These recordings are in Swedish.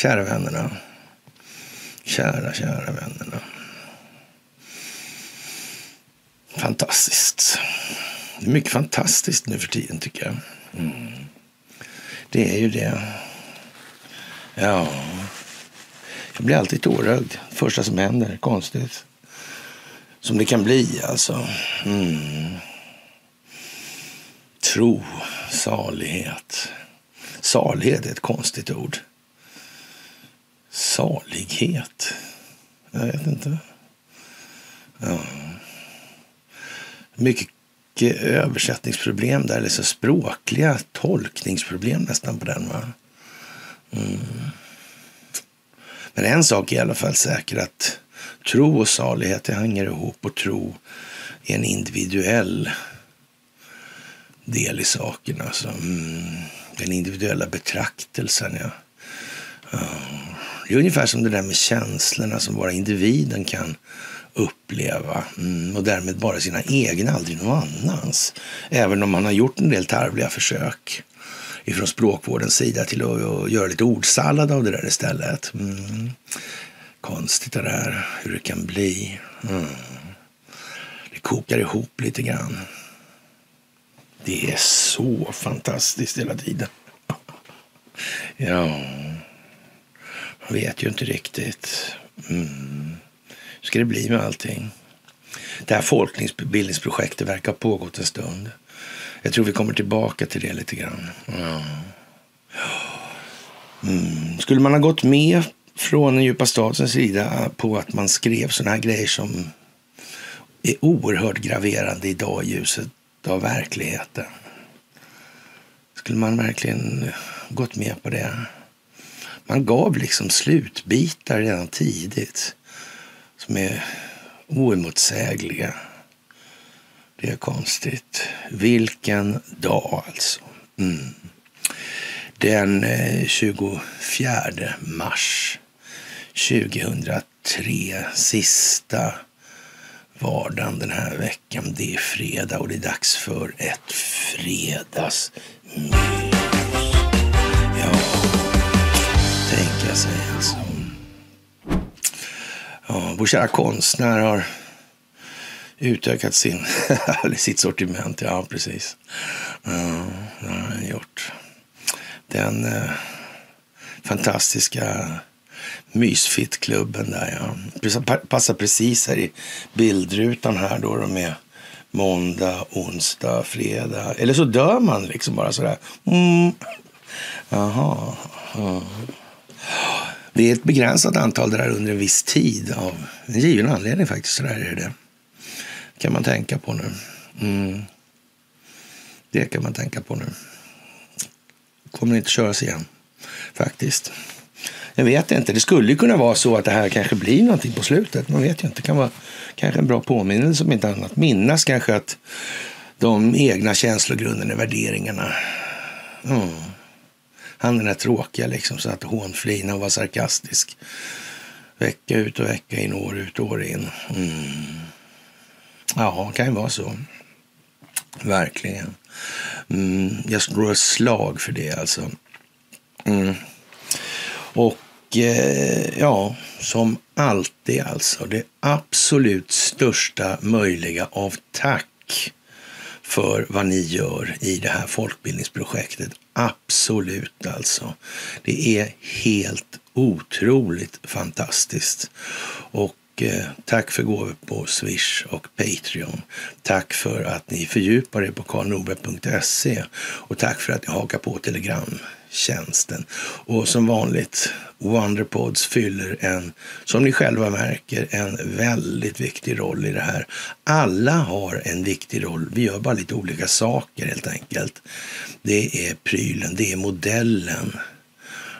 kära vännerna. Kära, kära vännerna. Fantastiskt. Det är mycket fantastiskt nu för tiden tycker jag. Mm. Det är ju det. Ja. Jag blir alltid tårögd. Första som händer. Konstigt. Som det kan bli alltså. Mm. Tro, salighet. Salighet är ett konstigt ord. Salighet? Jag vet inte. Ja. Mycket översättningsproblem där, eller språkliga tolkningsproblem nästan på den. Va? Mm. Men en sak är i alla fall säker att tro och salighet det hänger ihop och tro är en individuell del i saken. Alltså, mm, den individuella betraktelsen. Ja. ja. Det är ungefär som det där med känslorna som bara individen kan uppleva mm, och därmed bara sina egna, aldrig någon annans. Även om man har gjort en del tarvliga försök ifrån språkvårdens sida till att, göra lite ordsallad av det där istället. Mm. Konstigt det där, hur det kan bli. Mm. Det kokar ihop lite grann. Det är så fantastiskt hela tiden. Ja, vet ju inte riktigt. Mm. Hur ska det bli med allting? Det här folkbildningsprojektet verkar ha pågått en stund. Jag tror vi kommer tillbaka till det lite grann. Ja. Mm. Skulle man ha gått med från den djupa statens sida på att man skrev sådana här grejer som är oerhört graverande idag i ljuset av verkligheten. Skulle man verkligen gått med på det? Man gav liksom slutbitar redan tidigt som är oemotsägliga. Det är konstigt. Vilken dag alltså. Mm. Den eh, 24 mars 2003, sista vardagen den här veckan. Det är fredag och det är dags för ett fredagsmys. Kan jag säga. alltså. Ja, vår kära konstnär har utökat sin, sitt sortiment. Ja, precis. Ja, det har han gjort. Den eh, fantastiska mysfittklubben där ja. Passar precis här i bildrutan här då de är måndag, onsdag, fredag. Eller så dör man liksom bara sådär. Mm. Jaha. Mm. Det är ett begränsat antal där under en viss tid av en given anledning faktiskt. Så där är det. kan man tänka på nu. Mm. Det kan man tänka på nu. Kommer inte köras igen faktiskt. Jag vet inte. Det skulle kunna vara så att det här kanske blir någonting på slutet. Man vet ju inte. Det kan vara kanske en bra påminnelse om inte annat. Minnas kanske att de egna känslogrunderna, värderingarna. Mm. Han den där tråkiga liksom, så att hånflina och var sarkastisk. Vecka ut och vecka in, år ut och år in. Mm. Ja, kan ju vara så. Verkligen. Mm. Jag slår ett slag för det alltså. Mm. Och eh, ja, som alltid alltså, det absolut största möjliga av tack för vad ni gör i det här folkbildningsprojektet. Absolut alltså. Det är helt otroligt fantastiskt. Och eh, tack för gåvor på Swish och Patreon. Tack för att ni fördjupar er på karlnorberg.se och tack för att ni hakar på Telegram tjänsten. Och som vanligt, Wonderpods fyller en, som ni själva märker, en väldigt viktig roll i det här. Alla har en viktig roll. Vi gör bara lite olika saker helt enkelt. Det är prylen, det är modellen,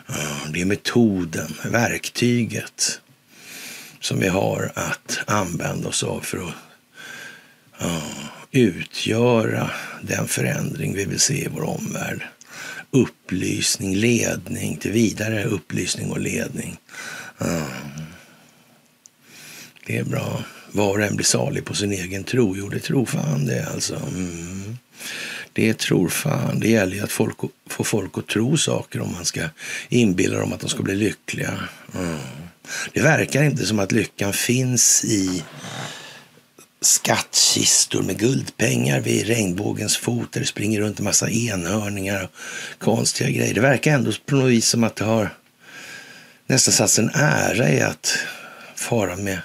eh, det är metoden, verktyget som vi har att använda oss av för att eh, utgöra den förändring vi vill se i vår omvärld upplysning, ledning till vidare upplysning och ledning. Mm. Det är bra. var och en blir salig på sin egen tro. Jo, det tror fan det alltså. Mm. Det tror fan. Det gäller ju att folk, få folk att tro saker om man ska inbilla dem att de ska bli lyckliga. Mm. Det verkar inte som att lyckan finns i skattkistor med guldpengar vid regnbågens fot där det springer runt en massa enhörningar och konstiga grejer. Det verkar ändå på något vis som att det har nästan satts en ära i att fara med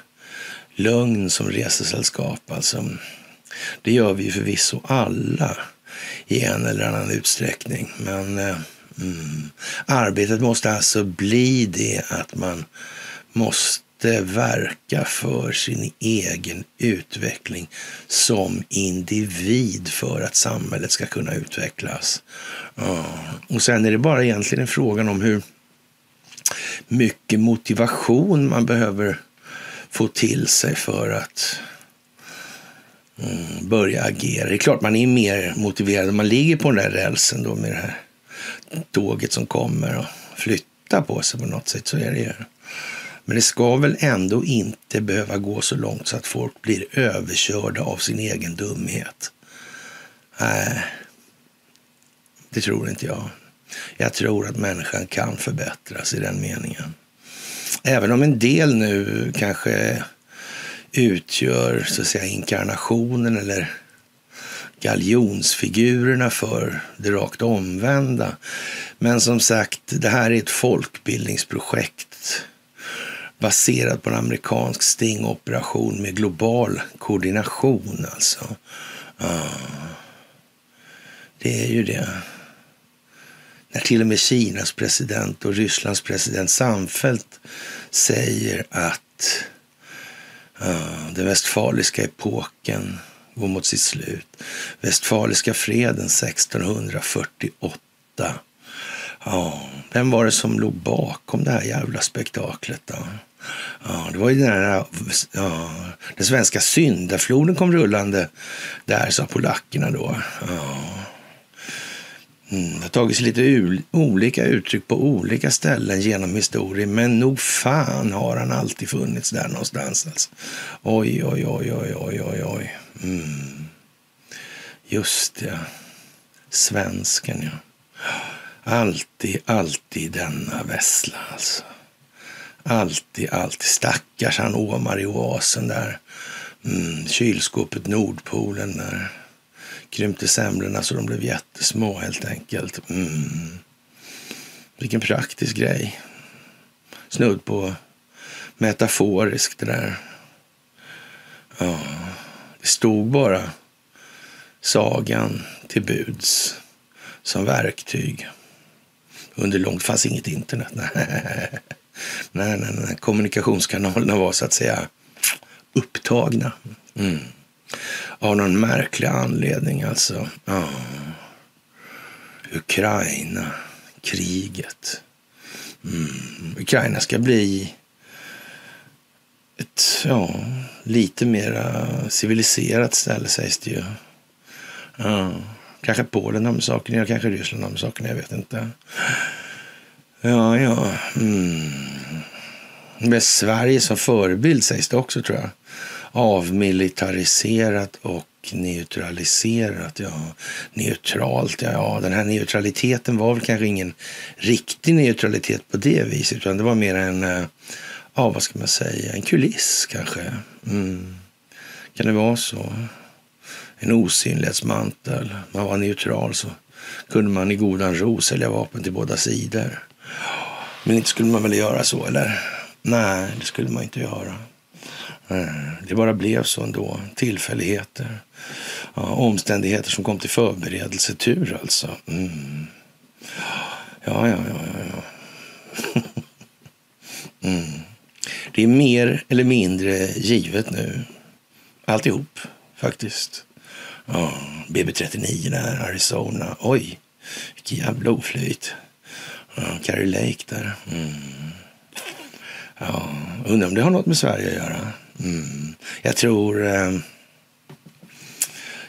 lögn som resesällskap. Alltså, det gör vi förvisso alla i en eller annan utsträckning. Men eh, mm, arbetet måste alltså bli det att man måste verka för sin egen utveckling som individ för att samhället ska kunna utvecklas. Och sen är det bara egentligen en frågan om hur mycket motivation man behöver få till sig för att mm, börja agera. Det är klart man är mer motiverad om man ligger på den där rälsen då med det här tåget som kommer och flyttar på sig på något sätt. Så är det ju. Men det ska väl ändå inte behöva gå så långt så att folk blir överkörda av sin egen dumhet. Nej, det tror inte jag. Jag tror att människan kan förbättras i den meningen. Även om en del nu kanske utgör så att säga inkarnationen eller galjonsfigurerna för det rakt omvända. Men som sagt, det här är ett folkbildningsprojekt baserad på en amerikansk stingoperation med global koordination alltså. Ja, det är ju det. När till och med Kinas president och Rysslands president samfällt säger att ja, den västfaliska epoken går mot sitt slut. Västfaliska freden 1648. Ja, vem var det som låg bakom det här jävla spektaklet då? Ja, det var ju den här, ja, den svenska syndafloden kom rullande där, sa polackerna då. Ja. Mm, det har tagits lite olika uttryck på olika ställen genom historien, men nog fan har han alltid funnits där någonstans. Alltså. Oj, oj, oj, oj, oj, oj, oj. Mm. Just det. Svensken, ja. Alltid, alltid denna vessla alltså. Alltid, alltid. Stackars han Omar i oasen där. Mm, kylskåpet Nordpolen där. Krympte semlorna så de blev jättesmå helt enkelt. Mm. Vilken praktisk grej. Snudd på metaforiskt det där. Ja, det stod bara sagan till buds som verktyg. Under långt fanns inget internet. Nej, nej, nej. Kommunikationskanalerna var så att säga upptagna. Mm. Av någon märklig anledning alltså. Oh. Ukraina, kriget. Mm. Ukraina ska bli ett ja, lite mer civiliserat ställe sägs det ju. Ja. Kanske Polen har med saken att kanske Ryssland har med saken jag vet inte. Ja, ja. Mm. Med Sverige som förebild sägs det också tror jag. Avmilitariserat och neutraliserat. Ja, neutralt. Ja, ja, den här neutraliteten var väl kanske ingen riktig neutralitet på det viset, utan det var mer en, eh, ja, vad ska man säga, en kuliss kanske. Mm. Kan det vara så? En osynlighetsmantel. Man var neutral så kunde man i godan ro sälja vapen till båda sidor. Men inte skulle man väl göra så, eller? Nej, det skulle man inte göra. Eh, det bara blev så ändå. Tillfälligheter. Ja, omständigheter som kom till förberedelsetur alltså. Mm. Ja, ja, ja, ja. ja. mm. Det är mer eller mindre givet nu. Alltihop, faktiskt. Ja, BB39 där, Arizona. Oj, vilken jävla oflyt. Ja, Carrie Lake där. Mm. Ja, undrar om det har något med Sverige att göra. Mm. Jag tror... Eh,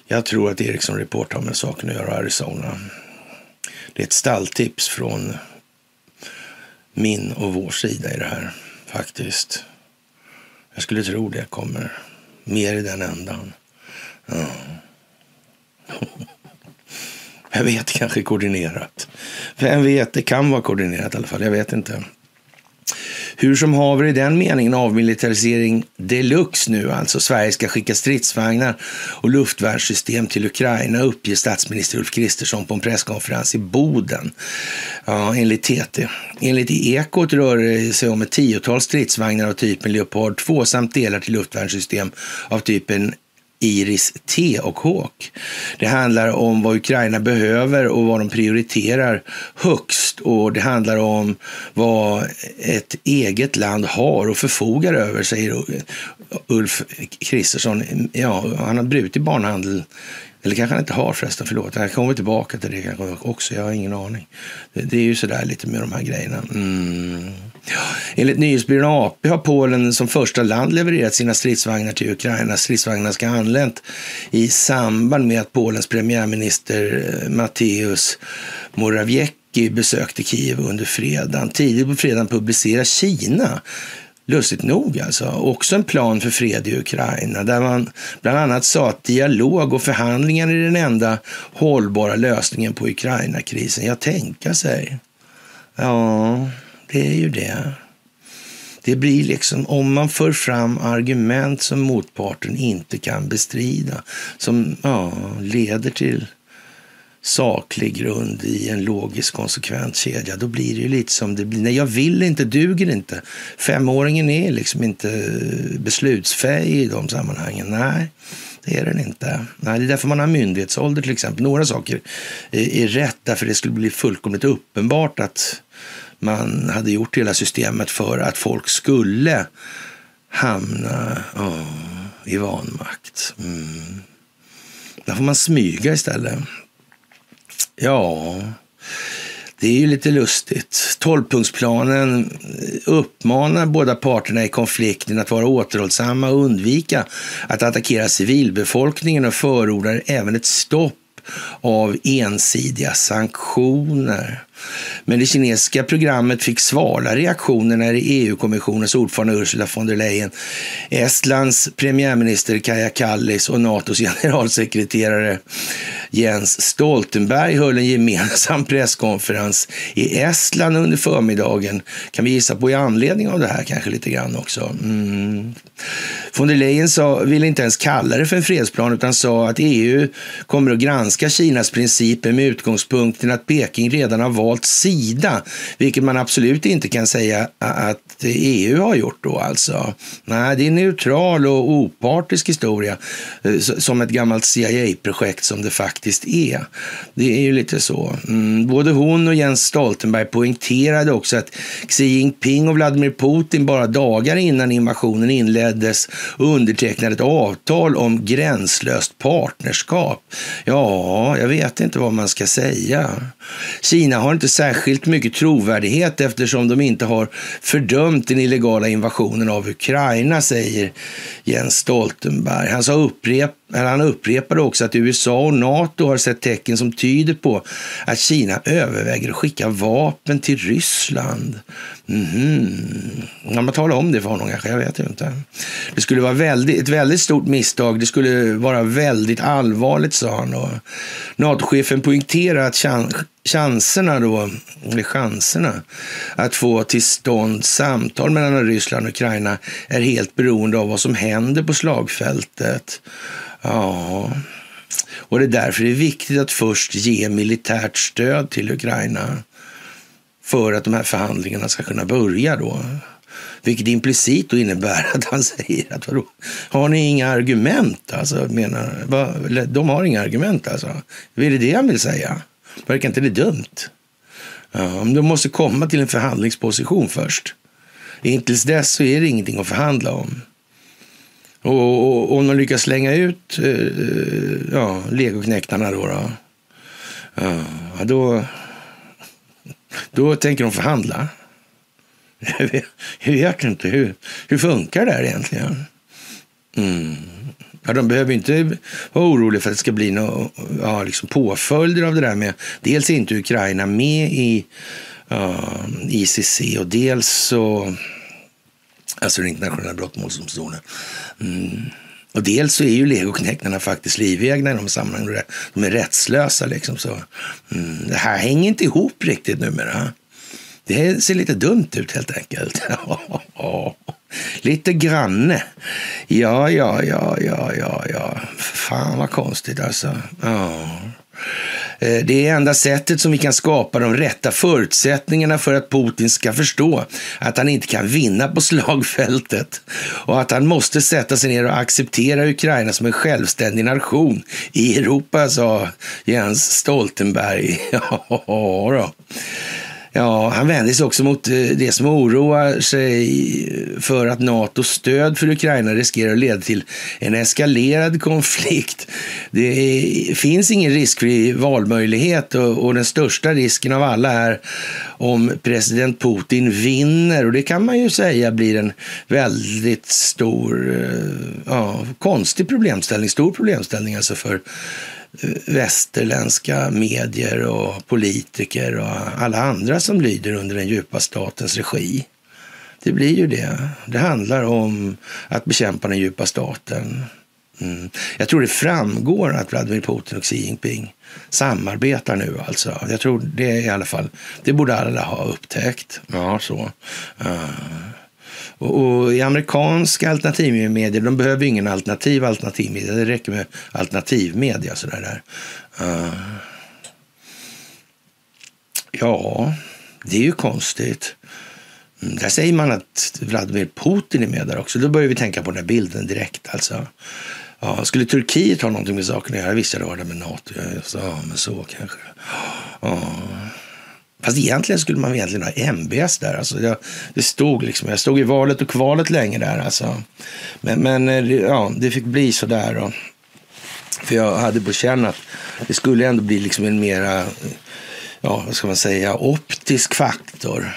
jag tror att Ericsson Report har med saken att göra Arizona. Det är ett stalltips från min och vår sida i det här faktiskt. Jag skulle tro det kommer mer i den ändan. Ja. Jag vet, kanske koordinerat. Vem vet, det kan vara koordinerat i alla fall. Jag vet inte. Hur som haver i den meningen avmilitarisering deluxe nu alltså. Sverige ska skicka stridsvagnar och luftvärnssystem till Ukraina uppger statsminister Ulf Kristersson på en presskonferens i Boden. Ja, enligt TT. Enligt Ekot rör det sig om ett tiotal stridsvagnar av typen Leopard 2 samt delar till luftvärnssystem av typen Iris T och Hawk. Det handlar om vad Ukraina behöver och vad de prioriterar högst och det handlar om vad ett eget land har och förfogar över, säger Ulf Kristersson. Ja, han har brutit barnhandel eller kanske han inte har förresten, förlåt. Jag kommer tillbaka till det kanske också, jag har ingen aning. Det, det är ju sådär lite med de här grejerna. Mm. Enligt nyhetsbyrån AP har Polen som första land levererat sina stridsvagnar till Ukraina. Stridsvagnarna ska ha anlänt i samband med att Polens premiärminister eh, Mateusz Morawiecki besökte Kiev under fredagen. Tidigt på fredagen publicerar Kina lustigt nog alltså, också en plan för fred i Ukraina där man bland annat sa att dialog och förhandlingar är den enda hållbara lösningen på Ukraina-krisen. Jag tänka sig. Ja, det är ju det. Det blir liksom, om man för fram argument som motparten inte kan bestrida, som ja, leder till saklig grund i en logisk konsekvent kedja, då blir det ju lite som det blir. Nej, jag vill inte, duger inte. Femåringen är liksom inte beslutsfähig i de sammanhangen. Nej, det är den inte. Nej, det är därför man har myndighetsålder till exempel. Några saker är, är rätt därför det skulle bli fullkomligt uppenbart att man hade gjort hela systemet för att folk skulle hamna oh, i vanmakt. Mm. Där får man smyga istället. Ja, det är ju lite lustigt. Tolvpunktsplanen uppmanar båda parterna i konflikten att vara återhållsamma och undvika att attackera civilbefolkningen och förordar även ett stopp av ensidiga sanktioner. Men det kinesiska programmet fick svala reaktioner när EU-kommissionens ordförande Ursula von der Leyen, Estlands premiärminister Kaja Kallis och Natos generalsekreterare Jens Stoltenberg höll en gemensam presskonferens i Estland under förmiddagen. Kan vi gissa på i anledning av det här kanske lite grann också. Mm. Von der Leyen sa, ville inte ens kalla det för en fredsplan utan sa att EU kommer att granska Kinas principer med utgångspunkten att Peking redan har valt sida, vilket man absolut inte kan säga att EU har gjort då alltså. Nej, det är en neutral och opartisk historia eh, som ett gammalt CIA-projekt som det faktiskt är. Det är ju lite så. Mm, både hon och Jens Stoltenberg poängterade också att Xi Jinping och Vladimir Putin bara dagar innan invasionen inleddes undertecknade ett avtal om gränslöst partnerskap. Ja, jag vet inte vad man ska säga. Kina har inte särskilt mycket trovärdighet eftersom de inte har fördömt den illegala invasionen av Ukraina, säger Jens Stoltenberg. Han, sa upprep, han upprepade också att USA och NATO har sett tecken som tyder på att Kina överväger att skicka vapen till Ryssland. Mm Ja, man talar om det för honom kanske, jag vet inte. Det skulle vara väldigt, ett väldigt stort misstag. Det skulle vara väldigt allvarligt, sa han. NATO-chefen poängterar att chanserna då, eller chanserna att få till stånd samtal mellan Ryssland och Ukraina är helt beroende av vad som händer på slagfältet. Ja, och det är därför det är viktigt att först ge militärt stöd till Ukraina för att de här förhandlingarna ska kunna börja då. Vilket implicit då innebär att han säger att vadå, har ni inga argument? Alltså, menar, de har inga argument alltså. Är det det han vill säga? Verkar inte det dumt? Ja, men de måste komma till en förhandlingsposition först. Intills dess så är det ingenting att förhandla om. Och, om de lyckas slänga ut eh, eh ja, legoknektarna då, då, ja, då, då tänker de förhandla. Jag vet, jag vet inte, hur, hur funkar det här egentligen? Mm. Ja, de behöver inte vara oroliga för att det ska bli några ja, liksom påföljder av det där med. Dels är inte Ukraina med i uh, ICC och dels så, alltså den internationella brottmålsdomstolen. Mm. Och dels så är ju legoknektarna faktiskt livegna i de sammanhangen. De är rättslösa liksom. Så, mm, det här hänger inte ihop riktigt numera. Det ser lite dumt ut helt enkelt. lite granne. Ja, ja, ja, ja, ja, ja. Fan vad konstigt alltså. Ja. Eh, det är enda sättet som vi kan skapa de rätta förutsättningarna för att Putin ska förstå att han inte kan vinna på slagfältet och att han måste sätta sig ner och acceptera Ukraina som en självständig nation i Europa, sa Jens Stoltenberg. Ja, då. Ja, han vänder sig också mot eh, det som oroar sig för att NATOs stöd för Ukraina riskerar att leda till en eskalerad konflikt. Det är, finns ingen riskfri valmöjlighet och, och, den största risken av alla är om president Putin vinner. Och det kan man ju säga blir en väldigt stor, eh, ja, konstig problemställning, stor problemställning alltså för västerländska medier och politiker och alla andra som lyder under den djupa statens regi. Det blir ju det. Det handlar om att bekämpa den djupa staten. Mm. Jag tror det framgår att Vladimir Putin och Xi Jinping samarbetar nu alltså. Jag tror det i alla fall. Det borde alla ha upptäckt. Ja, så. Uh. Och, och, i amerikanska alternativmedier, de behöver ju ingen alternativ alternativmedia. Det räcker med alternativmedia. Sådär där. Uh, ja, det är ju konstigt. Mm, där säger man att Vladimir Putin är med där också. Då börjar vi tänka på den här bilden direkt. Alltså. Ja, skulle Turkiet ha någonting med saken att göra? Visst, det har det med Nato. Ja, men så kanske. Ja. Fast egentligen skulle man egentligen ha MBS där. Alltså jag, det stod liksom, jag stod i valet och kvalet länge där. Alltså. Men, men eh, ja, det fick bli så där. Och, för jag hade på känn att det skulle ändå bli liksom en mera, ja, vad ska man säga, optisk faktor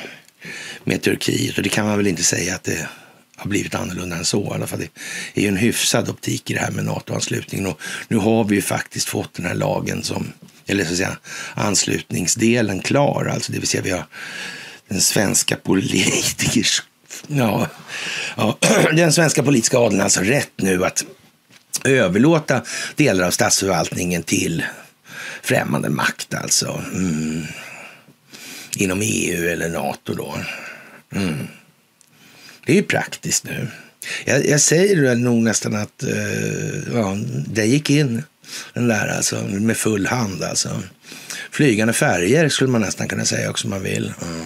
med Turkiet. Och det kan man väl inte säga att det har blivit annorlunda än så. I alla fall det är ju en hyfsad optik i det här med NATO-anslutningen. Och nu har vi ju faktiskt fått den här lagen som eller så att säga anslutningsdelen klar. Alltså det vill säga vi har den svenska politikers, ja, ja, den svenska politiska adeln alltså rätt nu att överlåta delar av statsförvaltningen till främmande makt alltså. Mm. Inom EU eller NATO då. Mm. Det är ju praktiskt nu. Jag, jag säger nog nästan att uh, ja, det gick in den där alltså, med full hand alltså. Flygande färger skulle man nästan kunna säga också om man vill. Mm.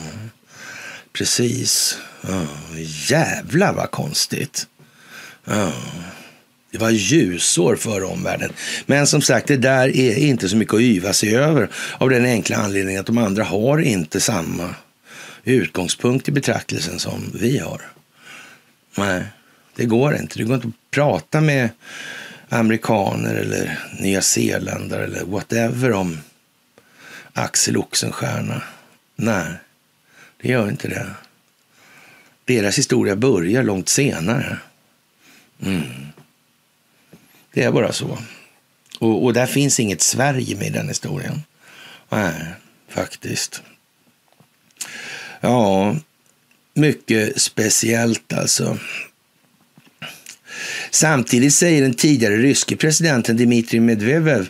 Precis. Mm. Jävlar vad konstigt. Mm. Det var ljusår för omvärlden. Men som sagt, det där är inte så mycket att yva sig över av den enkla anledningen att de andra har inte samma utgångspunkt i betraktelsen som vi har. Nej, det går inte. Det går inte att prata med amerikaner eller nyzeeländare eller whatever om Axel Oxenstierna. Nej, det gör inte det. Deras historia börjar långt senare. Mm. Det är bara så. Och, och där finns inget Sverige med i den historien. Nej, faktiskt. Ja, mycket speciellt alltså. Samtidigt säger den tidigare ryske presidenten Dmitrij Medvedev,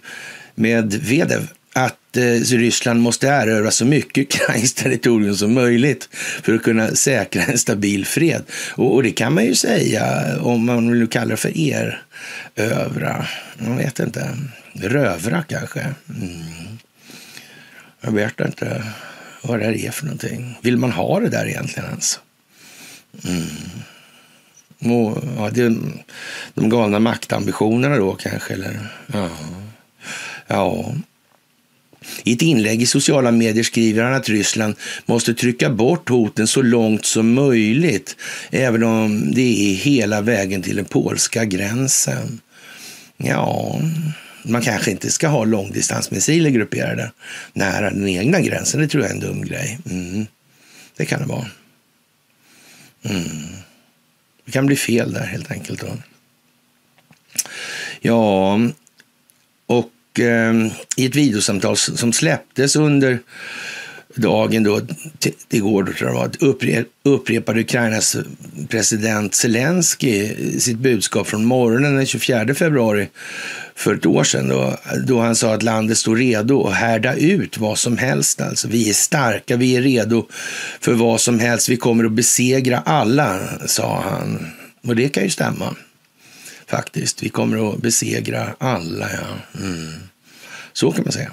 Medvedev att eh, Ryssland måste erövra så mycket ukrainskt territorium som möjligt för att kunna säkra en stabil fred. Och, och det kan man ju säga om man vill kalla det för erövra. Jag vet inte. Rövra kanske. Mm. Jag vet inte vad det är för någonting. Vill man ha det där egentligen ens? Mm. Och, ja, det, de galna maktambitionerna då kanske. Eller, ja. ja. I ett inlägg i sociala medier skriver han att Ryssland måste trycka bort hoten så långt som möjligt, även om det är hela vägen till den polska gränsen. Ja, man kanske inte ska ha långdistansmissiler grupperade nära den egna gränsen. Det tror jag är en dum grej. Mm. Det kan det vara. Mm. Det kan bli fel där helt enkelt. Då. Ja, och eh, i ett videosamtal som släpptes under dagen då, igår då tror jag var, upprepade Ukrainas president Zelensky eh, sitt budskap från morgonen den 24 februari för ett år sedan då, då han sa att landet står redo att härda ut vad som helst. Alltså, vi är starka, vi är redo för vad som helst. Vi kommer att besegra alla, sa han. Och det kan ju stämma faktiskt. Vi kommer att besegra alla, ja. Mm. Så kan man säga.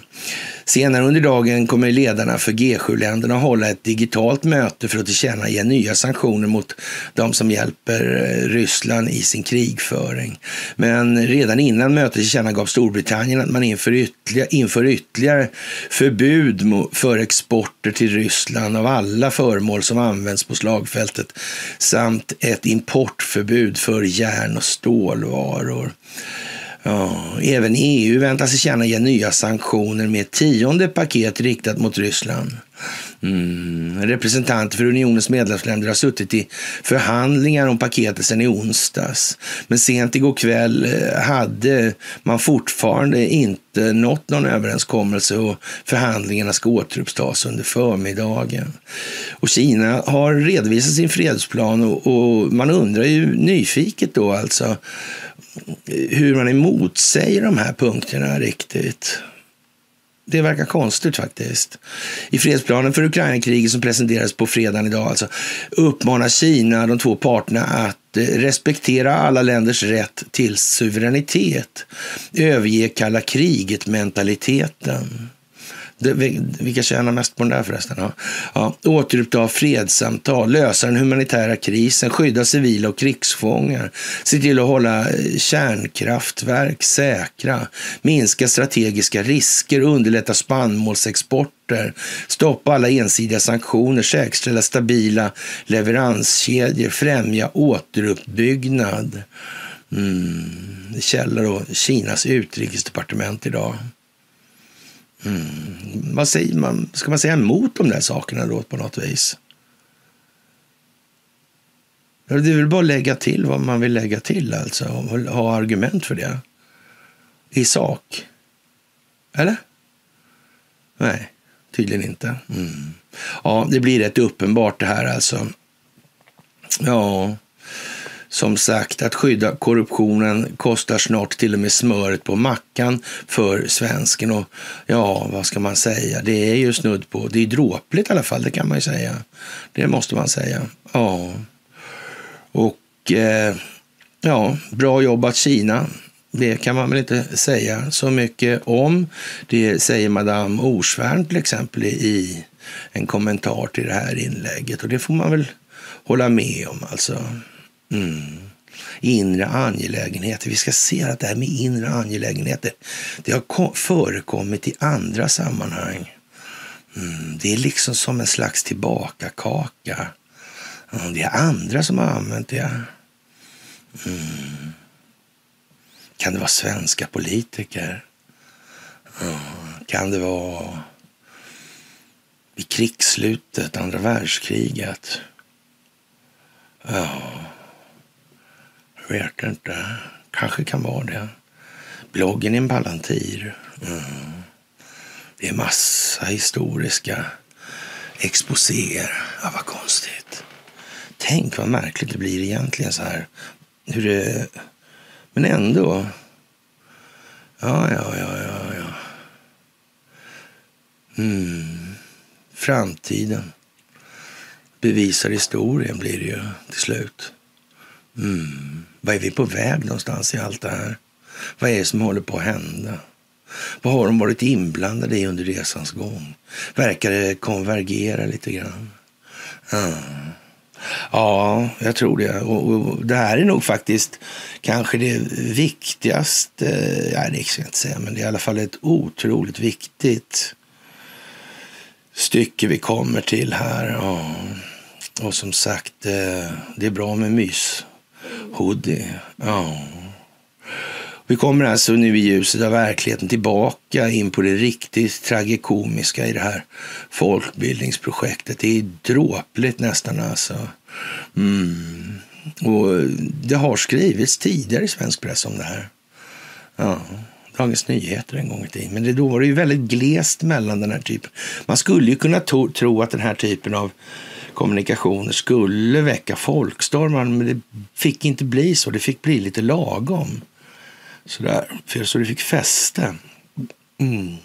Senare under dagen kommer ledarna för G7-länderna hålla ett digitalt möte för att tillkännage nya sanktioner mot de som hjälper eh, Ryssland i sin krigföring. Men redan innan mötet tillkännagav Storbritannien att man inför ytterligare, inför ytterligare förbud för exporter till Ryssland av alla föremål som används på slagfältet samt ett importförbud för järn och stålvaror. Ja, även EU väntas tillkännage nya sanktioner med ett tionde paket riktat mot Ryssland. Mm. Representanter för unionens medlemsländer har suttit i förhandlingar om paketet sedan i onsdags. Men sent igår kväll eh, hade man fortfarande inte nått någon överenskommelse och förhandlingarna ska återupptas under förmiddagen. Och Kina har redovisat sin fredsplan och, och man undrar ju nyfiket då alltså hur man emotsäger de här punkterna riktigt. Det verkar konstigt faktiskt. I fredsplanen för Ukrainakriget som presenterades på fredagen idag alltså, uppmanar Kina de två parterna att eh, respektera alla länders rätt till suveränitet, överge kalla kriget-mentaliteten. Vilka tjänar mest på den där förresten? Ja. Ja. Återuppta fredssamtal, lösa den humanitära krisen, skydda civila och krigsfångar, se till att hålla eh, kärnkraftverk säkra, minska strategiska risker, underlätta spannmålsexporter, stoppa alla ensidiga sanktioner, säkerställa stabila leveranskedjor, främja återuppbyggnad. Mm. Källa då, Kinas utrikesdepartement idag. Mm. Vad säger man? Ska man säga emot de där sakerna då på något vis? Det är väl bara att lägga till vad man vill lägga till alltså. Och ha argument för det. I sak. Eller? Nej, tydligen inte. Mm. Ja, det blir rätt uppenbart det här alltså. Ja, som sagt, att skydda korruptionen kostar snart till och med smöret på mackan för svensken. Och ja, vad ska man säga? Det är ju snudd på, det är dråpligt i alla fall, det kan man ju säga. Det måste man säga. Ja, och eh, ja, bra jobbat Kina. Det kan man väl inte säga så mycket om. Det säger Madame Orsvärn till exempel i en kommentar till det här inlägget och det får man väl hålla med om alltså. Mm. Inre angelägenheter. Vi ska se att det här med inre angelägenheter, det har förekommit i andra sammanhang. Mm. Det är liksom som en slags tillbakakaka. Mm. Det är andra som har använt det. Mm. Kan det vara svenska politiker? Mm, kan det vara vid krigsslutet, andra världskriget? Ja vet inte. Kanske kan vara det. Bloggen är en Palantir. Mm. Det är massa historiska exposéer. Ja, vad konstigt. Tänk vad märkligt det blir egentligen så här. Hur det... Men ändå. Ja, ja, ja, ja, ja. Mm. Framtiden bevisar historien blir det ju till slut. Mm. Vad är vi på väg någonstans i allt det här? Vad är det som håller på att hända? Vad har de varit inblandade i under resans gång? Verkar det konvergera lite grann? Mm. Ja, jag tror det. Och, och, det här är nog faktiskt kanske det viktigaste. Ja, det ska jag inte säga, men det är i alla fall ett otroligt viktigt stycke vi kommer till här. Ja. Och som sagt, eh, det är bra med mys Hoodie, ja. Vi kommer alltså nu i ljuset av verkligheten tillbaka in på det riktigt tragikomiska i det här folkbildningsprojektet. Det är dråpligt nästan alltså. Mm. Och det har skrivits tidigare i svensk press om det här. Ja, Dagens Nyheter en gång i tiden. Men det, då var det ju väldigt glest mellan den här typen. Man skulle ju kunna to, tro att den här typen av kommunikationer skulle väcka folkstormar, men det fick inte bli så. Det fick bli lite lagom. Sådär, så det fick fäste. Mm.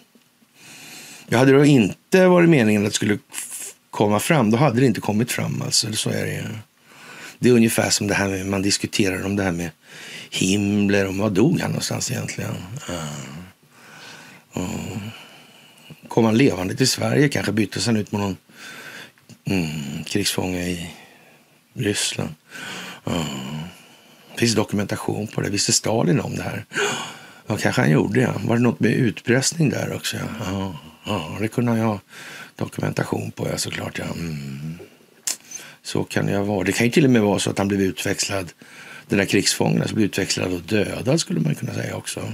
Jag hade då inte varit meningen att det skulle komma fram, då hade det inte kommit fram. Alltså. Så är det Det är ungefär som det här med, man diskuterar om det här med Himmler var dog han någonstans egentligen? Mm. Kom han levande till Sverige? Kanske byttes han ut mot någon mm, krigsfånge i Ryssland. Uh. Finns dokumentation på det? Visste Stalin om det här? Ja, kanske han gjorde. Ja. Var det något med utpressning där också? Ja, ja det kunde jag ha dokumentation på, ja, såklart. Ja. Mm. Så kan jag vara. Det kan ju till och med vara så att han blev utväxlad, den där krigsfången, alltså blev utväxlad och dödad skulle man kunna säga också.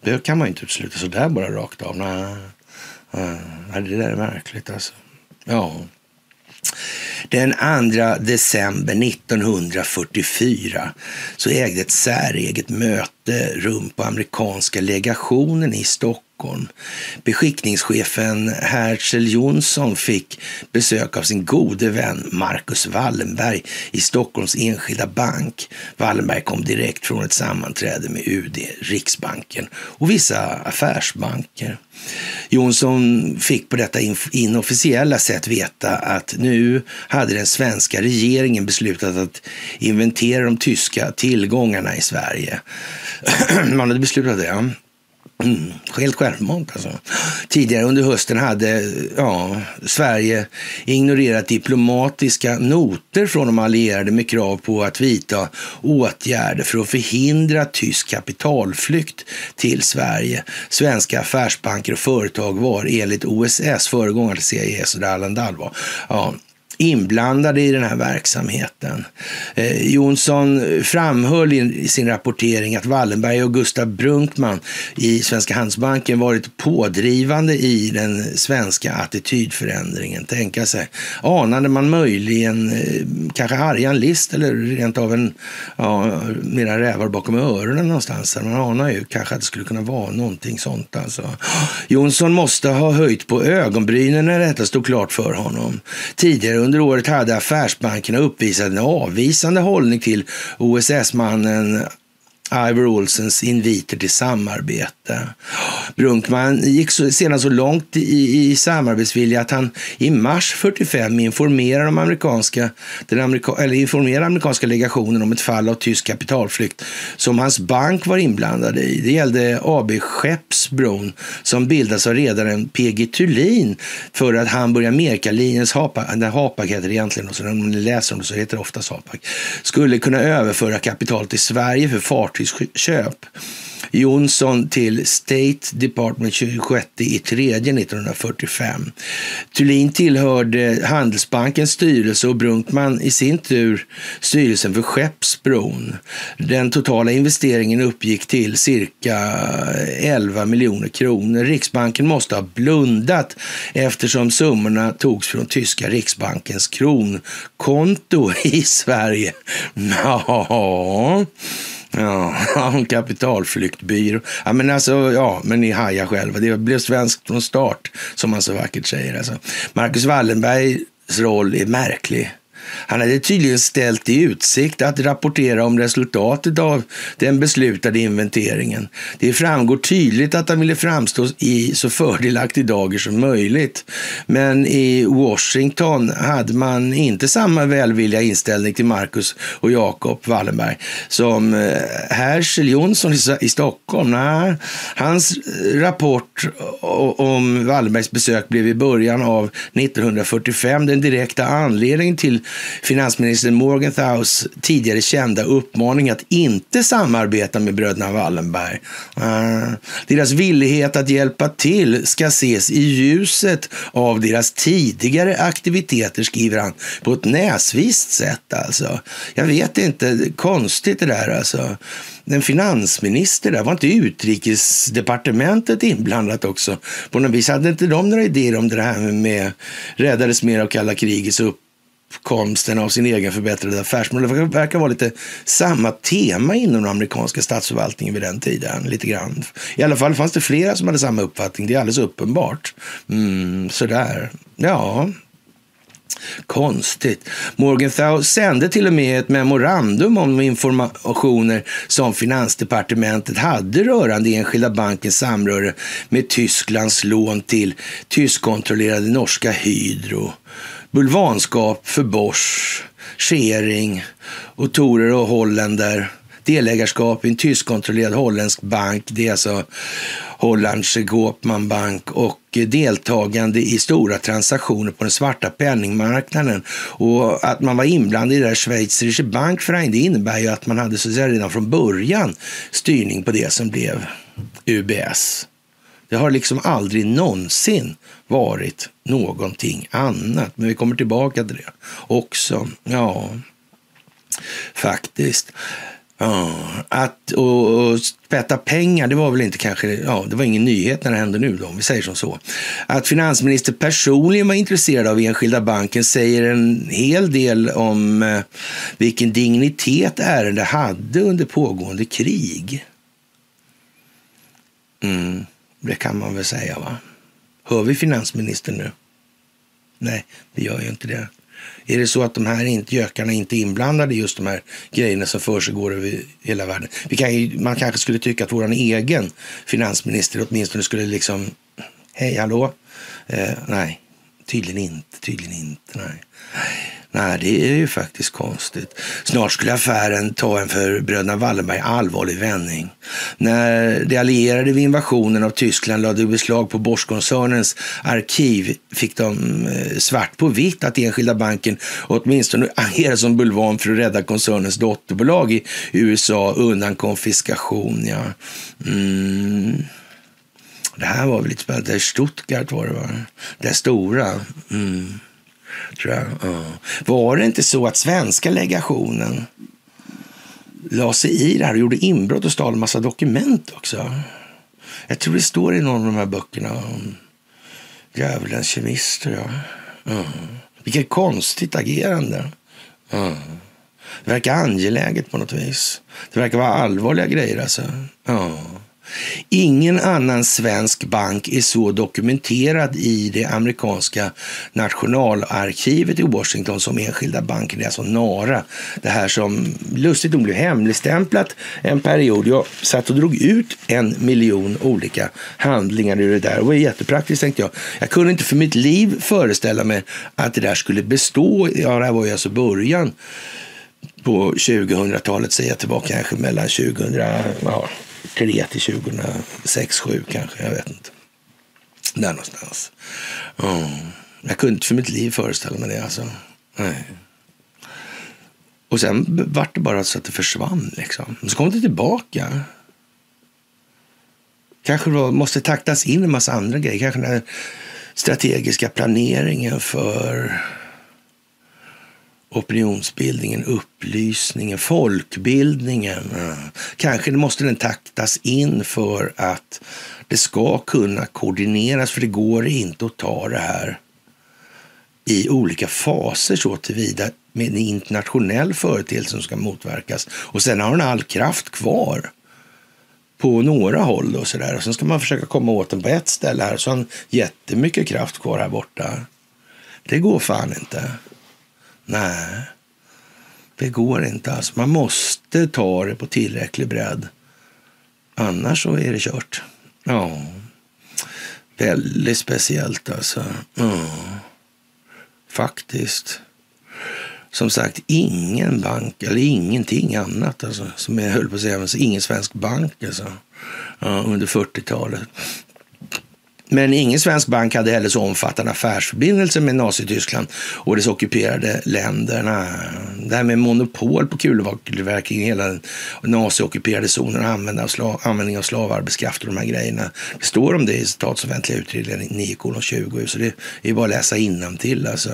Det kan man inte utesluta sådär bara rakt av. Nej, nej det där är märkligt alltså. Ja. Den 2 december 1944 så ägde ett säreget möte rum på amerikanska legationen i Stockholm. Stockholm. Beskickningschefen Herzl Jonsson fick besök av sin gode vän Marcus Wallenberg i Stockholms Enskilda Bank. Wallenberg kom direkt från ett sammanträde med UD, Riksbanken och vissa affärsbanker. Jonsson fick på detta inofficiella sätt veta att nu hade den svenska regeringen beslutat att inventera de tyska tillgångarna i Sverige. Man hade beslutat det. Mm, helt självmant alltså. Tidigare under hösten hade ja, Sverige ignorerat diplomatiska noter från de allierade med krav på att vidta åtgärder för att förhindra tysk kapitalflykt till Sverige. Svenska affärsbanker och företag var enligt OSS, föregångare till CIS och Allan Dahl var, ja, inblandade i den här verksamheten. Eh, Jonsson framhöll i sin rapportering att Wallenberg och Gustav Brunkman i Svenska Handelsbanken varit pådrivande i den svenska attitydförändringen. Tänka sig, anade man möjligen eh, kanske Arjan List eller rent av en ja, mera rävar bakom öronen någonstans. Man anar ju kanske att det skulle kunna vara någonting sånt. Alltså. Jonsson måste ha höjt på ögonbrynen när detta stod klart för honom. Tidigare under året hade affärsbankerna uppvisat en avvisande hållning till OSS-mannen Ivar Olsens inviter till samarbete. Brunkman gick så, sedan så långt i, i samarbetsvilja att han i mars 45 informerade, de amerikanska, den amerika, eller informerar amerikanska legationen om ett fall av tysk kapitalflykt som hans bank var inblandad i. Det gällde AB Skeppsbron som bildas av redaren PG Thulin för att Hamburg Amerikalinjens Hapak heter det egentligen, och så när man läser om det så heter det oftast Hapak, skulle kunna överföra kapital till Sverige för fart fartygsköp. Jonsson till State Department 26 i 3 1945. Thulin tillhörde Handelsbankens styrelse och Brunkman i sin tur styrelsen för Skeppsbron. Den totala investeringen uppgick till cirka 11 miljoner kronor. Riksbanken måste ha blundat eftersom summorna togs från tyska Riksbankens kronkonto i Sverige. Ja, Ja, kapitalflyktbyrå. Ja, men alltså, ja, men ni hajar själva. Det blev svenskt från start, som man så vackert säger. Alltså. Marcus Wallenbergs roll är märklig. Han hade tydligen ställt i utsikt att rapportera om resultatet av den beslutade inventeringen. Det framgår tydligt att han ville framstå i så fördelaktig dager som möjligt. Men i Washington hade man inte samma välvilliga inställning till Marcus och Jakob Wallenberg som eh, Herschel Jonsson i Stockholm. Nej, hans eh, rapport om Wallenbergs besök blev i början av 1945 den direkta anledningen till finansminister Morgenthaus tidigare kända uppmaning att inte samarbeta med bröderna Wallenberg. Uh, deras villighet att hjälpa till ska ses i ljuset av deras tidigare aktiviteter, skriver han på ett näsvist sätt. Alltså. Jag vet inte, konstigt det där alltså en finansminister där. Var inte utrikesdepartementet inblandat också? På något vis hade inte de några idéer om det här med räddades mer av kalla krigets upp uppkomsten av sin egen förbättrade affärsmodell. Det verkar vara lite samma tema inom den amerikanska statsförvaltningen vid den tiden. Lite grann. I alla fall fanns det flera som hade samma uppfattning. Det är alldeles uppenbart. Mm, sådär. Ja, Konstigt. Morgenthau sände till och med ett memorandum om informationer som Finansdepartementet hade rörande enskilda bankens samröre med Tysklands lån till tyskkontrollerade norska Hydro, bulvanskap för Bosch, Schering och Torer och Holländer, delägarskap i en tyskkontrollerad holländsk bank. Det är alltså Hollandse Goopman Bank och deltagande i stora transaktioner på den svarta penningmarknaden. Och att man var inblandad i det där Schweizerische Bankverein, det innebär ju att man hade så att säga, redan från början styrning på det som blev UBS. Det har liksom aldrig någonsin varit någonting annat. Men vi kommer tillbaka till det också. Ja, faktiskt. Ja, att och, och tvätta pengar, det var väl inte kanske, ja, det var ingen nyhet när det hände nu då, om vi säger som så. Att finansminister personligen var intresserad av enskilda banken säger en hel del om eh, vilken dignitet ärendet hade under pågående krig. Mm, det kan man väl säga, va? Hör vi finansministern nu? Nej, vi gör ju inte det. Är det så att de här inte, gökarna inte är inblandade i just de här grejerna som försiggår över hela världen? Vi kan ju, man kanske skulle tycka att vår egen finansminister åtminstone skulle liksom, hej hallå? Eh, nej, tydligen inte, tydligen inte, nej. Nej, det är ju faktiskt konstigt. Snart skulle affären ta en för bröderna Wallenberg allvarlig vändning. När de allierade vid invasionen av Tyskland lade beslag på Bosch-koncernens arkiv fick de eh, svart på vitt att enskilda banken åtminstone agerade som bulvan för att rädda koncernens dotterbolag i USA undan konfiskation. Ja. Mm. Det här var väl lite spännande. Stuttgart var det va? Det stora. Mm tror jag. Ja. Var det inte så att svenska legationen la sig i det här och gjorde inbrott och stal en massa dokument också? Jag tror det står i någon av de här böckerna om djävulens kemister. Ja. Ja. Vilket konstigt agerande. Ja. Det verkar angeläget på något vis. Det verkar vara allvarliga grejer alltså. Ja. Ingen annan svensk bank är så dokumenterad i det amerikanska nationalarkivet i Washington som enskilda banken. Det är alltså NARA. Det här som lustigt nog blev hemligstämplat en period. Jag satt och drog ut en miljon olika handlingar ur det där. Det var jättepraktiskt tänkte jag. Jag kunde inte för mitt liv föreställa mig att det där skulle bestå. Ja, det här var ju alltså början på 2000-talet, säger jag tillbaka, kanske mellan 2000, ja, 3 till 2006, 7 kanske. Jag vet inte. Där någonstans. Mm. Jag kunde inte för mitt liv föreställa mig det. Alltså. Nej. Och sen vart det bara så att det försvann. Liksom. Så kom det tillbaka. Kanske då måste taktas in en massa andra grejer. Kanske den strategiska planeringen för opinionsbildningen, upplysningen, folkbildningen. Kanske måste den taktas in för att det ska kunna koordineras, för det går inte att ta det här i olika faser så tillvida med en internationell företeelse som ska motverkas. Och sen har den all kraft kvar på några håll och sådär. Och sen ska man försöka komma åt den på ett ställe här, så har den jättemycket kraft kvar här borta. Det går fan inte. Nej, det går inte Alltså, Man måste ta det på tillräcklig bredd. Annars så är det kört. Ja, väldigt speciellt alltså. Ja, faktiskt. Som sagt, ingen bank eller ingenting annat alltså, som jag höll på att säga, ingen svensk bank alltså, ja, under 40-talet. Men ingen svensk bank hade heller så omfattande affärsförbindelser med Nazityskland och dess ockuperade länder. Det här med monopol på kulvertillverkning i hela den naziockuperade zonen och användning av, slav, användning av slavarbetskraft och de här grejerna. Det står om det i statsoffentliga utredningen 9,20 så det är bara att läsa innantill. Alltså.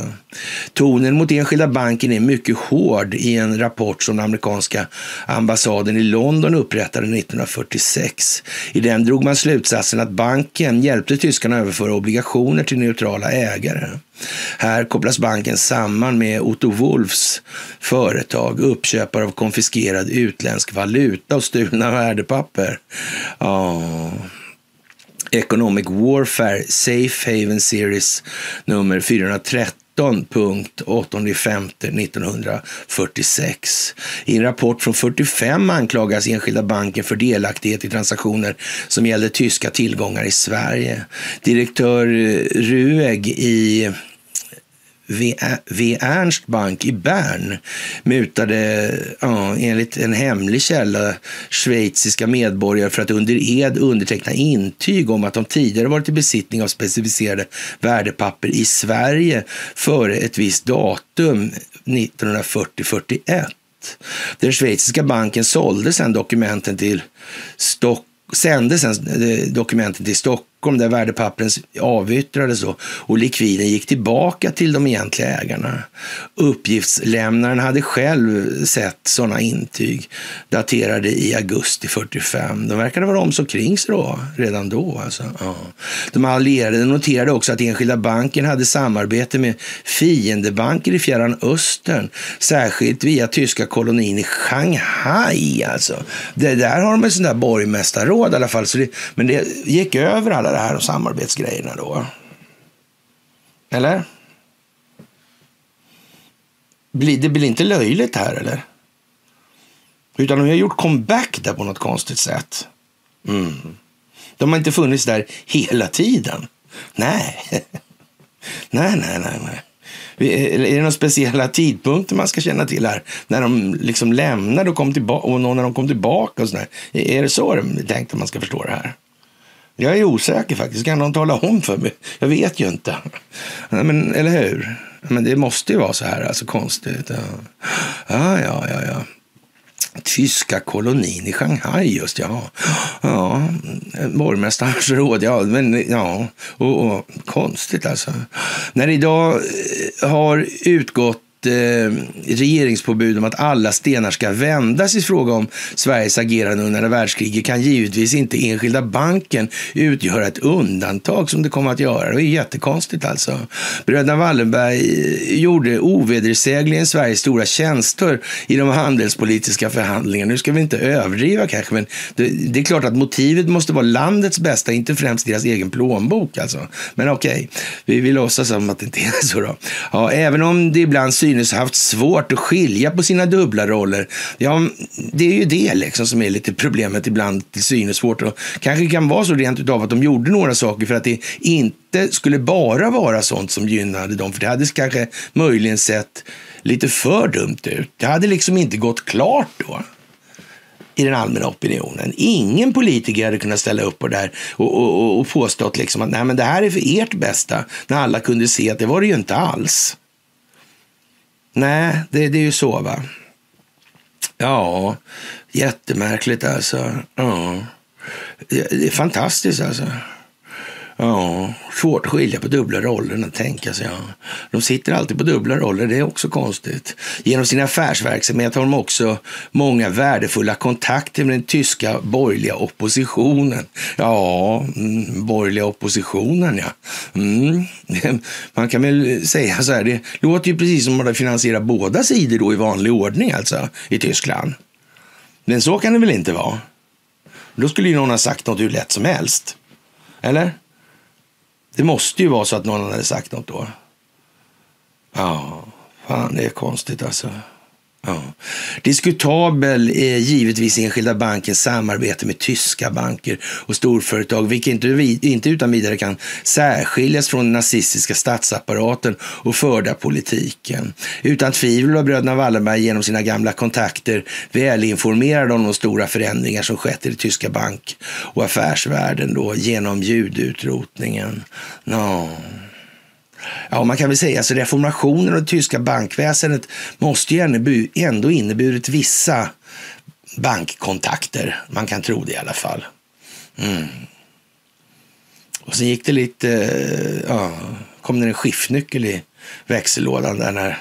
Tonen mot enskilda banken är mycket hård i en rapport som den amerikanska ambassaden i London upprättade 1946. I den drog man slutsatsen att banken hjälpte tyskarna överföra obligationer till neutrala ägare. Här kopplas banken samman med Otto Wolfs företag, uppköpare av konfiskerad utländsk valuta och stulna värdepapper. Oh. Economic Warfare Safe Haven Series nummer 430 1946. I en rapport från 45 anklagas enskilda banken för delaktighet i transaktioner som gällde tyska tillgångar i Sverige. Direktör eh, Rueg i V. Ernst Bank i Bern mutade ja, enligt en hemlig källa schweiziska medborgare för att under ed underteckna intyg om att de tidigare varit i besittning av specificerade värdepapper i Sverige före ett visst datum 1940-41. Den schweiziska banken sålde sedan dokumenten till Stock sände sedan eh, dokumenten till Stockholm Stockholm där värdepappren avyttrades och, och likviden gick tillbaka till de egentliga ägarna. Uppgiftslämnaren hade själv sett sådana intyg daterade i augusti 45. De verkade vara om så kring sig då, redan då. Alltså. Ja. De allierade noterade också att enskilda banken hade samarbete med fiendebanker i Fjärran Östern, särskilt via tyska kolonin i Shanghai. Alltså. Det där har de ett sånt där borgmästarråd i alla fall, så det, men det gick över alla det här och samarbetsgrejerna då. Eller? Det blir inte löjligt här eller? Utan de har gjort comeback där på något konstigt sätt. Mm. De har inte funnits där hela tiden. Nej. nej, nej, nej, nej. Är det några speciella tidpunkter man ska känna till här? När de liksom lämnade och kom tillbaka och när de kom tillbaka och sådär. Är det så de tänkte man ska förstå det här? Jag är osäker faktiskt. Kan någon tala om för mig? Jag vet ju inte. Men, eller hur? Men det måste ju vara så här, alltså konstigt. Ja, ja, ja. ja, ja. Tyska kolonin i Shanghai just, ja. Ja, borgmästarens råd, ja. Men, ja. Och, och, konstigt alltså. När det idag eh, har utgått Eh, regeringspåbud om att alla stenar ska vändas i fråga om Sveriges agerande under världskriget kan givetvis inte enskilda banken utgöra ett undantag som det kommer att göra. Det är jättekonstigt alltså. Bröderna Wallenberg eh, gjorde ovedersägligen Sveriges stora tjänster i de handelspolitiska förhandlingarna. Nu ska vi inte överdriva kanske, men det, det är klart att motivet måste vara landets bästa, inte främst deras egen plånbok alltså. Men okej, okay, vi vill låtsas som att det inte är så då. Ja, även om det ibland syns synes haft svårt att skilja på sina dubbla roller. Ja, det är ju det liksom som är lite problemet ibland till synes svårt. Och kanske kan vara så rent utav att de gjorde några saker för att det inte skulle bara vara sånt som gynnade dem. För det hade kanske möjligen sett lite för dumt ut. Det hade liksom inte gått klart då i den allmänna opinionen. Ingen politiker hade kunnat ställa upp på det här och, och, och påstått liksom att Nej, men det här är för ert bästa, när alla kunde se att det var det ju inte alls. Nej, det, det är ju så va. Ja, jättemärkligt alltså. Ja. Det är fantastiskt alltså. Ja, svårt att skilja på dubbla rollerna, tänka sig. Ja. De sitter alltid på dubbla roller, det är också konstigt. Genom sin affärsverksamhet har de också många värdefulla kontakter med den tyska borgerliga oppositionen. Ja, mm, borgerliga oppositionen ja. Mm. Man kan väl säga så här, det låter ju precis som att man finansierar båda sidor då i vanlig ordning alltså i Tyskland. Men så kan det väl inte vara? Då skulle ju någon ha sagt något hur lätt som helst. Eller? Det måste ju vara så att någon hade sagt något då. Ja, fan det är konstigt alltså. Ja. Diskutabel är givetvis enskilda bankens samarbete med tyska banker och storföretag, vilket inte, inte utan vidare kan särskiljas från den nazistiska statsapparaten och förda politiken. Utan tvivel var bröderna Wallenberg genom sina gamla kontakter välinformerade om de stora förändringar som skett i den tyska bank och affärsvärlden då genom judeutrotningen. No. Ja, man kan väl säga att alltså, reformationen av det tyska bankväsendet måste ju ändå inneburit vissa bankkontakter. Man kan tro det i alla fall. Mm. Och sen gick det lite, eh, ja, kom det en skiftnyckel i växellådan där när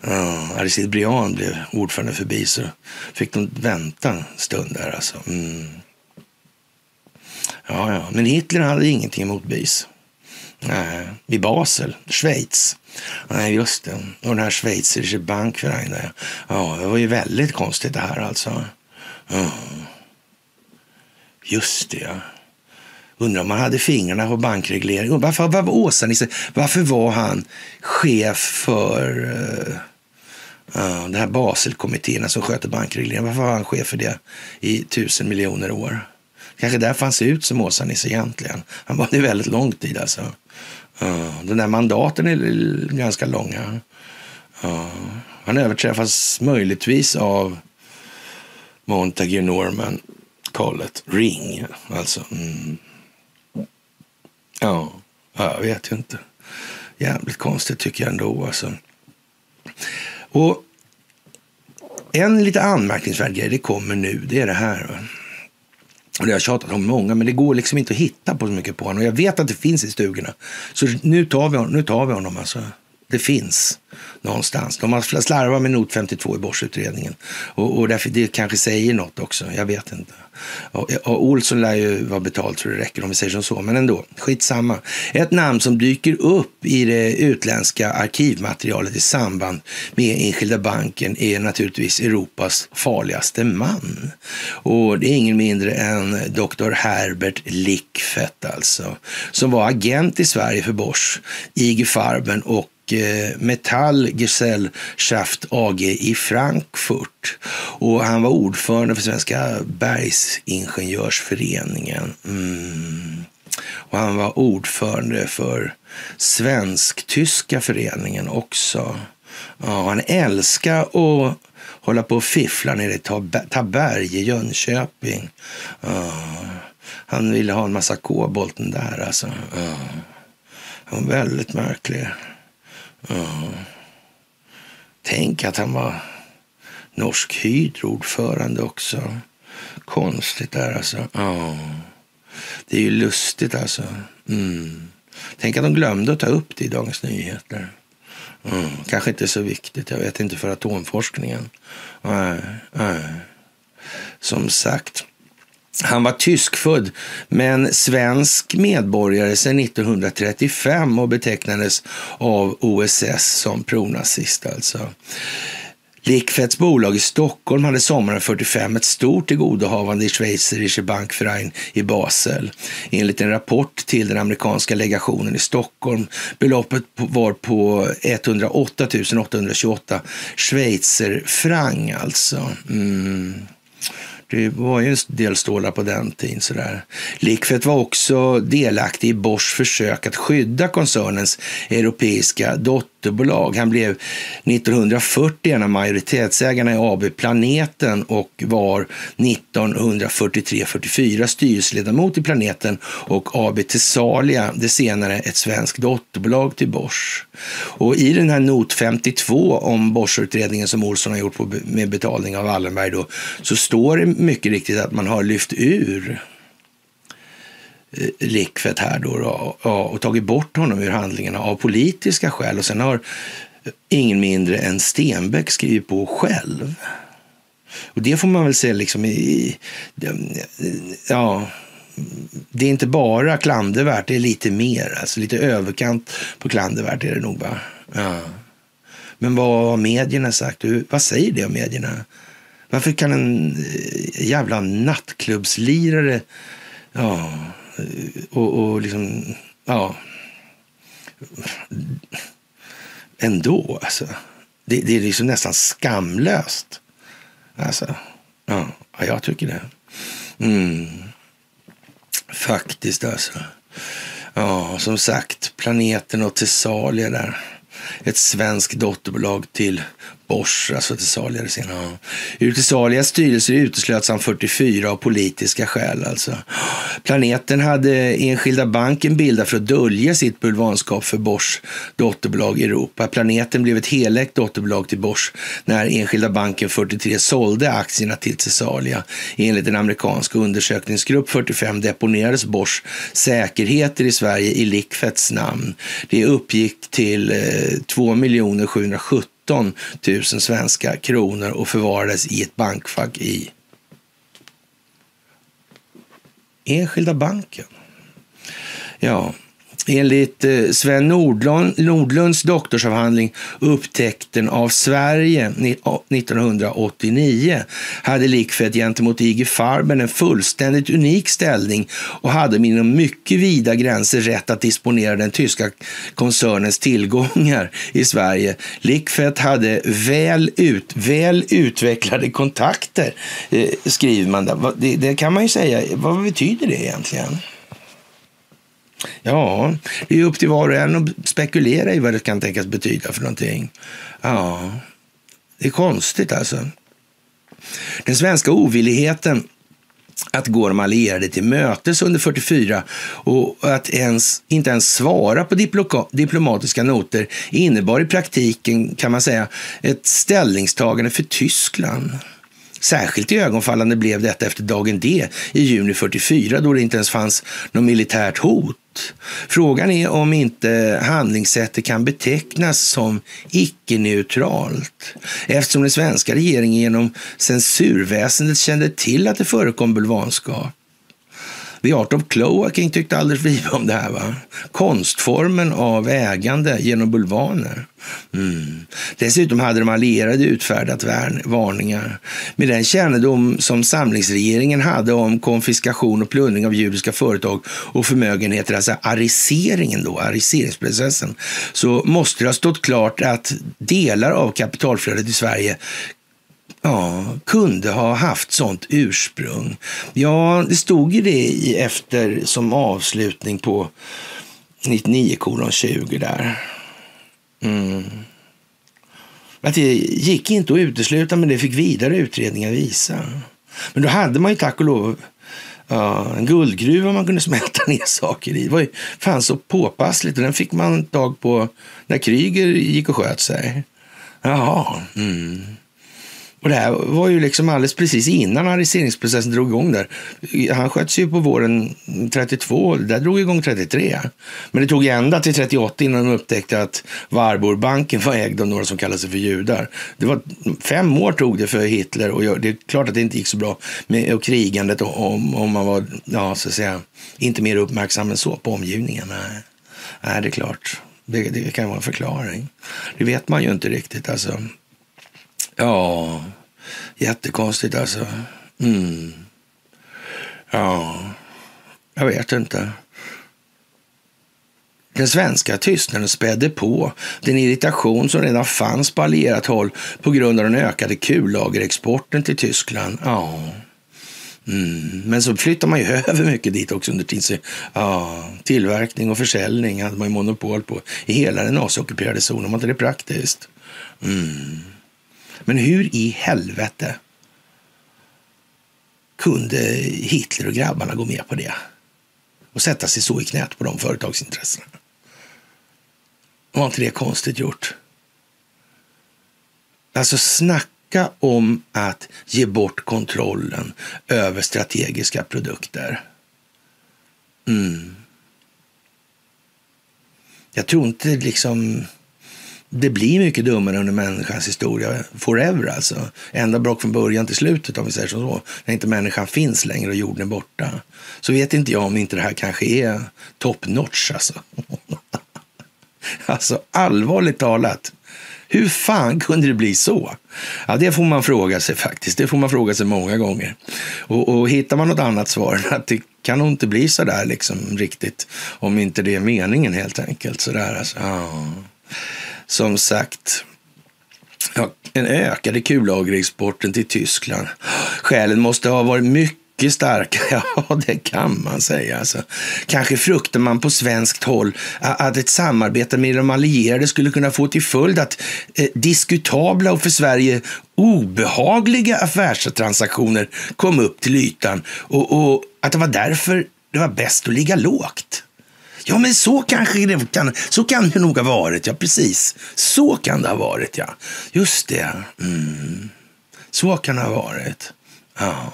ja, Aristide Briand blev ordförande förbi så fick de vänta en stund där alltså. Mm. Ja, ja. Men Hitler hade ingenting emot BIS. Eh, Nej, i Basel, Schweiz. Nej, just det. Och den här schweizeriske bankverein. Ja, det var ju väldigt konstigt det här alltså. Ja. Just det, ja. Undrar om man hade fingrarna på bankreglering. Varför, var Åsa-Nisse, varför var han chef för uh, uh, den här Baselkommittén alltså, som sköter bankregleringen? Varför var han chef för det i tusen miljoner år? Kanske därför han ser ut som Åsa-Nisse egentligen. Han var det väldigt lång tid alltså. Ja, den där mandaten är ganska långa. Ja, han överträffas möjligtvis av Montague Norman Collet Ring. Alltså. Mm. Ja, jag vet ju inte. Jävligt konstigt tycker jag ändå. Alltså. Och en lite anmärkningsvärd grej, det kommer nu, det är det här. Och det har jag tjatat om många, men det går liksom inte att hitta på så mycket på honom. Och jag vet att det finns i stugorna. Så nu tar vi, honom, nu tar vi honom alltså. Det finns någonstans. De har slarvat med not 52 i Borsutredningen. Och, och därför, det kanske säger något också. Jag vet inte. Och, och Olsson lär ju vara betalt så det räcker om vi säger som så. Men ändå, skitsamma. Ett namn som dyker upp i det utländska arkivmaterialet i samband med Enskilda banken är naturligtvis Europas farligaste man. Och det är ingen mindre än Dr. Herbert Lickfett alltså. Som var agent i Sverige för Bosch, IG Farben och Eh, Metall Gesellschaft AG i Frankfurt. Och han var ordförande för Svenska bergsingenjörsföreningen. Mm. Och han var ordförande för Svensk-tyska föreningen också. Ja, han älskar att hålla på och fiffla nere i Taberg i Jönköping. Ja, han ville ha en massa kobolten där alltså. Ja. Han var väldigt märklig. Ja. Tänk att han var Norsk Hydro-ordförande också. Konstigt där alltså. Ja. Det är ju lustigt alltså. Mm. Tänk att de glömde att ta upp det i Dagens Nyheter. Mm. Kanske inte så viktigt, jag vet inte, för atomforskningen. Nej, nej. Som sagt. Han var tyskfödd men svensk medborgare sedan 1935 och betecknades av OSS som pronazist. Alltså. Likfets bolag i Stockholm hade sommaren 45 ett stort tillgodohavande i Schweizerische Bankverein i Basel. Enligt en rapport till den amerikanska legationen i Stockholm beloppet var på 108 828 schweizerfranc alltså. Mm. Det var ju en del stålar på den tiden. Sådär. Likfett var också delaktig i Bors försök att skydda koncernens europeiska dotter dotterbolag. Han blev 1940 en av majoritetsägarna i AB Planeten och var 1943-44 styrelseledamot i Planeten och AB Tesalia, det senare ett svenskt dotterbolag till Bosch. Och i den här not 52 om Bosch-utredningen som Olsson har gjort på, med betalning av Wallenberg då, så står det mycket riktigt att man har lyft ur eh, här då, då och tagit bort honom ur handlingarna av politiska skäl. Och sen har eh, ingen mindre än Stenbeck skrivit på själv. Och det får man väl säga liksom i... Ja, det är inte bara klandervärt, det är lite mer. Alltså lite överkant på klandervärt är det nog. Va? Ja. Men vad har medierna sagt? Vad säger det om medierna? Varför kan en eh, jävla nattklubbslirare ja, och, och liksom, ja, ändå alltså. Det, det är liksom nästan skamlöst. Alltså, ja, jag tycker det. Mm. Faktiskt alltså. Ja, som sagt, planeten och Thessalia där. Ett svenskt dotterbolag till Bosch, alltså Tesalia senare. Ur Tesalias styrelse uteslöts han 44 av politiska skäl. Alltså. Planeten hade Enskilda banken bildat för att dölja sitt bulvanskap för Bosch dotterbolag i Europa. Planeten blev ett helägt dotterbolag till Bosch när Enskilda banken 43 sålde aktierna till Tesalia. Enligt en amerikansk undersökningsgrupp 45 deponerades Bosch säkerheter i Sverige i Likfets namn. Det uppgick till eh, 2 770 17 000 svenska kronor och förvarades i ett bankfack i Enskilda banken. Ja, Enligt eh, Sven Nordlund, Nordlunds doktorsavhandling Upptäckten av Sverige 1989 hade Likfed gentemot IG Farben en fullständigt unik ställning och hade inom mycket vida gränser rätt att disponera den tyska koncernens tillgångar i Sverige. Likfed hade väl, ut, väl utvecklade kontakter, eh, skriver man. Där. Det, det kan man ju säga. Vad betyder det egentligen? Ja, det är upp till var och en att spekulera i vad det kan tänkas betyda för någonting. Ja, det är konstigt alltså. Den svenska ovilligheten att gå de allierade till mötes under 44 och att ens, inte ens svara på diplomatiska noter innebar i praktiken, kan man säga, ett ställningstagande för Tyskland. Särskilt i ögonfallande blev detta efter dagen D i juni 44 då det inte ens fanns något militärt hot. Frågan är om inte handlingssättet kan betecknas som icke-neutralt eftersom den svenska regeringen genom censurväsendet kände till att det förekom bulvanskap. The Art of Cloaking tyckte aldrig vi om det här. Va? Konstformen av ägande genom bulvaner. Mm. Dessutom hade de allierade utfärdat varningar. Med den kännedom som samlingsregeringen hade om konfiskation och plundring av judiska företag och förmögenheter, alltså ariseringen då, ariseringsprocessen, så måste det ha stått klart att delar av kapitalflödet i Sverige ja, kunde ha haft sånt ursprung. Ja, det stod ju det i efter som avslutning på 99 kolon 20 där. Mm. Att det gick inte att utesluta, men det fick vidare utredningar visa. Men då hade man ju tack och lov ja, en guldgruva man kunde smälta ner saker i. Det var ju fan så påpassligt och den fick man tag på när Kryger gick och sköt sig. Jaha. Mm. Och det här var ju liksom alldeles precis innan arresteringsprocessen drog igång där. Han sköts ju på våren 32, där drog igång 33. Men det tog ända till 38 innan de upptäckte att Warburgbanken var ägd av några som kallade sig för judar. Det var fem år tog det för Hitler och det är klart att det inte gick så bra med och krigandet om, om man var, ja så att säga, inte mer uppmärksam än så på omgivningen. Nej, Nej det är klart. Det, det kan vara en förklaring. Det vet man ju inte riktigt alltså. Ja, jättekonstigt alltså. Mm. Ja, jag vet inte. Den svenska tystnaden spädde på den irritation som redan fanns på allierat håll på grund av den ökade kullagerexporten till Tyskland. Ja. Mm. Men så flyttar man ju över mycket dit också under tiden. Ja, tillverkning och försäljning hade man ju monopol på i hela den AC-ockuperade zonen. Var inte det praktiskt? Mm. Men hur i helvete kunde Hitler och grabbarna gå med på det? Och sätta sig så i knät på de företagsintressena. Var inte det konstigt gjort? Alltså snacka om att ge bort kontrollen över strategiska produkter. Mm. Jag tror inte liksom det blir mycket dummare under människans historia forever alltså. Ända brak från början till slutet om vi säger så. När inte människan finns längre och jorden är borta. Så vet inte jag om inte det här kanske är top notch alltså. alltså allvarligt talat. Hur fan kunde det bli så? Ja, det får man fråga sig faktiskt. Det får man fråga sig många gånger. Och, och hittar man något annat svar, att det kan nog inte bli så där liksom riktigt, om inte det är meningen helt enkelt. Så där, alltså. Ja som sagt ja, en ökade kullagerexporten till Tyskland. Skälen måste ha varit mycket starka, ja det kan man säga. Alltså, kanske fruktar man på svenskt håll att ett samarbete med de allierade skulle kunna få till följd att eh, diskutabla och för Sverige obehagliga affärstransaktioner kom upp till ytan och, och att det var därför det var bäst att ligga lågt. Ja, men så kanske det kan, så kan det nog ha varit. Ja, precis. Så kan det ha varit, ja. Just det. Mm. Så kan det ha varit. Ja.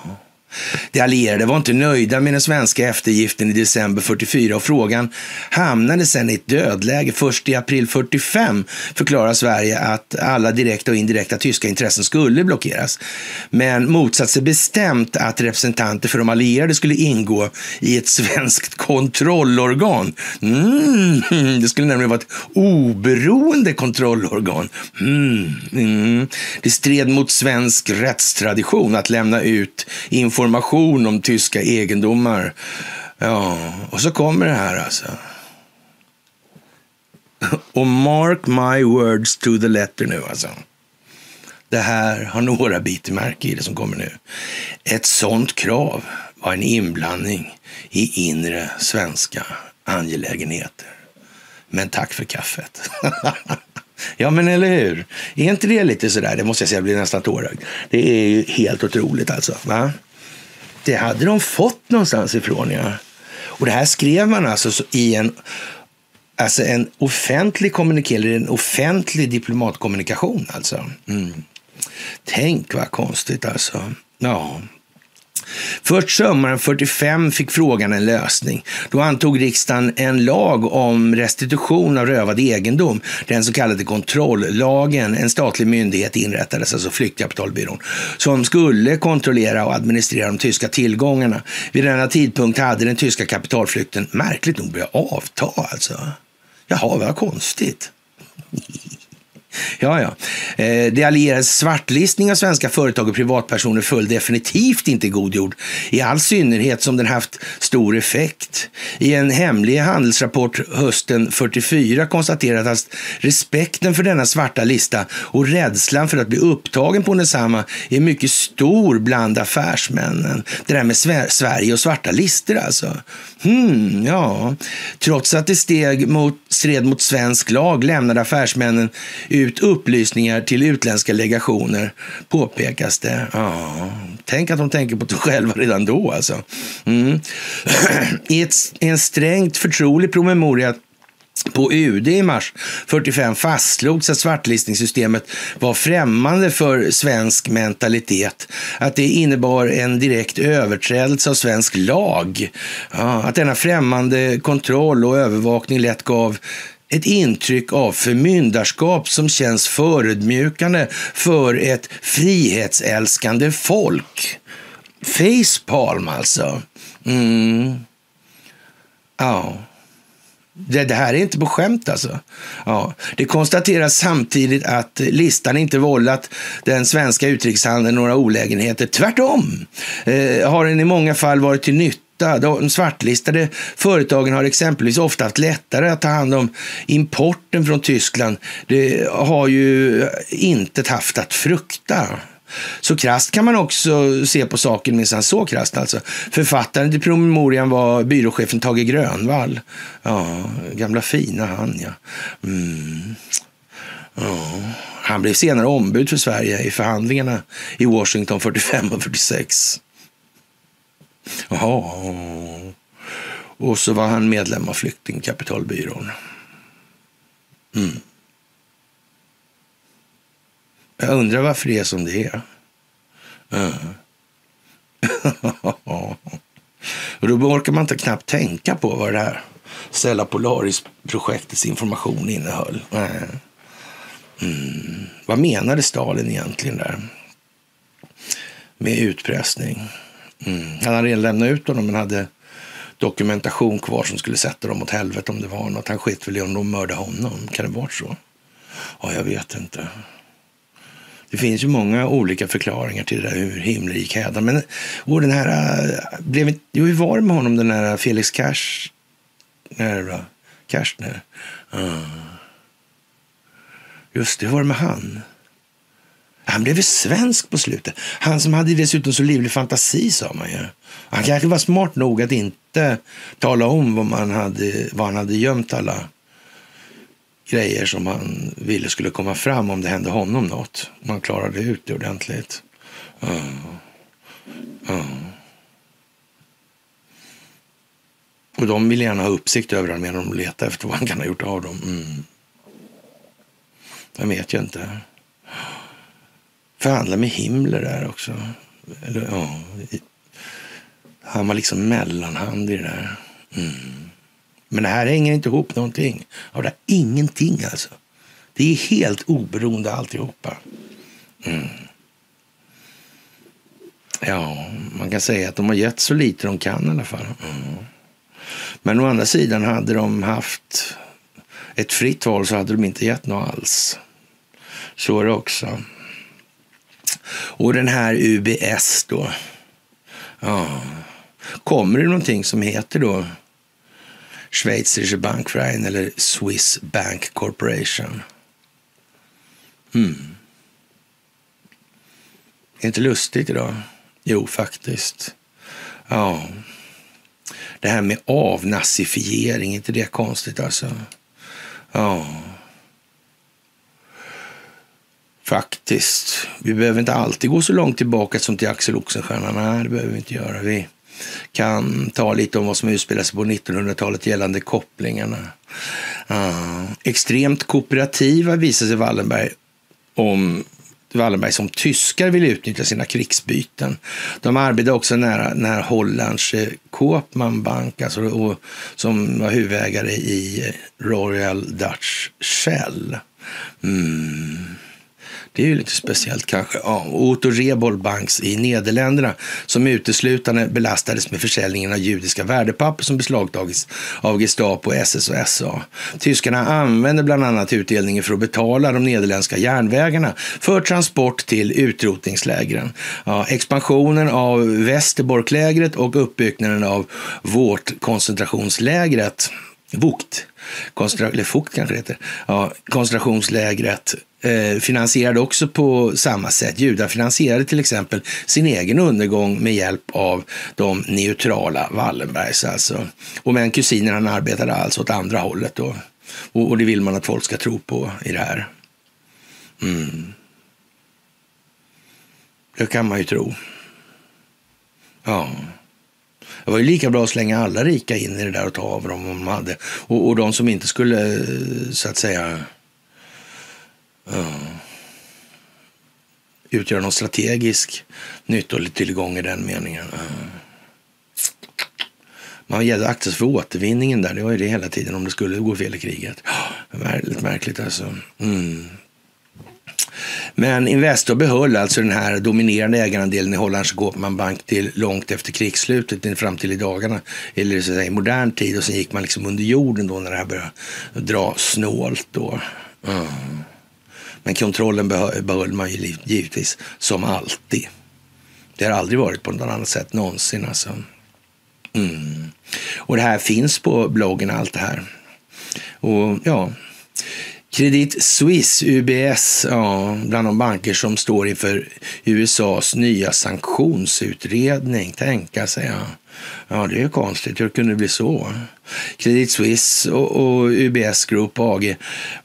De allierade var inte nöjda med den svenska eftergiften i december 44 och frågan hamnade sedan i ett dödläge. Först i april 45 förklarade Sverige att alla direkta och indirekta tyska intressen skulle blockeras. Men motsatte sig bestämt att representanter för de allierade skulle ingå i ett svenskt kontrollorgan. Mm, det skulle nämligen vara ett oberoende kontrollorgan. Mm, mm. Det stred mot svensk rättstradition att lämna ut information information om tyska egendomar. Ja, och så kommer det här alltså. Och mark my words to the letter nu alltså. Det här har några bitmärke i det som kommer nu. Ett sånt krav var en inblandning i inre svenska angelägenheter. Men tack för kaffet. ja, men eller hur? Är inte det lite sådär? Det måste jag säga, jag blir nästan tårögd. Det är ju helt otroligt alltså. Va? Det hade de fått någonstans ifrån, ja. Och det här skrev man alltså i en, alltså en offentlig kommuniké, eller en offentlig diplomatkommunikation alltså. Mm. Tänk vad konstigt alltså. Ja. Först sommaren 45 fick frågan en lösning. Då antog riksdagen en lag om restitution av rövad egendom, den så kallade kontrolllagen. En statlig myndighet inrättades, alltså Flyktkapitalbyrån, som skulle kontrollera och administrera de tyska tillgångarna. Vid denna tidpunkt hade den tyska kapitalflykten märkligt nog börjat avta alltså. Jaha, vad konstigt. Ja, ja. Eh, det allierades svartlistning av svenska företag och privatpersoner föll definitivt inte god jord. I all synnerhet som den haft stor effekt. I en hemlig handelsrapport hösten 44 konstaterades att respekten för denna svarta lista och rädslan för att bli upptagen på densamma är mycket stor bland affärsmännen. Det där med Sverige och svarta listor alltså. Hmm, ja. Trots att det steg mot, stred mot svensk lag lämnade affärsmännen ut upplysningar till utländska legationer, påpekas det. Ja, tänk att de tänker på sig själva redan då alltså. Mm. I ett, en strängt förtrolig promemoria på UD i mars 45 fastslogs att svartlistningssystemet var främmande för svensk mentalitet. Att det innebar en direkt överträdelse av svensk lag. Ja, att denna främmande kontroll och övervakning lätt gav ett intryck av förmyndarskap som känns förödmjukande för ett frihetsälskande folk. Facepalm alltså. Mm. Ja. Det, det, här är inte på skämt alltså. Ja. Det konstateras samtidigt att listan inte vållat den svenska utrikeshandeln några olägenheter. Tvärtom eh, har den i många fall varit till nytta de svartlistade företagen har exempelvis ofta haft lättare att ta hand om importen från Tyskland. Det har ju inte haft att frukta. Så krast kan man också se på saken, minsann så krast alltså. Författaren till promemorian var byråchefen Tage Grönvall. Ja, gamla fina han ja. Mm. ja. Han blev senare ombud för Sverige i förhandlingarna i Washington 45 och 46. Jaha. Och så var han medlem av Flyktingkapitalbyrån. Mm. Jag undrar varför det är som det är. Mm. och då orkar man inte knappt tänka på vad det här Stella Polaris-projektets information innehöll. Mm. Vad menade Stalin egentligen där? Med utpressning. Mm. Han hade redan lämnat ut honom men hade dokumentation kvar som skulle sätta dem åt helvete om det var något. Han skit väl i om de mördade honom. Kan det vara så? Ja, jag vet inte. Det finns ju många olika förklaringar till det där hur himlen gick hädan. Men och den här, äh, blev, jo, hur var det med honom, den här Felix Cash? Nej, Uh. Just det, hur var det med han? Han blev svensk på slutet. Han som hade dessutom så livlig fantasi sa man ju. Han kanske var smart nog att inte tala om vad, man hade, vad han hade gömt alla grejer som han ville skulle komma fram om det hände honom något. Man klarade ut det ordentligt. Uh. Uh. Och de vill gärna ha uppsikt över honom medan de letade efter vad han kan ha gjort av dem. Mm. Jag vet ju inte förhandla med Himmler där också. Eller, ja, Han var liksom mellanhand i det där. Mm. Men det här hänger inte ihop någonting. Av det ingenting alltså. Det är helt oberoende alltihopa. Mm. Ja, man kan säga att de har gett så lite de kan i alla fall. Mm. Men å andra sidan, hade de haft ett fritt val så hade de inte gett något alls. Så är det också. Och den här UBS då. Ja. Kommer det någonting som heter då Schweizerische Bankverein eller Swiss Bank Corporation? Mm. Är inte lustigt idag? Jo, faktiskt. Ja. Det här med avnazifiering, är inte det konstigt alltså? Ja. Faktiskt. Vi behöver inte alltid gå så långt tillbaka som till Axel Oxenstierna. Nej, det behöver vi inte göra. Vi kan ta lite om vad som utspelar sig på 1900-talet gällande kopplingarna. Uh, extremt kooperativa visar sig Wallenberg om Wallenberg som tyskar vill utnyttja sina krigsbyten. De arbetade också nära, nära Hollands eh, Koopman Bank, alltså, och, som var huvudägare i eh, Royal Dutch Shell. Mm. Det är ju lite speciellt kanske. Ja, Otto Rebol Banks i Nederländerna som uteslutande belastades med försäljningen av judiska värdepapper som beslagtagits av Gestapo, SS och SA. Tyskarna använde bland annat utdelningen för att betala de nederländska järnvägarna för transport till utrotningslägren. Ja, expansionen av Västerborklägret och uppbyggnaden av vårt koncentrationslägret eller Fukt kanske det heter, ja, koncentrationslägret eh, finansierade också på samma sätt. Judar finansierade till exempel sin egen undergång med hjälp av de neutrala Wallenbergs. Alltså. Och men kusinen han arbetade alltså åt andra hållet. Då. Och, och det vill man att folk ska tro på i det här. Mm. Det kan man ju tro. Ja. Det var ju lika bra att slänga alla rika in i det där och ta av dem om de hade. Och, och de som inte skulle, så att säga, uh, utgöra någon strategisk nyttotillgång i den meningen. Uh. Man gällde akta för återvinningen där. Det var ju det hela tiden om det skulle gå fel i kriget. Väldigt märkligt alltså. Mm. Men Investor behöll alltså den här dominerande ägarandelen i Hollands Goldman Bank till långt efter krigsslutet, fram till i dagarna, eller så att säga, i modern tid. Och sen gick man liksom under jorden då när det här började dra snålt. Då. Mm. Men kontrollen behöll man ju givetvis som alltid. Det har aldrig varit på något annat sätt någonsin. Alltså. Mm. Och det här finns på bloggen, allt det här. Och ja, Credit Suisse, UBS, ja, bland de banker som står inför USAs nya sanktionsutredning. Tänka sig, ja. Ja, det är konstigt. Hur kunde det bli så? Credit Suisse och, och UBS Group AG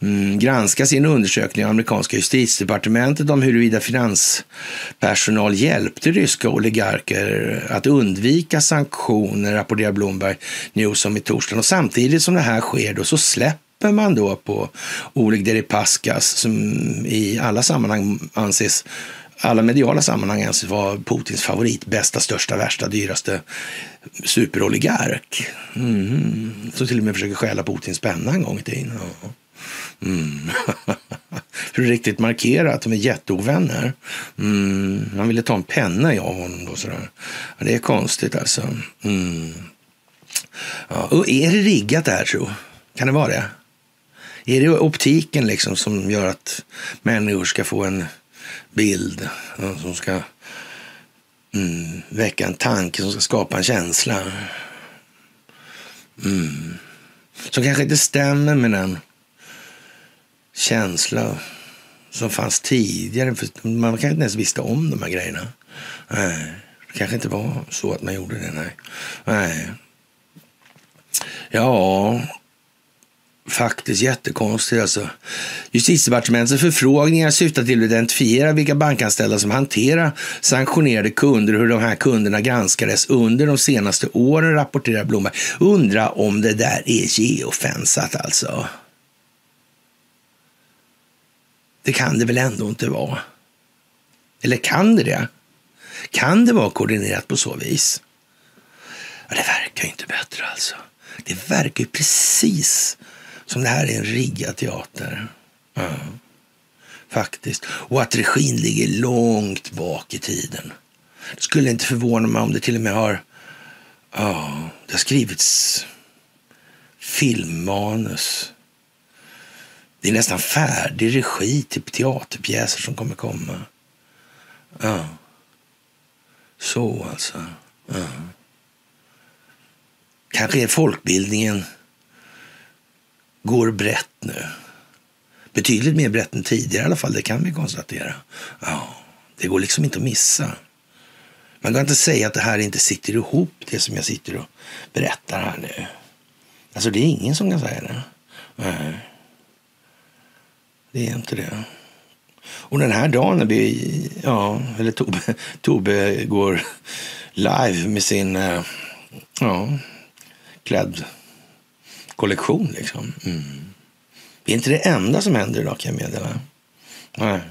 mm, granskar sin undersökning av amerikanska justitiedepartementet om huruvida finanspersonal hjälpte ryska oligarker att undvika sanktioner, rapporterar Bloomberg News om i torsdagen. Och samtidigt som det här sker då så släpper släpper man då på Oleg Deripaskas som i alla sammanhang anses alla mediala sammanhang anses vara Putins favorit, bästa, största, värsta, dyraste superoligark. Mm. Som till och med försöker stjäla Putins penna en gång i tiden. Ja. Mm. För att riktigt markera att de är jätteovänner. Mm. Han ville ta en penna av honom. Då, sådär. Ja, det är konstigt alltså. Mm. Ja. Och är det riggat det här tro? Kan det vara det? Är det optiken liksom som gör att människor ska få en bild som ska mm, väcka en tanke, som ska skapa en känsla? Mm. Som kanske inte stämmer med den känsla som fanns tidigare. För man kanske inte ens visste om de här grejerna. Nej, det kanske inte var så att man gjorde det. Nej. nej. Ja, faktiskt jättekonstigt. Alltså. Justitiedepartementets förfrågningar syftar till att identifiera vilka bankanställda som hanterar sanktionerade kunder och hur de här kunderna granskades under de senaste åren, rapporterar Blomberg. Undra om det där är geofensat alltså. Det kan det väl ändå inte vara? Eller kan det det? Kan det vara koordinerat på så vis? Ja, det verkar ju inte bättre alltså. Det verkar ju precis som det här är en riggad teater. Mm. Faktiskt. Och att regin ligger långt bak i tiden. Det skulle inte förvåna mig om det till och med har, ja, det har skrivits filmmanus. Det är nästan färdig regi till teaterpjäser som kommer komma. Ja. Så alltså. Ja. Kanske är folkbildningen går brett nu. Betydligt mer brett än tidigare i alla fall, det kan vi konstatera. Ja, det går liksom inte att missa. Man kan inte säga att det här inte sitter ihop, det som jag sitter och berättar här nu. Alltså det är ingen som kan säga det. Nej. Det är inte det. Och den här dagen när vi, ja, eller Tobbe, Tobbe går live med sin, eh, ja, klädd Kollektion, liksom. Mm. Det är inte det enda som händer idag kan jag meddela. Nej.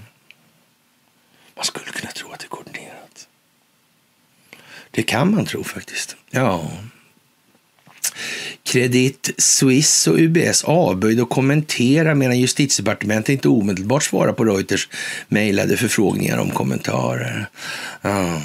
Man skulle kunna tro att det är koordinerat. Det kan man tro faktiskt. Ja. Credit Suisse och UBS avböjde att kommentera medan justitiedepartementet inte omedelbart svarade på Reuters mejlade förfrågningar om kommentarer. Ja,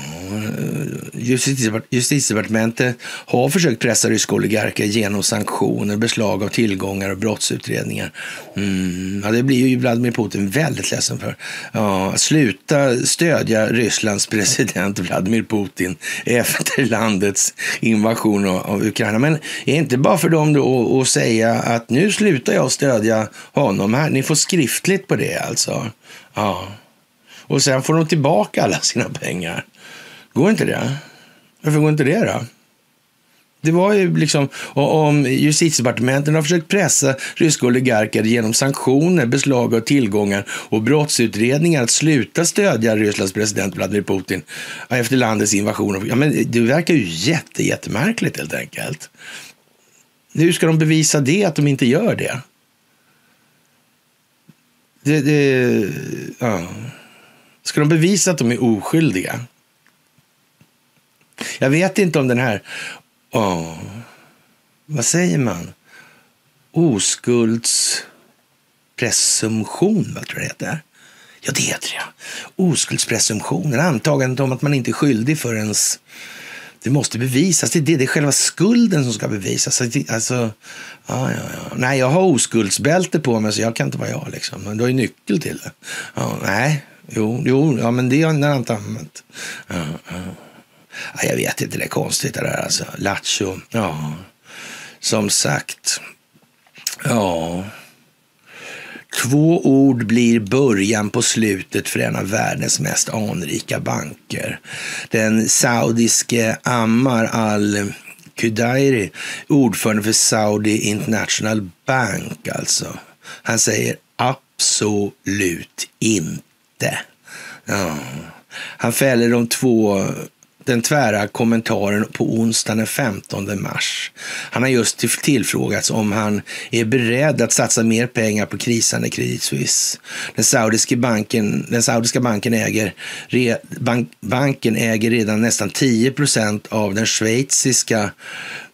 justitiedepartementet har försökt pressa ryska oligarker genom sanktioner, beslag av tillgångar och brottsutredningar. Mm, ja, det blir ju Vladimir Putin väldigt ledsen för. Ja, sluta stödja Rysslands president Vladimir Putin efter landets invasion av Ukraina. Men är inte bara för dem då att säga att nu slutar jag stödja honom här. Ni får skriftligt på det alltså. Ja. Och sen får de tillbaka alla sina pengar. Går inte det? Varför går inte det då? Det var ju liksom om justitiedepartementet har försökt pressa ryska oligarker genom sanktioner, beslag av tillgångar och brottsutredningar att sluta stödja Rysslands president Vladimir Putin efter landets invasion. Ja, men det verkar ju jätte, jättemärkligt helt enkelt. Hur ska de bevisa det, att de inte gör det? det, det ja. Ska de bevisa att de är oskyldiga? Jag vet inte om den här, oh, vad säger man? Oskuldspresumtion, vad tror jag det heter? Ja, det heter det. Oskuldspresumtionen, antagandet om att man inte är skyldig förrän det måste bevisas. Det är, det, det är själva skulden som ska bevisas. Alltså, alltså, ja, ja, ja. Nej, jag har oskuldsbälte på mig så jag kan inte vara jag. Liksom. Men du har ju nyckel till det. Ja, nej, jo, jo ja, men det har jag inte använt. Ja, ja. ja, jag vet inte, det är konstigt det där alltså. Lattjo, ja. Som sagt, ja. Två ord blir början på slutet för en av världens mest anrika banker. Den saudiske Ammar al Kudairi, ordförande för Saudi International Bank alltså. Han säger absolut inte. Ja. Han fäller de två den tvära kommentaren på onsdagen den 15 mars. Han har just tillfrågats om han är beredd att satsa mer pengar på krisande Credit Suisse. Den saudiska banken, den saudiska banken, äger, bank, banken äger redan nästan 10 procent av den schweiziska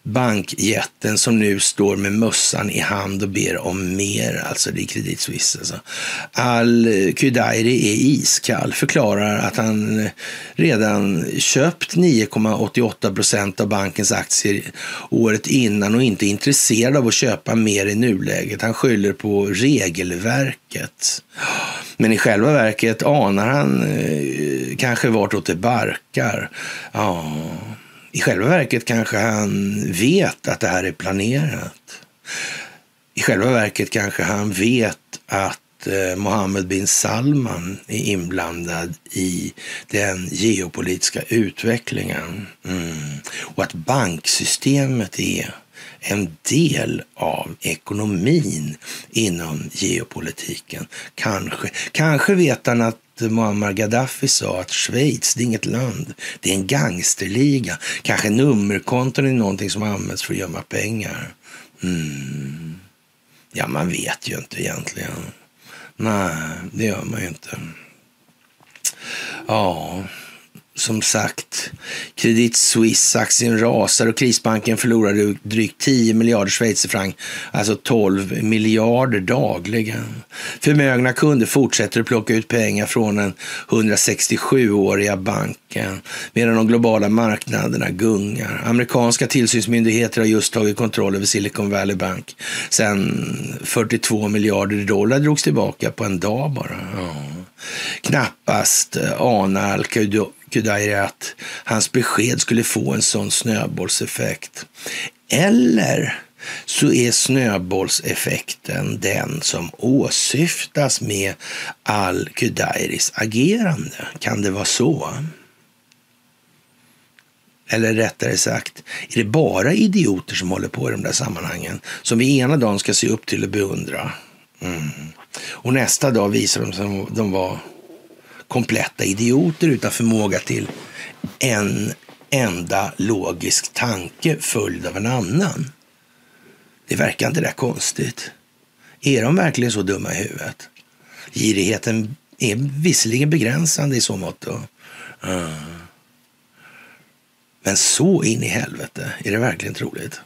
bankjätten som nu står med mössan i hand och ber om mer, alltså det är Credit Suisse. Alltså. Al-Qudairi är iskall, förklarar att han eh, redan köpt 9,88 procent av bankens aktier året innan och inte är intresserad av att köpa mer i nuläget. Han skyller på regelverket. Men i själva verket anar han eh, kanske vartåt det barkar. Ja i själva verket kanske han vet att det här är planerat. I själva verket kanske han vet att eh, Mohammed bin Salman är inblandad i den geopolitiska utvecklingen. Mm. Och att banksystemet är en del av ekonomin inom geopolitiken. Kanske, kanske vet han att Muammar Gaddafi sa att Schweiz, det är inget land, det är en gangsterliga. Kanske nummerkonton är någonting som används för att gömma pengar. Mm. Ja, man vet ju inte egentligen. Nej, det gör man ju inte. Ja, som sagt, Credit Suisse-aktien rasar och krisbanken förlorade drygt 10 miljarder schweizerfranc, alltså 12 miljarder dagligen. Förmögna kunder fortsätter att plocka ut pengar från den 167-åriga banken medan de globala marknaderna gungar. Amerikanska tillsynsmyndigheter har just tagit kontroll över Silicon Valley Bank sen 42 miljarder dollar drogs tillbaka på en dag bara. Ja. Knappast eh, ana al Kudairi att hans besked skulle få en sån snöbollseffekt. Eller så är snöbollseffekten den som åsyftas med al-Qudairis agerande. Kan det vara så? Eller rättare sagt, är det bara idioter som håller på i de där sammanhangen som vi ena dagen ska se upp till och beundra? Mm. Och nästa dag visar de sig de var kompletta idioter utan förmåga till en enda logisk tanke följd av en annan. Det verkar inte det konstigt. Är de verkligen så dumma i huvudet? Girigheten är visserligen begränsande i så mått. Uh. Men så in i helvete, är det verkligen troligt?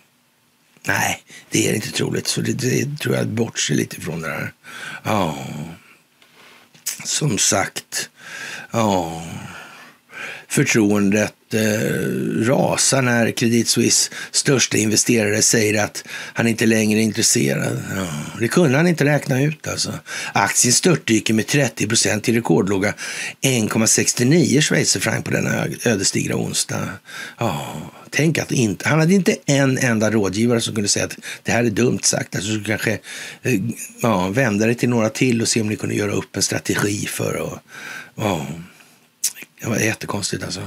Nej, det är inte troligt. Så det, det tror jag bortser lite ifrån det där. Ja, som sagt. Ja, förtroendet eh, rasar när Credit Suisse största investerare säger att han inte längre är intresserad. Ja, det kunde han inte räkna ut alltså. Aktien störtdyker med 30 procent till rekordlåga 1,69 schweizerfranc på denna ödesdigra onsdag. Ja, tänk att inte, han hade inte en enda rådgivare som kunde säga att det här är dumt sagt. Alltså, skulle kanske eh, ja, vända dig till några till och se om ni kunde göra upp en strategi för och, ja, det var jättekonstigt alltså.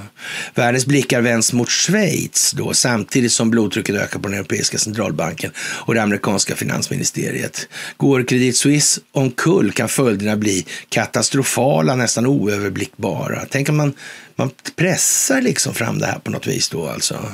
Världens blickar vänds mot Schweiz då, samtidigt som blodtrycket ökar på den europeiska centralbanken och det amerikanska finansministeriet. Går Credit Suisse omkull kan följderna bli katastrofala, nästan oöverblickbara. Tänk om man man pressar liksom fram det här på något vis då alltså.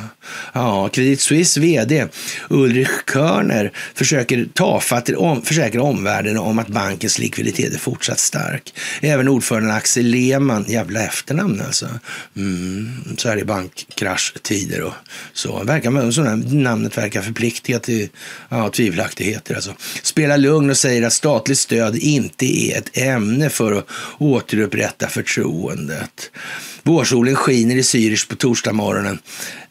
Ja, Credit Suisse vd Ulrich Körner försöker tafatt om, försäkra omvärlden om att bankens likviditet är fortsatt stark. Även ordföranden Axel Lehmann, jävla efternamn alltså. Mm, så här i bankkraschtider och så. Verkar, så namnet verkar förpliktiga till ja, tvivelaktigheter. Alltså. Spelar lugn och säger att statligt stöd inte är ett ämne för att återupprätta förtroendet. Vårsolen skiner i Zürich på torsdagsmorgonen,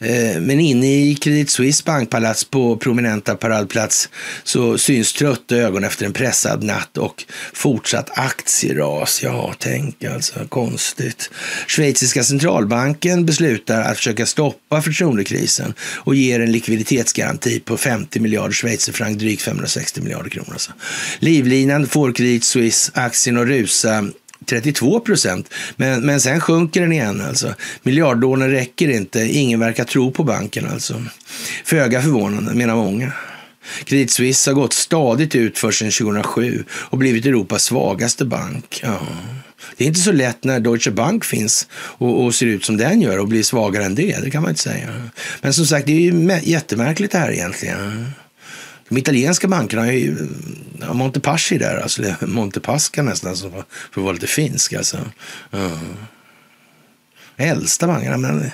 eh, men inne i Credit Suisse bankpalats på prominenta paradplats så syns trötta ögon efter en pressad natt och fortsatt aktieras. Ja, tänk alltså, konstigt. Schweiziska centralbanken beslutar att försöka stoppa förtroendekrisen och ger en likviditetsgaranti på 50 miljarder schweizerfranc, drygt 560 miljarder kronor. Alltså. Livlinan får Credit Suisse aktien att rusa 32 procent. Men, men sen sjunker den igen alltså. Miljardlånen räcker inte. Ingen verkar tro på banken alltså. Föga förvånande, menar många. Credit Suisse har gått stadigt ut för sedan 2007 och blivit Europas svagaste bank. Ja. Det är inte så lätt när Deutsche Bank finns och, och, ser ut som den gör och blir svagare än det. Det kan man inte säga. Men som sagt, det är ju jättemärkligt det här egentligen. De italienska bankerna har ju ja, Montepaschi där, alltså Montepasca nästan, för att vara lite finsk. Alltså. Ja. Äldsta bankerna. Men,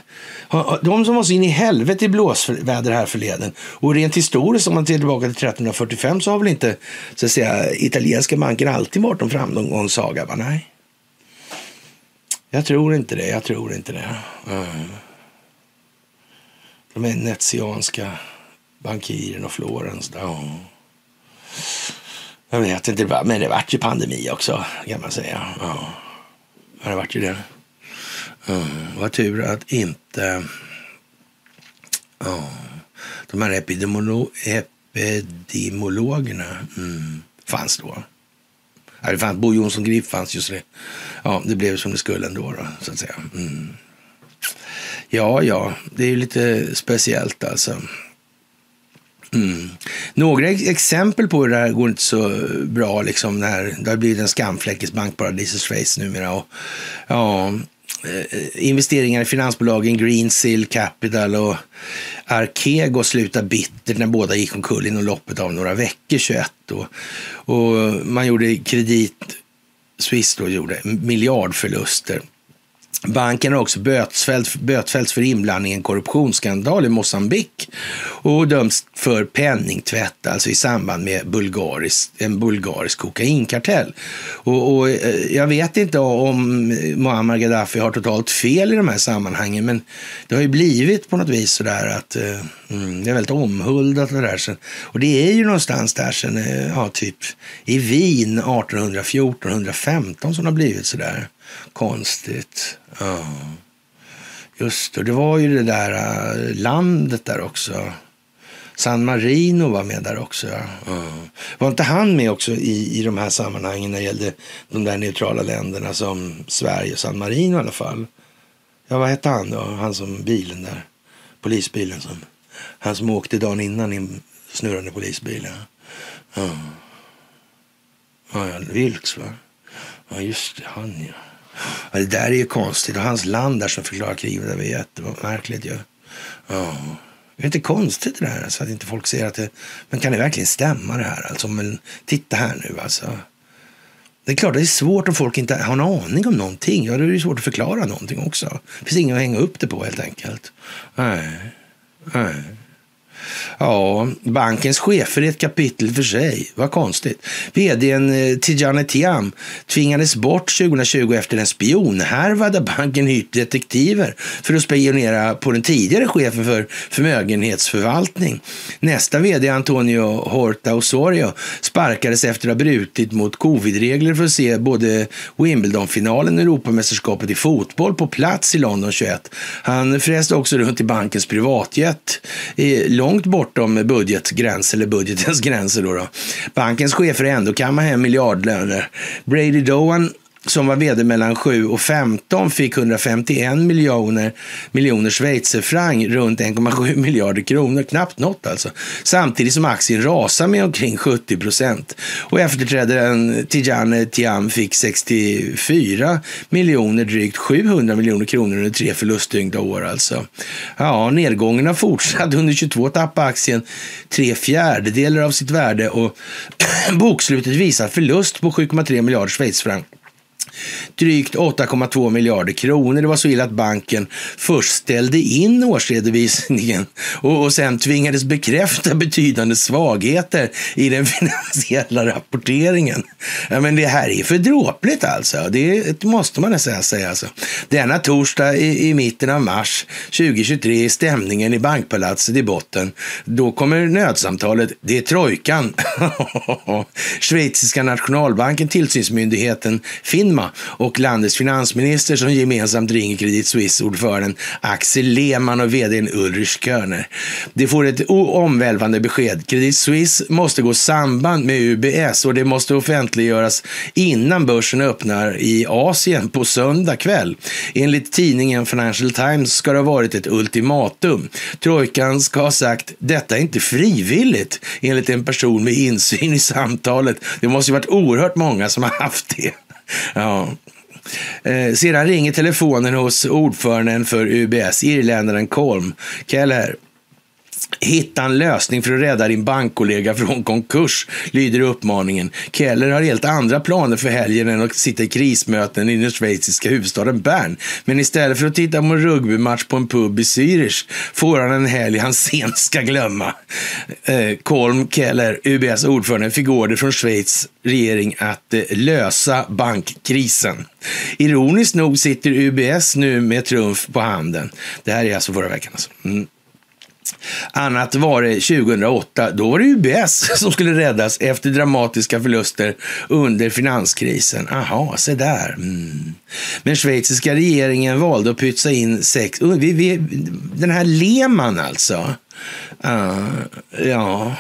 de som var så in i helvete i blåsväder här förleden. Och rent historiskt, om man ser tillbaka till 1345, så har väl inte så att säga, italienska banker alltid varit en framgångssaga? Va? Nej. Jag tror inte det. Jag tror inte det. Mm. De är netsianska bankiren och Florens. Ja. Jag vet inte, men det vart ju pandemi också kan man säga. Ja, det vart ju det. Ja, vad tur att inte ja, de här epidemiolo epidemiologerna mm, fanns då. Ja, det fanns, Bo Jonsson Grip fanns just det. Ja, det blev som det skulle ändå, då, så att säga. Mm. Ja, ja, det är ju lite speciellt alltså. Mm. Några exempel på hur det här går inte så bra, liksom när det har blivit en skamfläck i bankparadisets face numera. Och, ja, eh, investeringar i finansbolagen Greensill Capital och Arkego slutade bittert när båda gick omkull inom loppet av några veckor 21. Och, och man gjorde kredit, Swiss då gjorde miljardförluster Banken har också bötfällts, bötfällts för inblandning i en korruptionsskandal i Mosambik och dömts för penningtvätt, alltså i samband med bulgarisk, en bulgarisk kokainkartell. Och, och, eh, jag vet inte om Muammar Gaddafi har totalt fel i de här sammanhangen, men det har ju blivit på något vis sådär att eh, mm, det är väldigt omhuldat det där. Och det är ju någonstans där sen, eh, ja, typ i Wien 1814, 1815 som det har blivit sådär konstigt. Ja. Just det, det var ju det där äh, landet där också. San Marino var med där också. Ja. Var inte han med också i, i de här sammanhangen när det gällde de där neutrala länderna som Sverige och San Marino i alla fall? Ja, vad hette han då? Han som bilen där. Polisbilen som. Han som åkte dagen innan i en snurrande polisbil. Ja, ja. ja Vilks va? Ja, just det. Han ja. Ja, det där är ju konstigt. Och hans land där som förklarar kriget, det var jättemärkligt ju. Ja. Det är inte konstigt det där, så att inte folk ser att det... Men kan det verkligen stämma det här? Alltså, men titta här nu alltså. Det är klart det är svårt om folk inte har en aning om någonting. Ja, då är det svårt att förklara någonting också. Det finns inget att hänga upp det på helt enkelt. Nej. Nej. Ja, bankens chefer är ett kapitel för sig. Vad konstigt. Vdn eh, Tijane Tiam tvingades bort 2020 efter en spionhärva där banken hyrt detektiver för att spionera på den tidigare chefen för förmögenhetsförvaltning. Nästa vd, Antonio Horta Osorio, sparkades efter att ha brutit mot covidregler för att se både Wimbledon-finalen och Europamästerskapet i fotboll på plats i London 21. Han fräste också runt i bankens privatjet långt långt bortom budgetgräns, eller budgetens gränser. Då, då. Bankens chefer ändå kammar hem miljardlöner. Brady Doan som var vd mellan 7 och 15 fick 151 miljoner, miljoner schweizerfranc, runt 1,7 miljarder kronor. Knappt något alltså. Samtidigt som aktien rasar med omkring 70 procent. Och efterträdaren Tijane Tiam fick 64 miljoner, drygt 700 miljoner kronor under tre förlusttyngda år alltså. Ja, nedgången har fortsatt. Under 22 tappade aktien tre fjärdedelar av sitt värde och bokslutet visar förlust på 7,3 miljarder schweizerfranc drygt 8,2 miljarder kronor. Det var så illa att banken först ställde in årsredovisningen och, och sen tvingades bekräfta betydande svagheter i den finansiella rapporteringen. Ja, men det här är för dråpligt alltså. Det måste man nästan säga. Alltså. Denna torsdag i, i mitten av mars 2023 är stämningen i bankpalatset i botten. Då kommer nödsamtalet. Det är trojkan. Schweiziska nationalbanken, tillsynsmyndigheten Finma och landets finansminister som gemensamt ringer Credit Suisse-ordföranden Axel Lehmann och vd Ulrich Körner. Det får ett omvälvande besked. Credit Suisse måste gå samband med UBS och det måste offentliggöras innan börsen öppnar i Asien på söndag kväll. Enligt tidningen Financial Times ska det ha varit ett ultimatum. Trojkan ska ha sagt detta är inte frivilligt enligt en person med insyn i samtalet. Det måste ju varit oerhört många som har haft det. Ja. Eh, sedan ringer telefonen hos ordföranden för UBS, irländaren Colm Keller. Hitta en lösning för att rädda din bankkollega från konkurs, lyder uppmaningen. Keller har helt andra planer för helgen än att sitta i krismöten i den schweiziska huvudstaden Bern. Men istället för att titta på en rugbymatch på en pub i Zürich får han en helg han sent ska glömma. Eh, Kolm Keller, UBS ordförande, fick order från Schweiz regering att eh, lösa bankkrisen. Ironiskt nog sitter UBS nu med trumf på handen. Det här är alltså förra veckan. Alltså. Mm. Annat var det 2008. Då var det UBS som skulle räddas efter dramatiska förluster under finanskrisen. Aha, se där. Mm. Men schweiziska regeringen valde att pytsa in sex... Oh, vi, vi, den här Lehmann alltså. Uh, ja...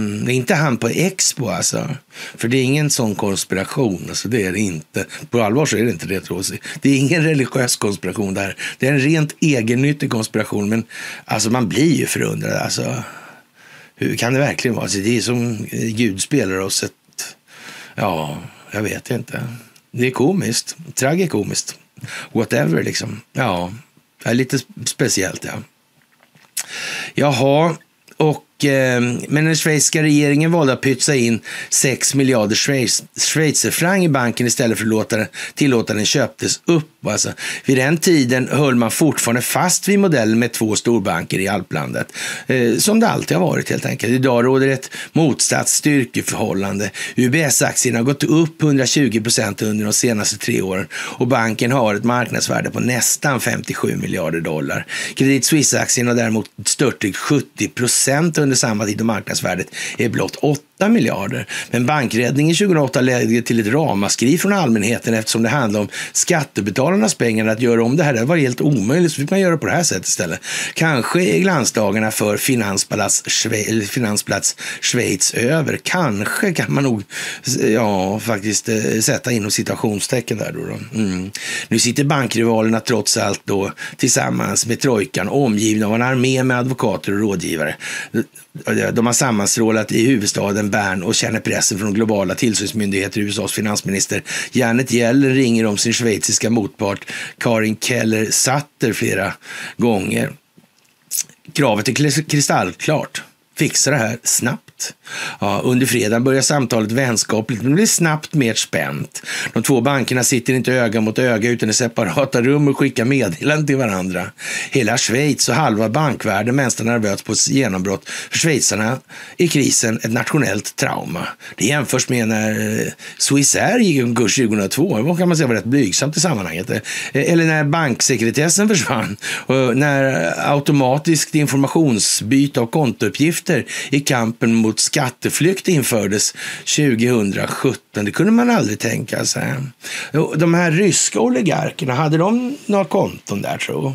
Mm, det är inte han på Expo alltså. För det är ingen sån konspiration. Alltså, det är det inte. På allvar så är det inte det, tror jag. Det är ingen religiös konspiration där. Det är en rent egennyttig konspiration. Men alltså, man blir ju förundrad. Alltså, hur kan det verkligen vara? Alltså, det är som eh, Gud spelar oss ett... Ja, jag vet inte. Det är komiskt. Tragikomiskt. Whatever, liksom. Ja, det är lite speciellt, ja. Jaha, och Ehm, men den schweiziska regeringen valde att pytsa in 6 miljarder schweiz, schweizerfranc i banken istället för att låta, tillåta den köptes upp. Alltså, vid den tiden höll man fortfarande fast vid modellen med två storbanker i alplandet. Eh, som det alltid har varit helt enkelt. Idag råder ett motsatt styrkeförhållande. UBS-aktien har gått upp 120 procent under de senaste tre åren och banken har ett marknadsvärde på nästan 57 miljarder dollar. Credit Suisse-aktien har däremot störtdykt 70 procent under under samma tid och marknadsvärdet är blott 8 miljarder. Men bankräddningen 2008 ledde till ett ramaskri från allmänheten eftersom det handlade om skattebetalarnas pengar. Att göra om det här det var helt omöjligt, så fick man göra på det här sättet istället. Kanske är glansdagarna för Finansplats, Schwe Finansplats Schweiz över. Kanske kan man nog ja, faktiskt eh, sätta inom citationstecken där. Då, då. Mm. Nu sitter bankrivalerna trots allt då tillsammans med trojkan omgivna av en armé med advokater och rådgivare. De har sammanstrålat i huvudstaden Bern och känner pressen från globala tillsynsmyndigheter. USAs finansminister Janet Yellen ringer om sin schweiziska motpart Karin Keller Satter flera gånger. Kravet är kristallklart. Fixa det här snabbt. Ja, under fredagen börjar samtalet vänskapligt, men blir snabbt mer spänt. De två bankerna sitter inte öga mot öga utan i separata rum och skickar meddelanden till varandra. Hela Schweiz och halva bankvärlden väntar nervöst på ett genombrott. För schweizarna är krisen ett nationellt trauma. Det jämförs med när eh, Swissair gick i konkurs 2002. Det kan man säga var rätt blygsamt i sammanhanget. Eh, eller när banksekretessen försvann. Och när automatiskt informationsbyte av kontouppgifter i kampen mot skatteflykt infördes 2017. Det kunde man aldrig tänka sig. De här ryska oligarkerna, hade de några konton där tro?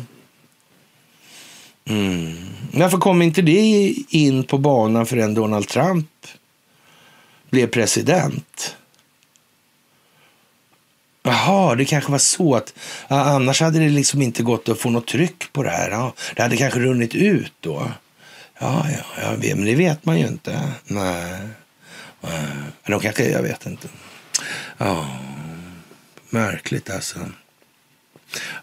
Mm. Varför kom inte det in på banan förrän Donald Trump blev president? Jaha, det kanske var så att annars hade det liksom inte gått att få något tryck på det här. Det hade kanske runnit ut då. Ja, ja, ja, men det vet man ju inte. Nej. Men De kanske, jag vet inte. Ja, märkligt alltså.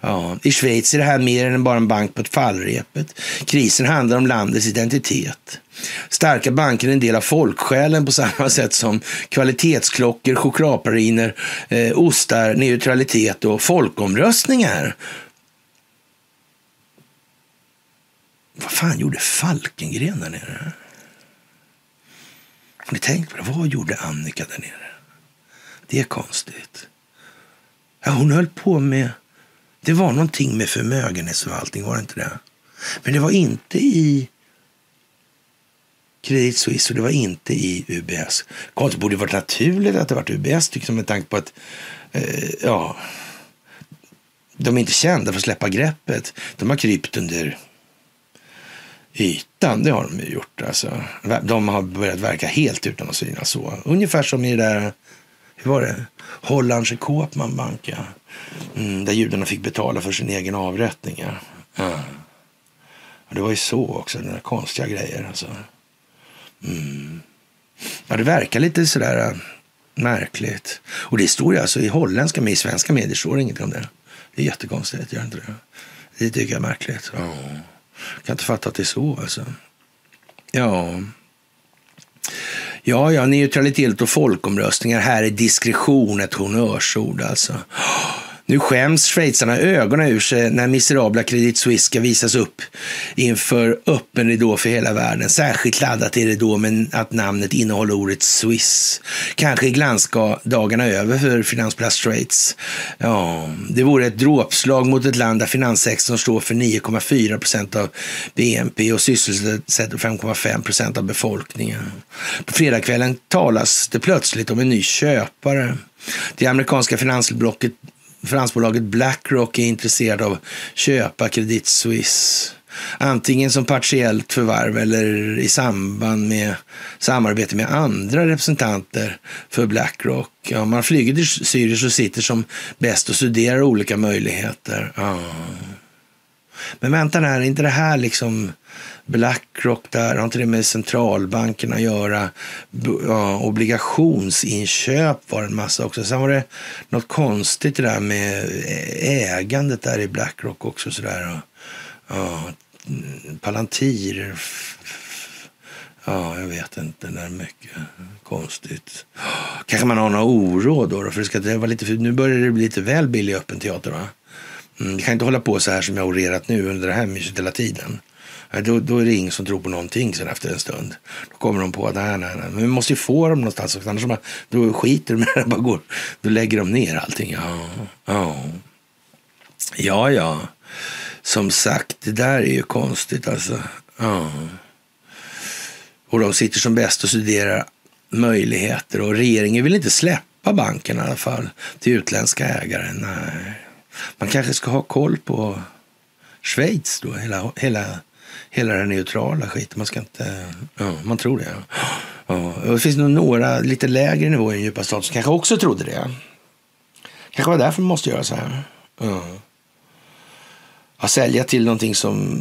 Ja, I Schweiz är det här mer än bara en bank på ett fallrepet. Krisen handlar om landets identitet. Starka banker är en del av folksjälen på samma sätt som kvalitetsklockor, chokladpraliner, eh, ostar, neutralitet och folkomröstningar. Vad fan gjorde Falkengren där nere? Har ni tänkt på det? Vad gjorde Annika där nere? Det är konstigt. Ja, hon höll på med... Det var någonting med förmögenhetsförvaltning, var det inte det? Men det var inte i Credit Suisse och det var inte i UBS. Det borde varit naturligt att det var UBS, liksom med tanke på att eh, ja, de är inte kända för att släppa greppet. De har krypt under ytan. Det har de ju gjort. Alltså. De har börjat verka helt utan att synas så. Ungefär som i det där, hur var det, Hollandske Koopmanbank, ja. Mm, där judarna fick betala för sin egen avrättning. Ja. ja. det var ju så också, den där konstiga grejer. Alltså. Mm. Ja, det verkar lite sådär äh, märkligt. Och det står ju alltså i holländska, men i svenska medier står det inget om det. Det är jättekonstigt, gör inte det? Det tycker jag är märkligt. Jag kan inte fatta att det är så alltså. Ja. Ja, ja, neutralitet och folkomröstningar. Här är diskretion ett honnörsord alltså. Nu skäms schweizarna ögonen ur sig när miserabla Credit Suisse ska visas upp inför öppen ridå för hela världen. Särskilt laddat är det då med att namnet innehåller ordet Swiss. Kanske är glansdagarna över för Finansplats Schweiz. Ja, det vore ett dråpslag mot ett land där finanssektorn står för 9,4 procent av BNP och sysselsätter 5,5 procent av befolkningen. På fredagskvällen talas det plötsligt om en ny köpare. Det amerikanska finansblocket finansbolaget Blackrock är intresserad av att köpa Credit Suisse. Antingen som partiellt förvärv eller i samband med samarbete med andra representanter för Blackrock. Ja, man flyger till Zürich och sitter som bäst och studerar olika möjligheter. Ja. Men vänta är inte det här liksom Blackrock där, har inte det med centralbankerna att göra? Ja, obligationsinköp var en massa också. Sen var det något konstigt det där med ägandet där i Blackrock också. Sådär. Ja, Palantir. Ja, jag vet inte. Det är mycket konstigt. Kanske man har några oro då, för det ska vara lite, för nu börjar det bli lite väl billig öppen teater va? Mm, vi kan inte hålla på så här som jag har orerat nu under det här myset hela tiden. Då, då är det ingen som tror på någonting sen efter en stund. Då kommer de på att nej, nej, nej. Men vi måste ju få dem någonstans. Annars man, då skiter de med det. Bara går. Då lägger de ner allting. Ja, ja. Ja, ja. Som sagt, det där är ju konstigt alltså. Ja. Och de sitter som bäst och studerar möjligheter. Och regeringen vill inte släppa banken i alla fall till utländska ägare. Nej. Man kanske ska ha koll på Schweiz då, hela, hela, hela den neutrala skiten. Man ska inte... Ja, man tror det. Ja. Och Det finns nog några lite lägre nivåer i den djupa staten som kanske också trodde det. Kanske var därför man måste göra så här. Ja. Att sälja till någonting som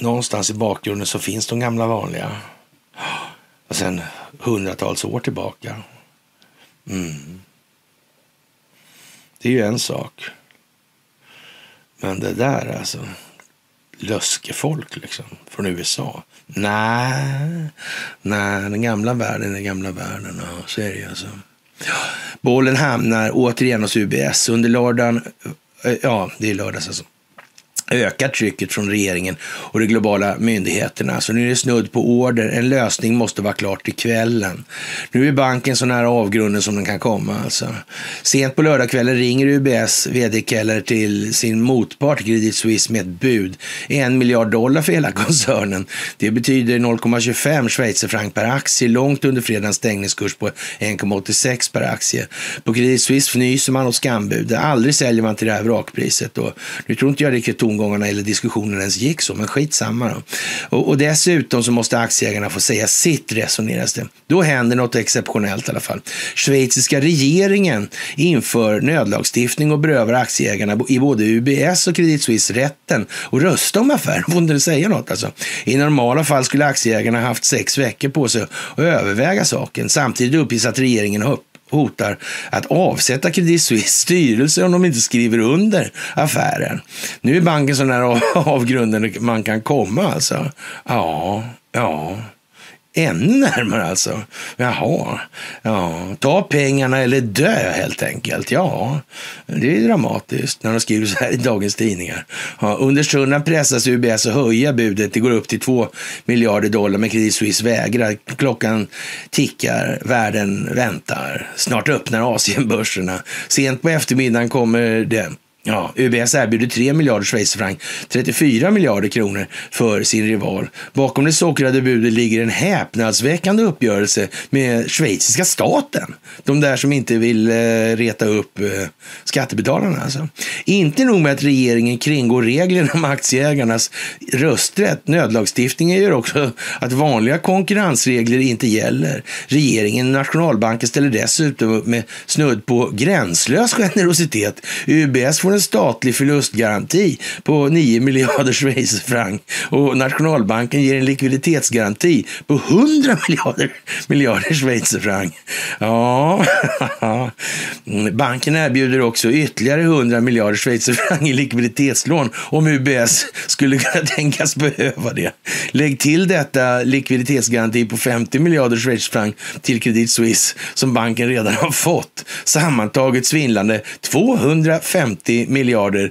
någonstans i bakgrunden så finns de gamla vanliga. Och sen hundratals år tillbaka. Mm. Det är ju en sak. Men det där alltså. Löskefolk liksom. Från USA. Nej, nej, den gamla världen är gamla världen. Ja, så är det ju alltså. Bollen hamnar återigen hos UBS. Under lördagen, eh, ja det är lördags alltså ökar trycket från regeringen och de globala myndigheterna. Så nu är det snudd på order. En lösning måste vara klar till kvällen. Nu är banken så nära avgrunden som den kan komma. Alltså. Sent på lördagskvällen ringer UBS vd Keller till sin motpart Credit Suisse med ett bud. En miljard dollar för hela koncernen. Det betyder 0,25 schweizerfranc per aktie, långt under fredagens stängningskurs på 1,86 per aktie. På Credit Suisse fnyser man åt skambud. Aldrig säljer man till det här vrakpriset. Då. nu tror inte jag det är tongångarna eller diskussionen ens gick så, men skitsamma då. Och, och dessutom så måste aktieägarna få säga sitt, resoneras det. Då händer något exceptionellt i alla fall. Schweiziska regeringen inför nödlagstiftning och berövar aktieägarna i både UBS och Credit Suisse rätten att rösta om affären. Får inte säga något alltså. I normala fall skulle aktieägarna haft sex veckor på sig att överväga saken. Samtidigt uppges att regeringen har hotar att avsätta Credit Suisse styrelse om de inte skriver under affären. Nu är banken så nära avgrunden man kan komma alltså. Ja, ja. Ännu närmare alltså. Jaha, ja. Ta pengarna eller dö helt enkelt. Ja, det är dramatiskt när de skriver så här i dagens tidningar. Ja, under stunden pressas UBS att höja budet. Det går upp till 2 miljarder dollar, men Credit Suisse vägrar. Klockan tickar, världen väntar. Snart öppnar Asienbörserna. Sent på eftermiddagen kommer det Ja, UBS erbjuder 3 miljarder schweizerfranc, 34 miljarder kronor för sin rival. Bakom det sockrade budet ligger en häpnadsväckande uppgörelse med schweiziska staten. De där som inte vill eh, reta upp eh, skattebetalarna. Alltså. Inte nog med att regeringen kringgår reglerna om aktieägarnas rösträtt. Nödlagstiftningen gör också att vanliga konkurrensregler inte gäller. Regeringen och nationalbanken ställer dessutom upp med snudd på gränslös generositet. UBS får en statlig förlustgaranti på 9 miljarder schweizerfranc och Nationalbanken ger en likviditetsgaranti på 100 miljarder, miljarder schweizerfranc. Ja, mm, banken erbjuder också ytterligare 100 miljarder schweizerfranc i likviditetslån om UBS skulle kunna tänkas behöva det. Lägg till detta likviditetsgaranti på 50 miljarder schweizerfranc till Credit Suisse som banken redan har fått. Sammantaget svindlande 250 miljarder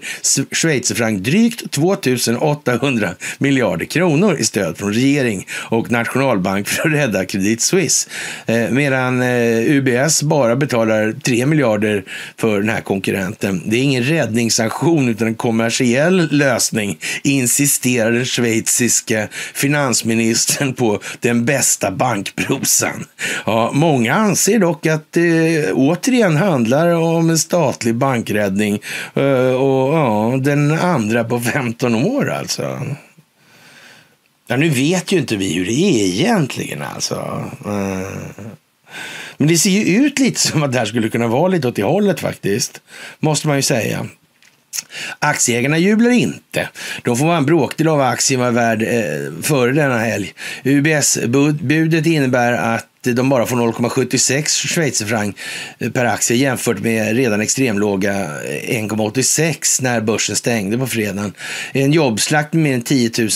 schweizerfranc, drygt 2800 miljarder kronor i stöd från regering och nationalbank för att rädda Credit Suisse. Eh, medan eh, UBS bara betalar 3 miljarder för den här konkurrenten. Det är ingen räddningsaktion utan en kommersiell lösning, insisterar den schweiziska finansministern på den bästa bankprosan. Ja, många anser dock att det återigen handlar om en statlig bankräddning eh, Eh, och ja, den andra på 15 år alltså. Ja, nu vet ju inte vi hur det är egentligen alltså. Eh, men det ser ju ut lite som att det här skulle kunna vara lite åt det hållet faktiskt. Måste man ju säga. Aktieägarna jublar inte. De får vara en bråkdel av aktien var värd eh, före denna helg. UBS-budet innebär att de bara får 0,76 schweizerfranc per aktie jämfört med redan extremlåga 1,86 när börsen stängde på fredagen. En jobbslakt med mer än 10 000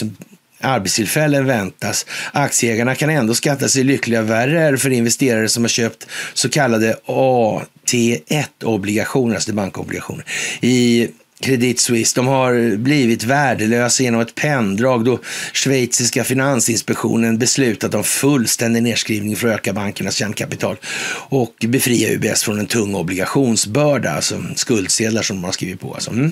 arbetstillfällen väntas. Aktieägarna kan ändå skatta sig lyckliga. Värre är för investerare som har köpt så kallade AT1-obligationer, alltså bankobligationer, i Credit Suisse. De har blivit värdelösa genom ett penndrag då schweiziska finansinspektionen beslutat om fullständig nedskrivning för att öka bankernas kärnkapital och befria UBS från en tung obligationsbörda, alltså skuldsedlar som de har skrivit på. Alltså. Mm.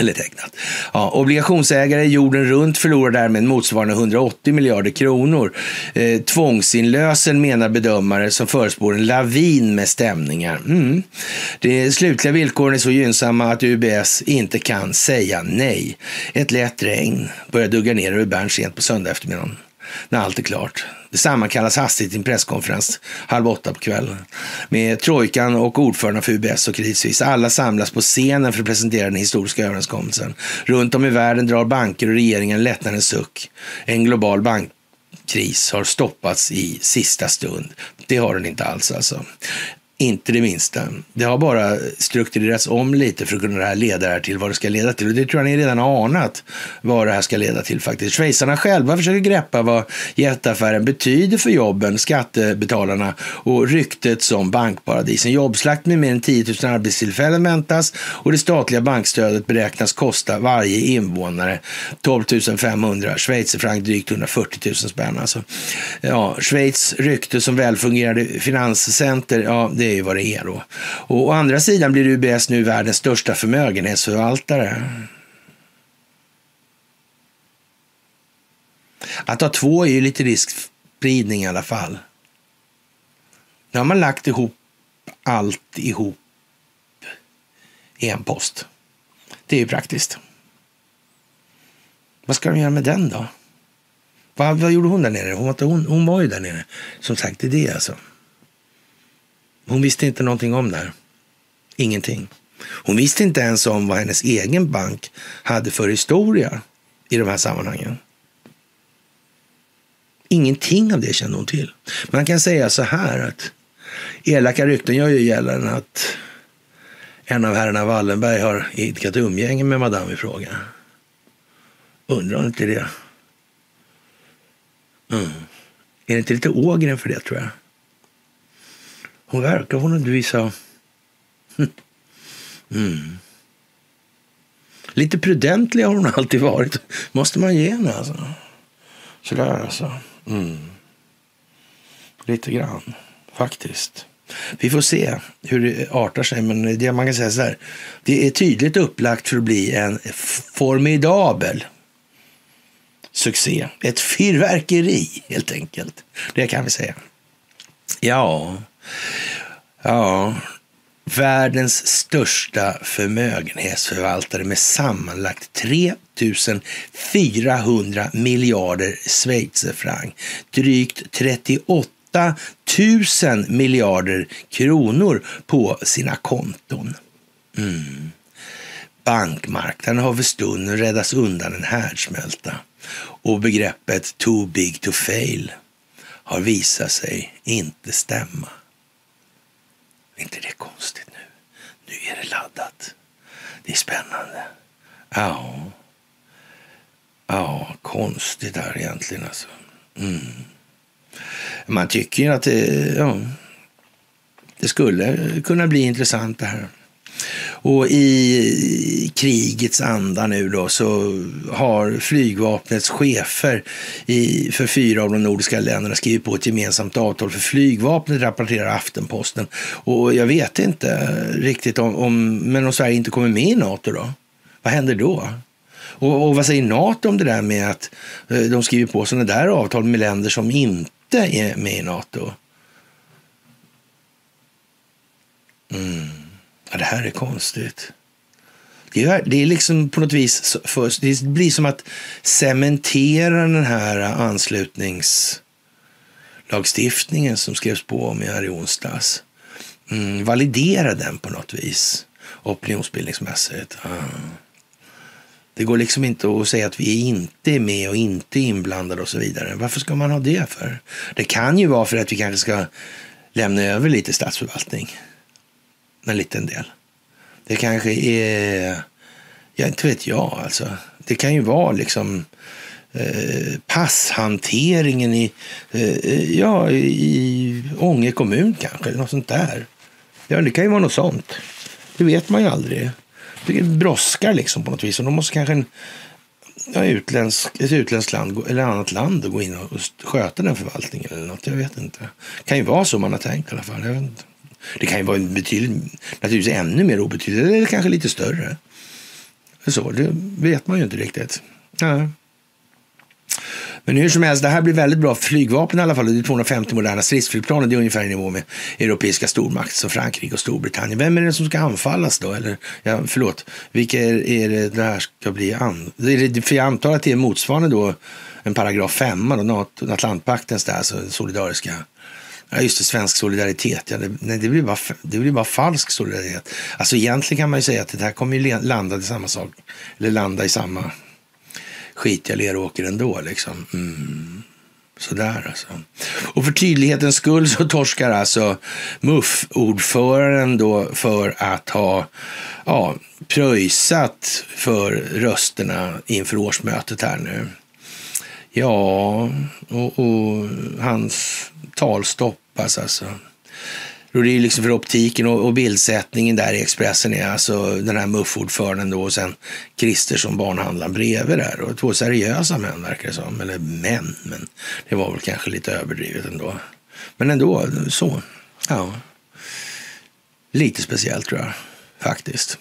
Eller tecknat. Ja, obligationsägare jorden runt förlorar därmed motsvarande 180 miljarder kronor. Eh, tvångsinlösen menar bedömare som förespår en lavin med stämningar. Mm. De slutliga villkoren är så gynnsamma att UBS inte kan säga nej. Ett lätt regn börjar dugga ner över Bern sent på söndag eftermiddagen när allt är klart. Det sammankallas hastigt i en presskonferens halv åtta på kvällen med trojkan och ordförande för UBS och Krisvis. Alla samlas på scenen för att presentera den historiska överenskommelsen. Runt om i världen drar banker och regeringen lättnadens suck. En global bankkris har stoppats i sista stund. Det har den inte alls alltså. Inte det minsta. Det har bara strukturerats om lite för att kunna leda det här till vad det ska leda till. Och det tror jag ni redan har anat vad det här ska leda till faktiskt. Schweizarna själva försöker greppa vad jätteaffären betyder för jobben, skattebetalarna och ryktet som bankparadis. En jobbslakt med mer än 10 000 arbetstillfällen väntas och det statliga bankstödet beräknas kosta varje invånare 12 500 schweizerfranc, drygt 140 000 spänn. Alltså, ja, Schweiz rykte som välfungerande finanscenter, ja, det det är ju vad det är då. Och å andra sidan blir UBS nu världens största förmögenhetsförvaltare. Att ha två är ju lite riskspridning i alla fall. Nu har man lagt ihop allt ihop i en post. Det är ju praktiskt. Vad ska de göra med den då? Vad, vad gjorde hon där nere? Hon, hon, hon var ju där nere. Som sagt, det är det alltså. Hon visste inte någonting om det här. Ingenting. Hon visste inte ens om vad hennes egen bank hade för historia i de här sammanhangen. Ingenting av det kände hon till. Man kan säga så här att elaka rykten gör ju gällande att en av herrarna Wallenberg har idkat umgänge med madame i fråga. Undrar hon inte det? Mm. Är det inte lite ågren för det tror jag? Hon verkar Hon något vis. Mm. Lite prudentlig har hon alltid varit. måste man ge henne alltså. Sådär alltså. Mm. Lite grann, faktiskt. Vi får se hur det artar sig, men det man kan säga så här. Det är tydligt upplagt för att bli en formidabel succé. Ett fyrverkeri, helt enkelt. Det kan vi säga. Ja, Ja, världens största förmögenhetsförvaltare med sammanlagt 3 400 miljarder schweizerfranc. Drygt 38 000 miljarder kronor på sina konton. Mm. Bankmarknaden har för stunden räddats undan en härdsmälta och begreppet too big to fail har visat sig inte stämma. Är inte det konstigt nu? Nu är det laddat. Det är spännande. Ja. Ja, konstigt där egentligen alltså. Mm. Man tycker ju att det, ja, det skulle kunna bli intressant det här. Och i krigets anda nu då så har flygvapnets chefer i, för fyra av de nordiska länderna skrivit på ett gemensamt avtal för flygvapnet, rapporterar Aftenposten. Och jag vet inte riktigt om, om men om Sverige inte kommer med i NATO då? Vad händer då? Och, och vad säger NATO om det där med att eh, de skriver på sådana där avtal med länder som inte är med i NATO? Mm. Ja, det här är konstigt. Det är, det är liksom på något vis, för, det blir som att cementera den här anslutningslagstiftningen som skrevs på om här i onsdags. Mm, validera den på något vis, opinionsbildningsmässigt. Ah. Det går liksom inte att säga att vi inte är med och inte är inblandade och så vidare. Varför ska man ha det för? Det kan ju vara för att vi kanske ska lämna över lite statsförvaltning en liten del. Det kanske är, ja inte vet jag alltså. Det kan ju vara liksom eh, passhanteringen i, eh, ja, i Ånge kommun kanske, något sånt där. Ja, det kan ju vara något sånt. Det vet man ju aldrig. Det brådskar liksom på något vis. Och då måste kanske en, ja, utländsk, ett utländskt land eller annat land gå in och sköta den förvaltningen eller något. Jag vet inte. Det kan ju vara så man har tänkt i alla fall. Jag vet inte. Det kan ju vara betydligt, naturligtvis ännu mer obetydligt eller kanske lite större. Så, det vet man ju inte riktigt. Ja. Men hur som helst, det här blir väldigt bra för flygvapen i alla fall. Det är 250 moderna stridsflygplan det är ungefär i nivå med europeiska stormakter som Frankrike och Storbritannien. Vem är det som ska anfallas då? Eller, ja, förlåt, vilka är, är det det här ska bli? An, för jag antar att det är motsvarande då en paragraf 5, Atlantpaktens där, alltså solidariska Ja, just det, svensk solidaritet. Ja, det, nej, det, blir bara, det blir bara falsk solidaritet. Alltså egentligen kan man ju säga att det här kommer ju landa i samma sak. Eller landa i samma skitiga leråker ändå. Liksom. Mm. Sådär alltså. Och för tydlighetens skull så torskar alltså MUF-ordföranden då för att ha ja, pröjsat för rösterna inför årsmötet här nu. Ja, och, och hans talstopp stoppas alltså. Det är liksom för optiken och, och bildsättningen där i Expressen är alltså den här MUF-ordföranden då och sen Christer som barnhandlaren bredvid där. Och två seriösa män verkar det som. Eller män, men det var väl kanske lite överdrivet ändå. Men ändå, så. Ja. Lite speciellt tror jag faktiskt.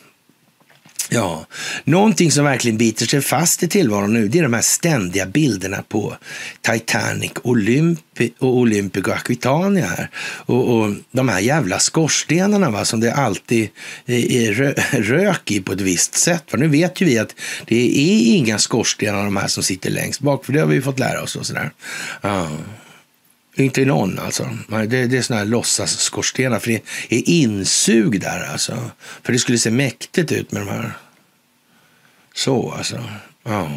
Ja, någonting som verkligen biter sig fast i tillvaron nu det är de här ständiga bilderna på Titanic, Olympi och Olympic och Aquitania här. Och, och de här jävla skorstenarna va, som det alltid är rö rök i på ett visst sätt. För nu vet ju vi att det är inga skorstenar de här som sitter längst bak, för det har vi fått lära oss. Och sådär. Ja. Inte någon alltså. Det, det är såna här låtsas-skorstenar. för det är insug där alltså. För det skulle se mäktigt ut med de här. 是我是吧？哦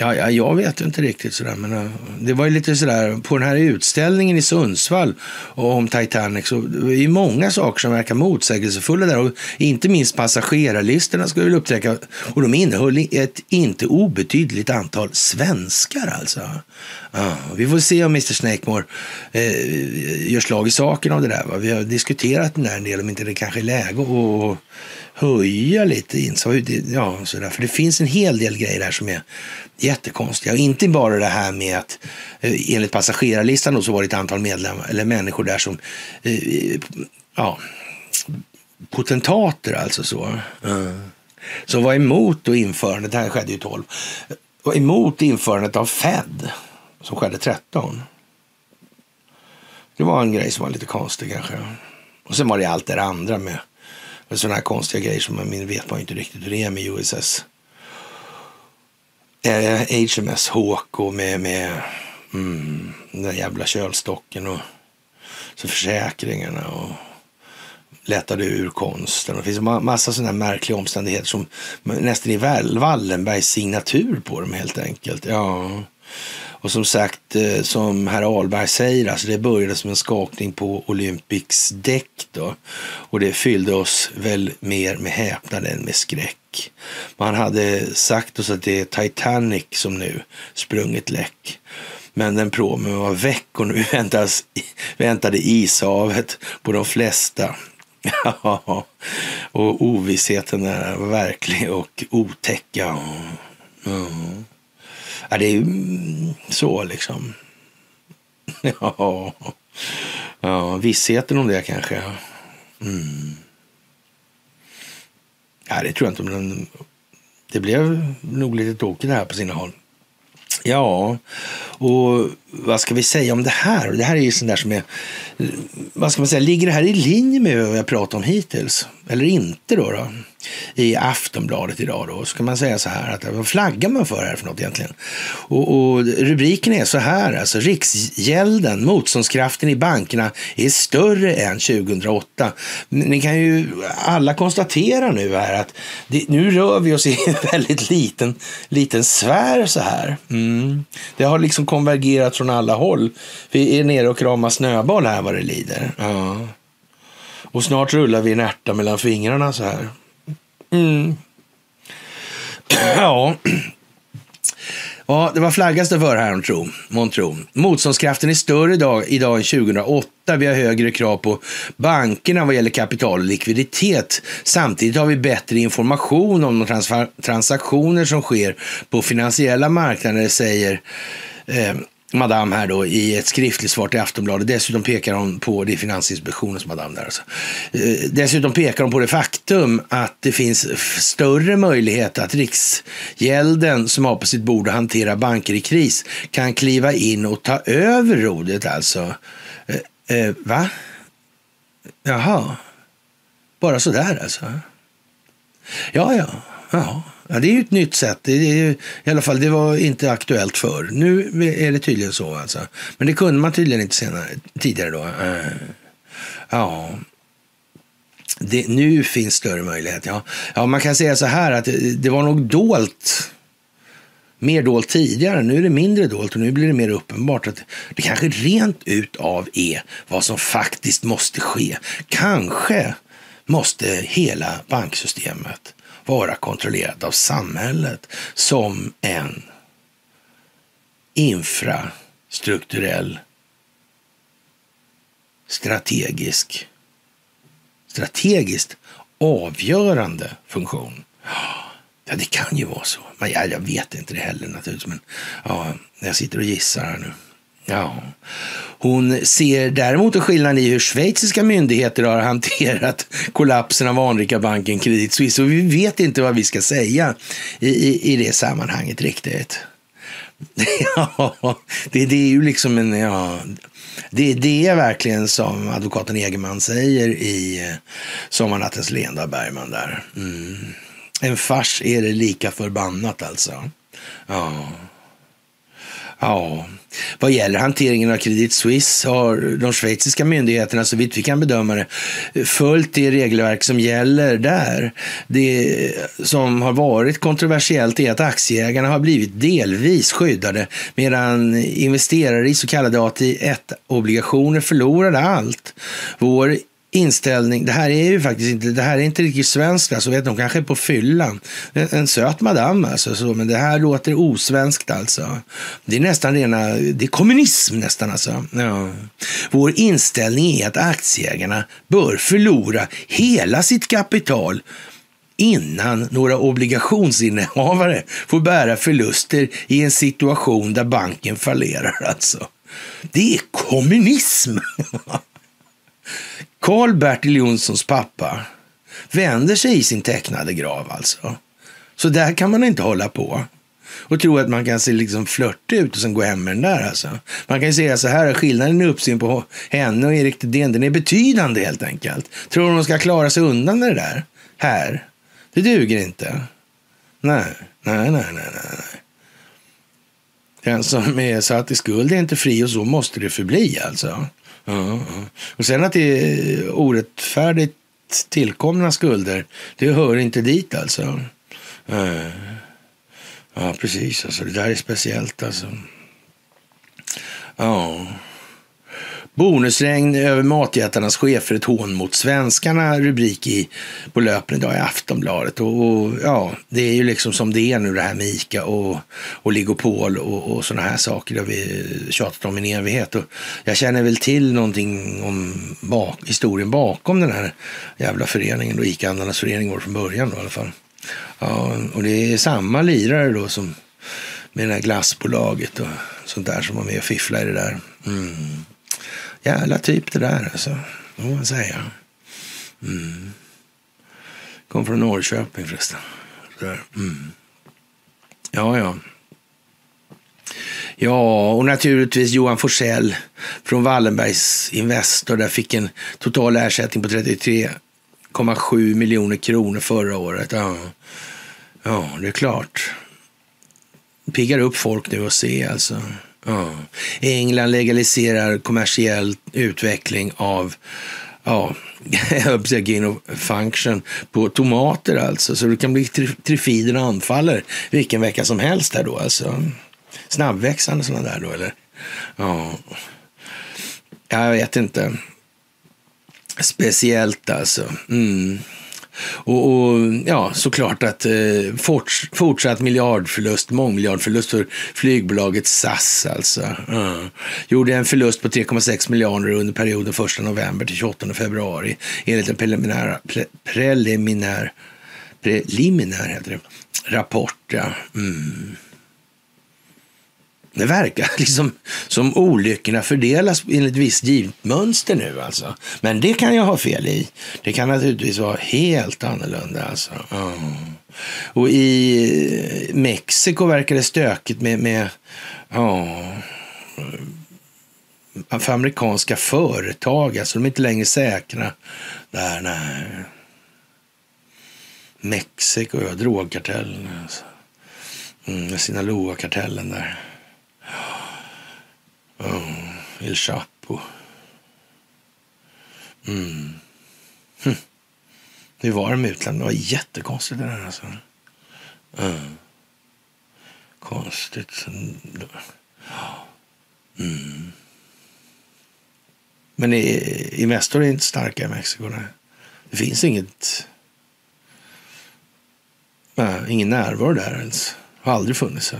Ja, ja, jag vet inte riktigt sådär, men uh, det var ju lite sådär på den här utställningen i Sundsvall om Titanic så det är många saker som verkar motsägelsefulla där och inte minst passagerarlistorna ska vi upptäcka och de innehöll ett inte obetydligt antal svenskar alltså. Uh, vi får se om Mr Snakemore uh, gör slag i saken av det där. Va? Vi har diskuterat den där en del om inte det kanske är läge att höja lite in. Så, ja, så där. För det finns en hel del grejer där som är jättekonstiga. Och inte bara det här med att eh, enligt passagerarlistan då, så var det ett antal medlemmar eller människor där som eh, ja, potentater alltså så. Mm. Som var emot då införandet, det här skedde ju 12, var emot införandet av Fed som skedde 13. Det var en grej som var lite konstig kanske. Och sen var det allt det andra med sådana här konstiga grejer som man vet man inte riktigt hur det är med USS. Eh, HMS Hawk med, med mm, den där jävla kölstocken och så försäkringarna och lättade ur konsten. Det finns en massa sådana märkliga omständigheter som nästan är Wallenbergs signatur på dem helt enkelt. Ja. Och som sagt, eh, som herr Ahlberg säger, alltså det började som en skakning på Olympics däck då. Och det fyllde oss väl mer med häpnad än med skräck. Man hade sagt oss att det är Titanic som nu sprungit läck. Men den promen var väck och nu väntas, väntade ishavet på de flesta. och ovissheten är verklig och otäcka. Mm. Ja, det är ju mm, så liksom. Ja, ja vissheten om det kanske. Mm. Ja, det tror jag inte. Men det blev nog lite tråkigt här på sina håll. Ja, och vad ska vi säga om det här? Det här är ju sånt där som är, vad ska man säga, ligger det här i linje med vad jag pratat om hittills? Eller inte då? då? I Aftonbladet idag då, så kan man säga så här, att vad flaggar man för här för något egentligen? Och, och rubriken är så här, alltså Riksgälden, motståndskraften i bankerna är större än 2008. Ni kan ju alla konstatera nu här att det, nu rör vi oss i en väldigt liten, liten sfär så här. Mm. Det har liksom konvergerat från alla håll. Vi är nere och kramar snöboll här vad det lider. Ja. Och snart rullar vi en ärta mellan fingrarna så här. Mm. ja. Ja, det var flaggas det för här, tro, månntro. Motståndskraften är större idag, idag än 2008. Vi har högre krav på bankerna vad gäller kapital och likviditet. Samtidigt har vi bättre information om de transaktioner som sker på finansiella marknader, säger eh, madame här då i ett skriftligt svar till Aftonbladet. Dessutom pekar hon på, det är Finansinspektionens madame där alltså. Eh, dessutom pekar hon på det faktum att det finns större möjlighet att Riksgälden som har på sitt bord att hantera banker i kris kan kliva in och ta över rodret alltså. Eh, eh, va? Jaha. Bara sådär alltså? Ja, ja. ja. Ja, det är ju ett nytt sätt. Det är ju, I alla fall, det var inte aktuellt förr. Nu är det tydligen så alltså. Men det kunde man tydligen inte senare, tidigare då. Eh, ja. Det, nu finns större möjlighet. Ja. ja, man kan säga så här att det, det var nog dolt mer dolt tidigare. Nu är det mindre dolt och nu blir det mer uppenbart att det kanske rent ut av är vad som faktiskt måste ske. Kanske måste hela banksystemet vara kontrollerat av samhället som en infrastrukturell strategisk strategiskt avgörande funktion. Ja, det kan ju vara så. Men jag, jag vet inte det heller naturligtvis. Men ja, jag sitter och gissar här nu. Ja. Hon ser däremot en skillnad i hur schweiziska myndigheter har hanterat kollapsen av anrika banken Credit Suisse. Och vi vet inte vad vi ska säga i, i, i det sammanhanget riktigt. Ja, det, det är ju liksom en... Ja, det, det är verkligen som advokaten Egerman säger i eh, Sommarnattens leende av Bergman där. Mm. En fars är det lika förbannat alltså. Ja. Ja, vad gäller hanteringen av Credit Suisse har de schweiziska myndigheterna, så vitt vi kan bedöma det, följt det regelverk som gäller där. Det som har varit kontroversiellt är att aktieägarna har blivit delvis skyddade medan investerare i så kallade AT1-obligationer förlorade allt. Vår inställning. Det här är ju faktiskt inte, det här är inte riktigt svenskt. Alltså, vet, de kanske är på fyllan. En, en söt madam alltså, så, men det här låter osvenskt alltså. Det är nästan rena, det är kommunism nästan alltså. Ja. Vår inställning är att aktieägarna bör förlora hela sitt kapital innan några obligationsinnehavare får bära förluster i en situation där banken fallerar alltså. Det är kommunism! Karl-Bertil Jonssons pappa vänder sig i sin tecknade grav alltså. Så där kan man inte hålla på och tro att man kan se liksom flörtig ut och sen gå hem med den där. Alltså. Man kan ju säga så här, skillnaden i uppsyn på henne och Erik Thedéen, den är betydande helt enkelt. Tror de ska klara sig undan det där? Här? Det duger inte. Nej, nej, nej, nej, nej. Den som är satt i skuld är inte fri och så måste det förbli alltså. Ja, Och sen att det är orättfärdigt tillkomna skulder, det hör inte dit alltså. Eh, ja, precis. Alltså, det där är speciellt alltså. Ja. Bonusregn över matjättarnas chefer, ett hån mot svenskarna, rubrik i, på löpen idag i Aftonbladet. Och, och, ja, det är ju liksom som det är nu det här med ICA och, och och, och sådana här saker. Det har vi tjatat om i en evighet. Och jag känner väl till någonting om bak, historien bakom den här jävla föreningen, då ICA-handlarnas förening var från början då, i alla fall. Ja, och det är samma lirare då som med det här glassbolaget och sånt där som var med och fifflade i det där. Mm. Jävla typ det där alltså, det får man säga. Mm. Kom från Norrköping förresten. Mm. Ja, ja. Ja, och naturligtvis Johan Forsell från Wallenbergs Investor. Där fick en total ersättning på 33,7 miljoner kronor förra året. Ja. ja, det är klart. Piggar upp folk nu att se alltså. Ja. England legaliserar kommersiell utveckling av ja, gain function på tomater alltså. Så det kan bli trifiden anfaller vilken vecka som helst här då alltså. Snabbväxande sådana där då eller? Ja, jag vet inte. Speciellt alltså. Mm. Och, och, ja, såklart att eh, forts, fortsatt miljardförlust, mångmiljardförlust för flygbolaget SAS alltså. Uh. Gjorde en förlust på 3,6 miljarder under perioden 1 november till 28 februari enligt en preliminär, pre, preliminär, preliminär heter det, rapport. Ja. Mm. Det verkar liksom som olyckorna fördelas enligt visst givet mönster nu alltså. Men det kan jag ha fel i. Det kan naturligtvis vara helt annorlunda alltså. Mm. Och i eh, Mexiko verkar det stökigt med, med oh, för amerikanska företag. Alltså de är inte längre säkra där. Nej. Mexiko, ja, drogkartellen. Alltså. Mm, Sinaloa-kartellen där. Oh, El Chapo. Mm. Hm. Hur var det med utlandet? Det var jättekonstigt det där alltså. Mm. Konstigt. Mm. Men Investor är inte starka i Mexiko. Nej. Det finns inget... Äh, ingen närvaro där ens. Har aldrig funnits.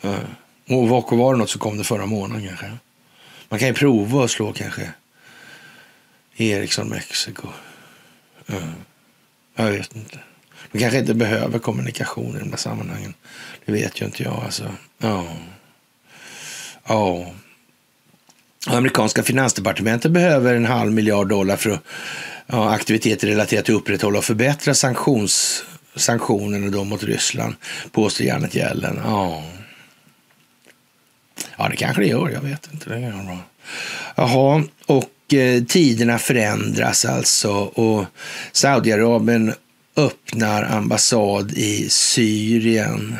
Äh. Och var det något så kom det förra månaden kanske. Man kan ju prova att slå kanske Ericsson Mexiko. Mm. Jag vet inte. De kanske inte behöver kommunikation i de där sammanhangen. Det vet ju inte jag alltså. Ja. Ja. Amerikanska finansdepartementet behöver en halv miljard dollar för ja, aktiviteter relaterat till att upprätthålla och förbättra sanktions, sanktionerna då mot Ryssland, påstår Janet Yellen. Ja. Ja, det kanske det gör. Jag vet inte. Det är bra. Jaha, och eh, tiderna förändras alltså och Saudiarabien öppnar ambassad i Syrien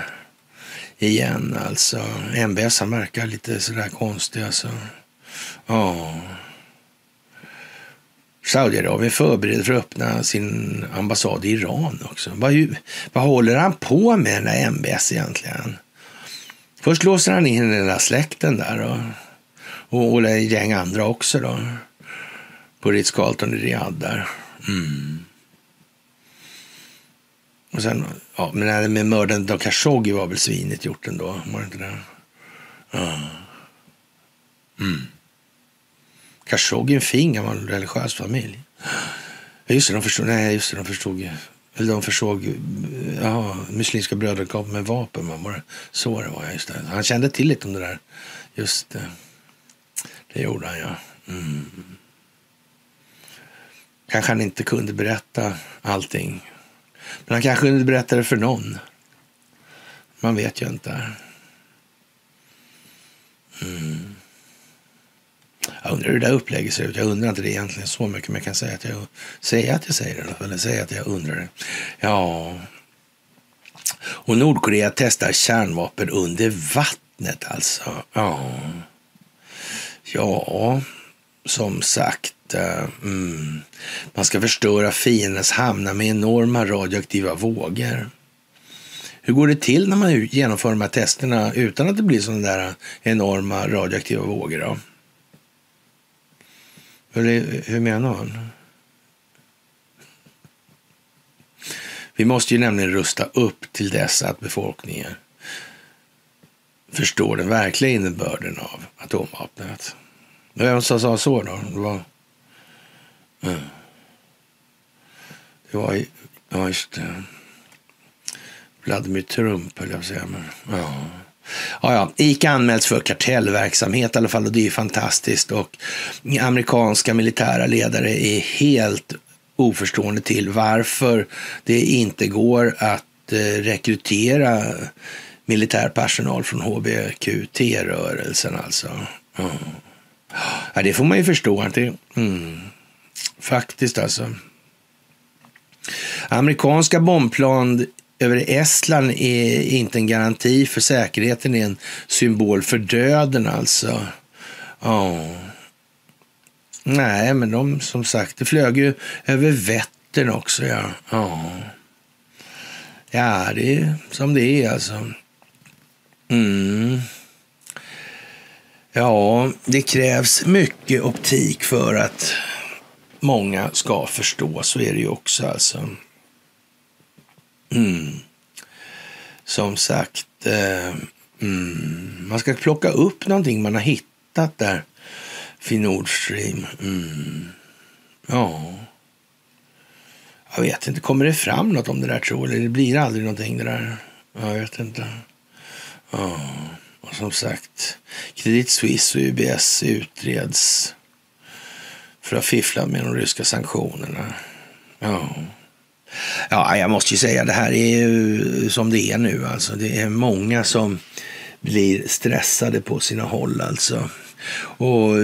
igen alltså. MBS han verkar lite sådär konstig alltså. Ja. Saudiarabien förbereder för att öppna sin ambassad i Iran också. Vad, vad håller han på med den där MBS egentligen? Först låser han in den där släkten där och, och, och ett gäng andra också då. På Ritz-Carlton i Riyadh där. Mm. Och sen, ja, men det med mördandet av Khashoggi var väl svinigt gjort ändå, var det inte det? Ja. Mm. Khashoggi är en fin gammal religiös familj. Just det, de förstod, nej, just det, de förstod eller de försåg ja, Muslimska brödraskapet med vapen. Var så det var? Just det. Han kände till lite om det där. Just det. Det gjorde han, ja. Mm. Kanske han inte kunde berätta allting. Men han kanske kunde berätta det för någon. Man vet ju inte. Mm. Jag undrar hur det där upplägget ser ut. Jag undrar inte det egentligen så mycket, men jag kan säga att jag, säga att jag säger det. Eller säga att jag undrar det. Ja. Och Nordkorea testar kärnvapen under vattnet alltså. Ja. Ja, som sagt. Eh, mm. Man ska förstöra fiendens hamnar med enorma radioaktiva vågor. Hur går det till när man genomför de här testerna utan att det blir sådana där enorma radioaktiva vågor? Då? Hur, hur menar han? Vi måste ju nämligen rusta upp till dess att befolkningen förstår den verkliga innebörden av atomvapnet. Vem som sa så då? Det var... Mm. Det var... Ja, just det. Vladimir Trump, höll jag på att säga. Men, ja. Ja, ja. Ica anmäls för kartellverksamhet i alla fall och det är fantastiskt. Och amerikanska militära ledare är helt oförstående till varför det inte går att eh, rekrytera militär personal från HBQT-rörelsen alltså. Mm. Ja, det får man ju förstå. Inte? Mm. Faktiskt alltså. Amerikanska bombplan över Estland är inte en garanti för säkerheten, är en symbol för döden alltså. Oh. Nej, men de som sagt, det flög ju över Vättern också. Ja, oh. ja det är som det är alltså. Mm. Ja, det krävs mycket optik för att många ska förstå. Så är det ju också alltså. Mm. Som sagt, eh, mm. man ska plocka upp någonting man har hittat där. vid Nord Stream. Mm. Ja. Jag vet inte, kommer det fram något om det där tror Eller det blir aldrig någonting det där? Jag vet inte. Ja. Och som sagt, Credit Suisse och UBS utreds för att fiffla med de ryska sanktionerna. Ja. Ja, jag måste ju säga det här är ju som det är nu. Alltså, det är många som blir stressade på sina håll alltså. Och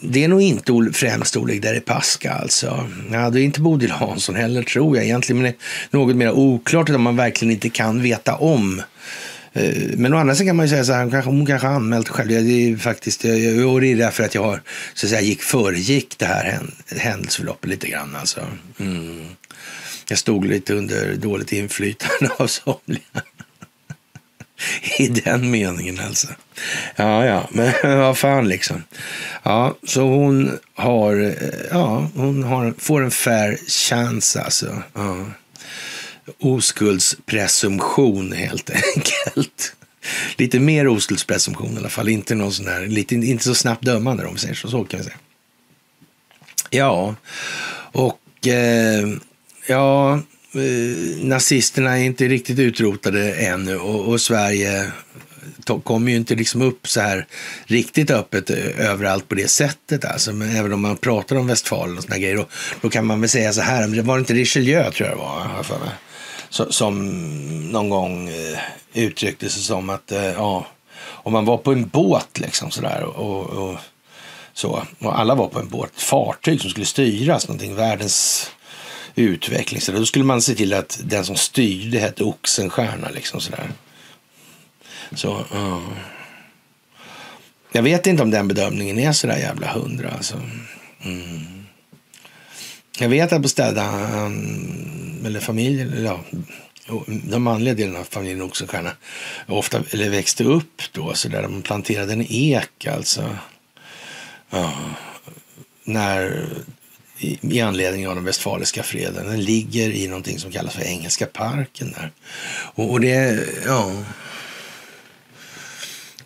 det är nog inte främst Oleg Deripaska alltså. Ja, det är inte Bodil Hansson heller tror jag egentligen. Men det är något mer oklart om man verkligen inte kan veta om eh, men å andra sidan kan man ju säga så här, hon kanske, hon kanske har anmält själv. Jag, Det är faktiskt, jag, jag, det är därför att jag har, så att säga, gick, föregick det här händelseförloppet lite grann. Alltså. Mm. Jag stod lite under dåligt inflytande av somliga. I den meningen alltså. Ja, ja, men vad fan liksom. Ja, så hon har, eh, ja, hon har, får en fair chance alltså. Ja oskuldspresumtion helt enkelt. Lite mer oskuldspresumtion i alla fall, inte någon sån här, lite, inte så snabbt dömande om vi säger så, så kan vi säga. Ja, och eh, ja, eh, nazisterna är inte riktigt utrotade ännu och, och Sverige kommer ju inte liksom upp så här riktigt öppet eh, överallt på det sättet. Alltså. Men även om man pratar om Westfalen och såna grejer, då, då kan man väl säga så här, men det var inte Richelieu tror jag det var, för mig som någon gång eh, uttryckte sig som att eh, ja, om man var på en båt liksom sådär och, och, så, och alla var på en båt, ett fartyg som skulle styras, någonting, världens utveckling. Så då skulle man se till att den som styrde hette Oxenstierna. Liksom sådär. Så, uh. Jag vet inte om den bedömningen är så där jävla hundra. Alltså. Mm. Jag vet att på ställen, mm, eller familjen, eller ja, de manliga delarna av familjen Oxenstierna ofta eller växte upp då så där de planterade en ek alltså. Ja, när i, anledning av den västfaliska freden. Den ligger i någonting som kallas för Engelska parken där. Och, och det, ja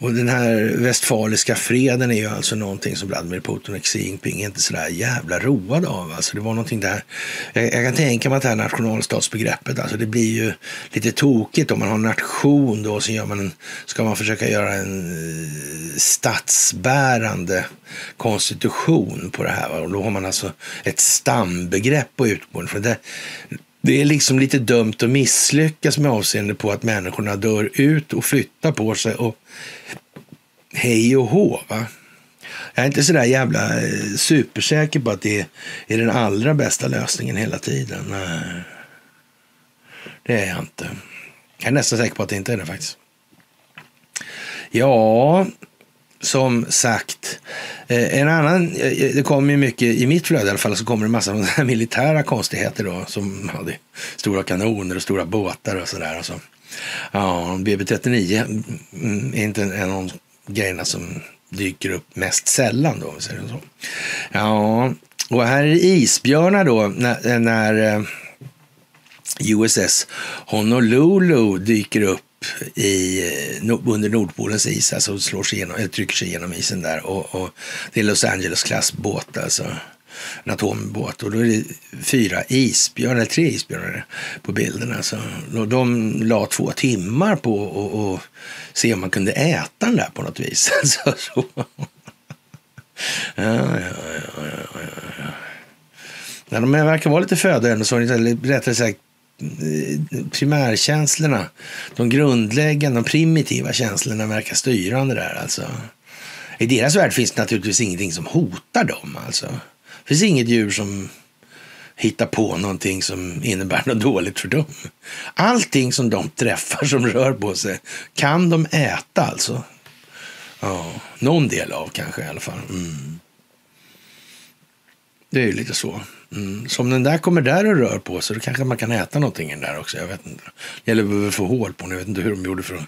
och den här västfaliska freden är ju alltså någonting som Vladimir Putin och Xi Jinping är inte så där jävla roade av. Alltså det var någonting där. Jag, jag, kan tänka mig att det här nationalstatsbegreppet, alltså det blir ju lite tokigt om man har en nation då, så gör man en, ska man försöka göra en eh, statsbärande konstitution på det här. Och då har man alltså ett stambegrepp att utgå från. Det, det är liksom lite dumt att misslyckas med avseende på att människorna dör ut och flyttar på sig och hej och hå. Va? Jag är inte så där jävla eh, supersäker på att det är den allra bästa lösningen hela tiden. Nej. Det är jag inte. Jag är nästan säker på att det inte är det faktiskt. Ja, som sagt, eh, en annan, eh, det kommer ju mycket, i mitt flöde i alla fall, så kommer det en massa militära konstigheter då, som hade stora kanoner och stora båtar och sådär. Alltså. Ja, BB39 mm, mm, är inte en grejerna som dyker upp mest sällan då, säger så. Ja, och här är det isbjörnar då, när, när eh, USS Honolulu dyker upp i, eh, under Nordpolens is, alltså slår sig igenom, eller trycker sig igenom isen där. Och, och det är Los Angeles-klassbåt. alltså en atombåt. Och då är det fyra isbjörnar, eller tre isbjörnar på bilden. Alltså. De la två timmar på att se om man kunde äta den där på något vis. Alltså, så. Ja, ja, ja, ja, ja. ja. de verkar vara lite födoämnen, eller rättare sagt eh, primärkänslorna, de grundläggande, de primitiva känslorna verkar styrande där alltså. I deras värld finns det naturligtvis ingenting som hotar dem alltså. Det finns inget djur som hittar på någonting som innebär något dåligt för dem. Allting som de träffar som rör på sig kan de äta alltså. Ja, någon del av kanske i alla fall. Mm. Det är ju lite så. Mm. Så om den där kommer där och rör på sig, då kanske man kan äta någonting i den där också. Jag vet inte. Det gäller att få hål på den. Jag vet inte hur de gjorde för att...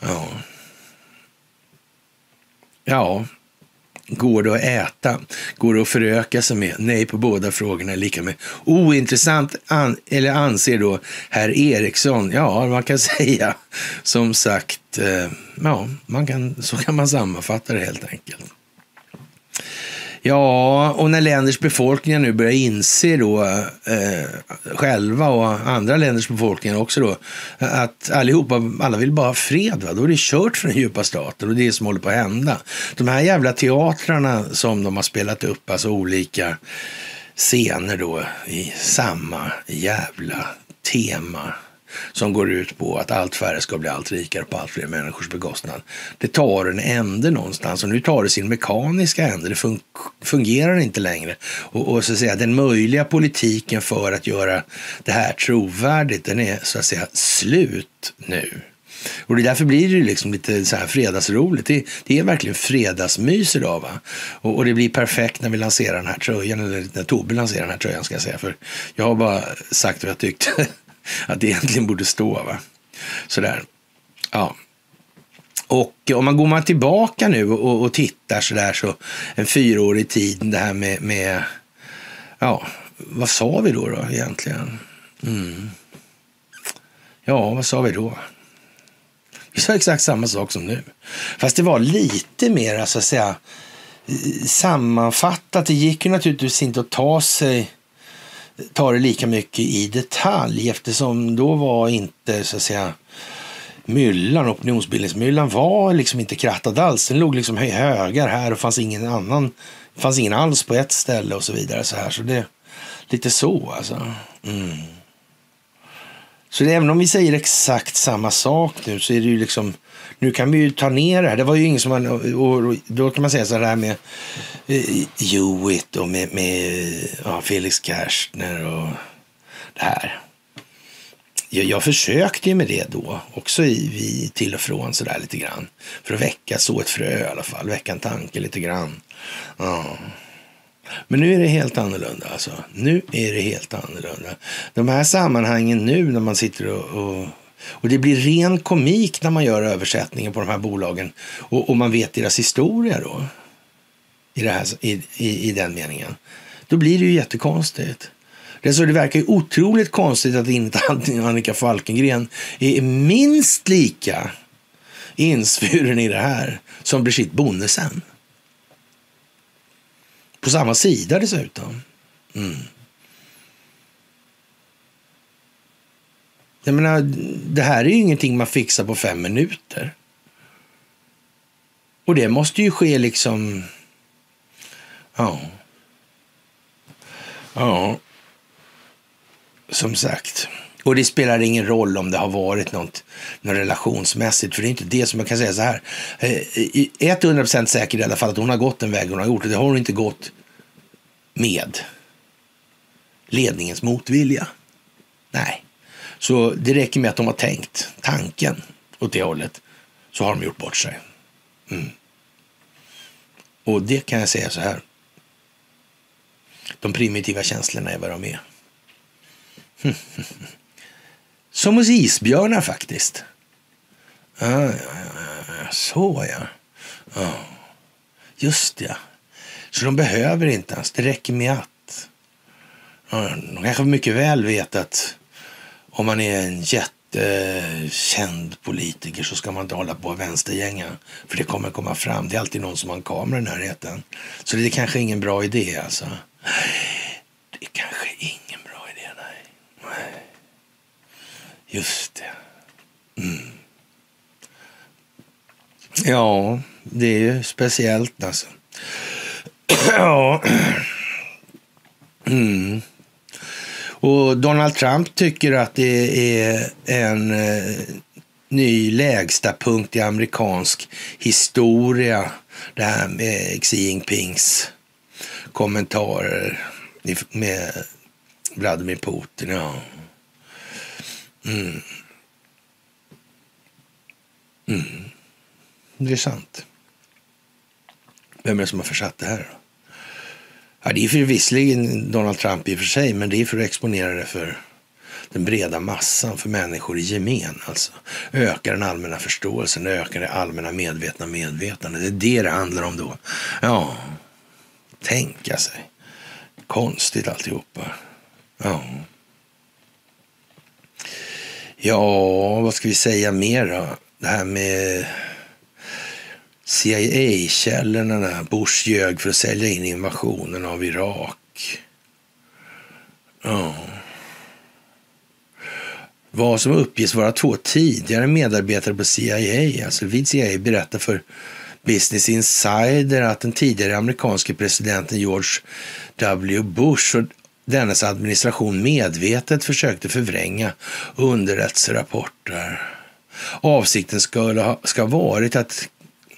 Ja. Ja. Går det att äta? Går det att föröka sig med? Nej på båda frågorna är lika med ointressant, an, eller anser då herr Eriksson. Ja, man kan säga som sagt, eh, ja, man kan, så kan man sammanfatta det helt enkelt. Ja, och när länders befolkningar nu börjar inse då eh, själva och andra länders befolkningar också då att allihopa, alla vill bara ha fred. Va? Då är det kört för den djupa staten och det är det som håller på att hända. De här jävla teatrarna som de har spelat upp, alltså olika scener då i samma jävla tema som går ut på att allt färre ska bli allt rikare på allt fler människors bekostnad. Det tar en ände någonstans och nu tar det sin mekaniska ände. Det fun fungerar inte längre. Och, och, så att säga, den möjliga politiken för att göra det här trovärdigt, den är så att säga slut nu. Och det därför blir det liksom lite så här fredagsroligt. Det, det är verkligen fredagsmys idag. Va? Och, och, det blir perfekt när vi lanserar den här tröjan, eller när Tobbe lanserar den här tröjan ska jag säga. För jag har bara sagt vad jag tyckte att det egentligen borde stå. Va? Sådär. Ja. Och om man går man tillbaka nu och, och tittar sådär så en fyraårig tid, det här med, med ja, vad sa vi då, då egentligen? Mm. Ja, vad sa vi då? Vi sa exakt samma sak som nu. Fast det var lite mer, så att säga, sammanfattat. Det gick ju naturligtvis inte att ta sig ta det lika mycket i detalj eftersom då var inte så att säga myllan, opinionsbildningsmyllan var liksom inte krattad alls. Den låg liksom i högar här och fanns ingen annan, fanns ingen alls på ett ställe och så vidare. Så här. Så det lite så alltså. Mm. Så det, även om vi säger exakt samma sak nu så är det ju liksom nu kan vi ju ta ner det här. Det var ju ingen som... man, Och och, då kan man säga så här med eh, Hewitt och med, med ja, Felix Kerstner och det här. Jag, jag försökte ju med det då, också i, i, till och från sådär lite grann. För att väcka så ett frö i alla fall, väcka en tanke lite grann. Ja. Men nu är det helt annorlunda alltså. Nu är det helt annorlunda. De här sammanhangen nu när man sitter och, och och det blir ren komik när man gör översättningen på de här bolagen och, och man vet deras historia då. I, det här, i, i, i den meningen. Då blir det ju jättekonstigt. Det, så det verkar ju otroligt konstigt att inte Annika Falkengren är minst lika insvuren i det här som Brigitte Bonnesen. På samma sida dessutom. Mm. Jag menar, det här är ju ingenting man fixar på fem minuter. Och det måste ju ske liksom... Ja. Ja. Som sagt. Och det spelar ingen roll om det har varit något, något relationsmässigt, för det är inte det som jag kan säga så här. Eh, 100% säker i alla fall att hon har gått den väg hon har gjort det. Det har hon inte gått med ledningens motvilja. Nej. Så det räcker med att de har tänkt tanken åt det hållet så har de gjort bort sig. Mm. Och det kan jag säga så här. De primitiva känslorna är vad de är. Som hos isbjörnar faktiskt. Ah, ja, ja, så ja. Ah. Just ja. Så de behöver inte ens. Det räcker med att. Ah, de kanske mycket väl vet att om man är en jättekänd politiker så ska man inte hålla på och vänstergänga. För det kommer komma fram. Det är alltid någon som har en kamera i närheten. Så det är kanske ingen bra idé alltså. Det är kanske ingen bra idé, nej. nej. Just det. Mm. Ja, det är ju speciellt alltså. ja. Mm. Och Donald Trump tycker att det är en eh, ny lägsta punkt i amerikansk historia. Det här med Xi Jinpings kommentarer med Vladimir Putin. Ja. Mm. Mm. Det är sant. Vem är det som har försatt det här? Då? Ja, det är för visserligen Donald Trump i och för sig, men det är för att exponera det för den breda massan, för människor i gemen. Alltså. Öka den allmänna förståelsen, öka det allmänna medvetna medvetandet. Det är det det handlar om då. Ja, tänka sig. Konstigt alltihopa. Ja. Ja, vad ska vi säga mer då? Det här med CIA-källorna. när Bush ljög för att sälja in invasionen av Irak. Ja. Vad som uppges vara två tidigare medarbetare på CIA, alltså vid CIA, berättar för Business Insider att den tidigare amerikanske presidenten George W. Bush och dennes administration medvetet försökte förvränga underrättelserapporter. Avsikten ska ha varit att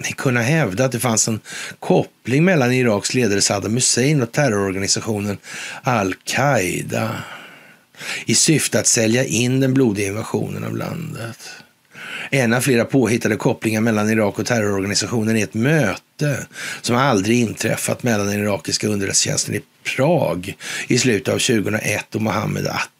kunna hävda att det fanns en koppling mellan Iraks ledare Saddam Hussein och terrororganisationen al-Qaida i syfte att sälja in den blodiga invasionen av landet. En av flera påhittade kopplingar mellan Irak och terrororganisationen är ett möte som aldrig inträffat mellan den irakiska underrättelsetjänsten i Prag i slutet av 2001 och Mohammed Atta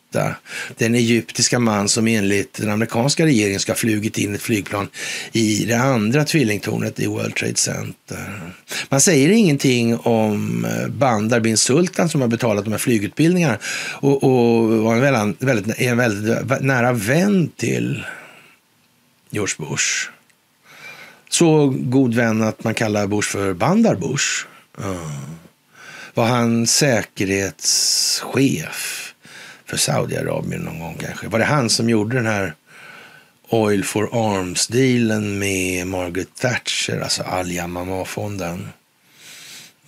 den egyptiska man som enligt den amerikanska regeringen ska ha flugit in ett flygplan i det andra tvillingtornet i World Trade Center. Man säger ingenting om eh, Bandar bin Sultan som har betalat de här flygutbildningarna och, och var en väldigt, väldigt, en väldigt nära vän till George Bush. Så god vän att man kallar Bush för Bandar Bush. Mm. Var han säkerhetschef för Saudiarabien någon gång kanske? Var det han som gjorde den här Oil for Arms-dealen med Margaret Thatcher, alltså Al-Yamama-fonden?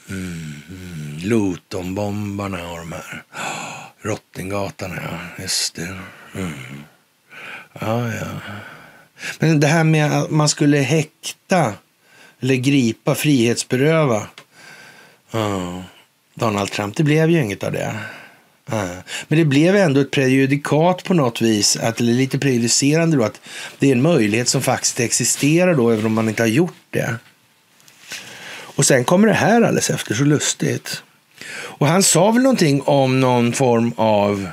Mm, mm. Lutonbombarna och de här. Rottinggatan, ja. Just det. Mm. Ja, ja. Men det här med att man skulle häkta eller gripa, frihetsberöva uh, Donald Trump, det blev ju inget av det. Men det blev ändå ett prejudikat på något vis, att, eller lite prejudicerande då, att det är en möjlighet som faktiskt existerar då, även om man inte har gjort det. Och sen kommer det här alldeles efter, så lustigt. Och han sa väl någonting om någon form av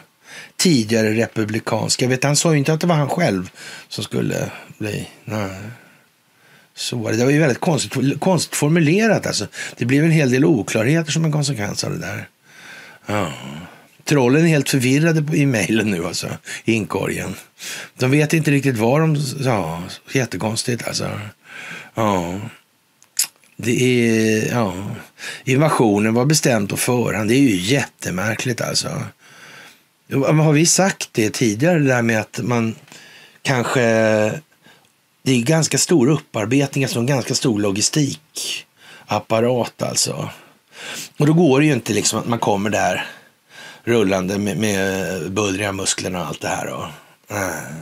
tidigare republikansk. Jag vet, han sa ju inte att det var han själv som skulle bli... Nej. Så, det var ju väldigt konstigt, konstigt formulerat. Alltså. Det blev en hel del oklarheter som en konsekvens av det där. Ja. Trollen är helt förvirrade i mejlen nu, alltså, i inkorgen. De vet inte riktigt vad de sa. Jättekonstigt alltså. Ja. Det är, ja. Invasionen var bestämd på förhand. Det är ju jättemärkligt alltså. Har vi sagt det tidigare, det där med att man kanske... Det är ganska stor upparbetning, alltså en ganska stor logistikapparat alltså. Och då går det ju inte liksom att man kommer där rullande med, med bullriga musklerna och allt det här. Och, eh.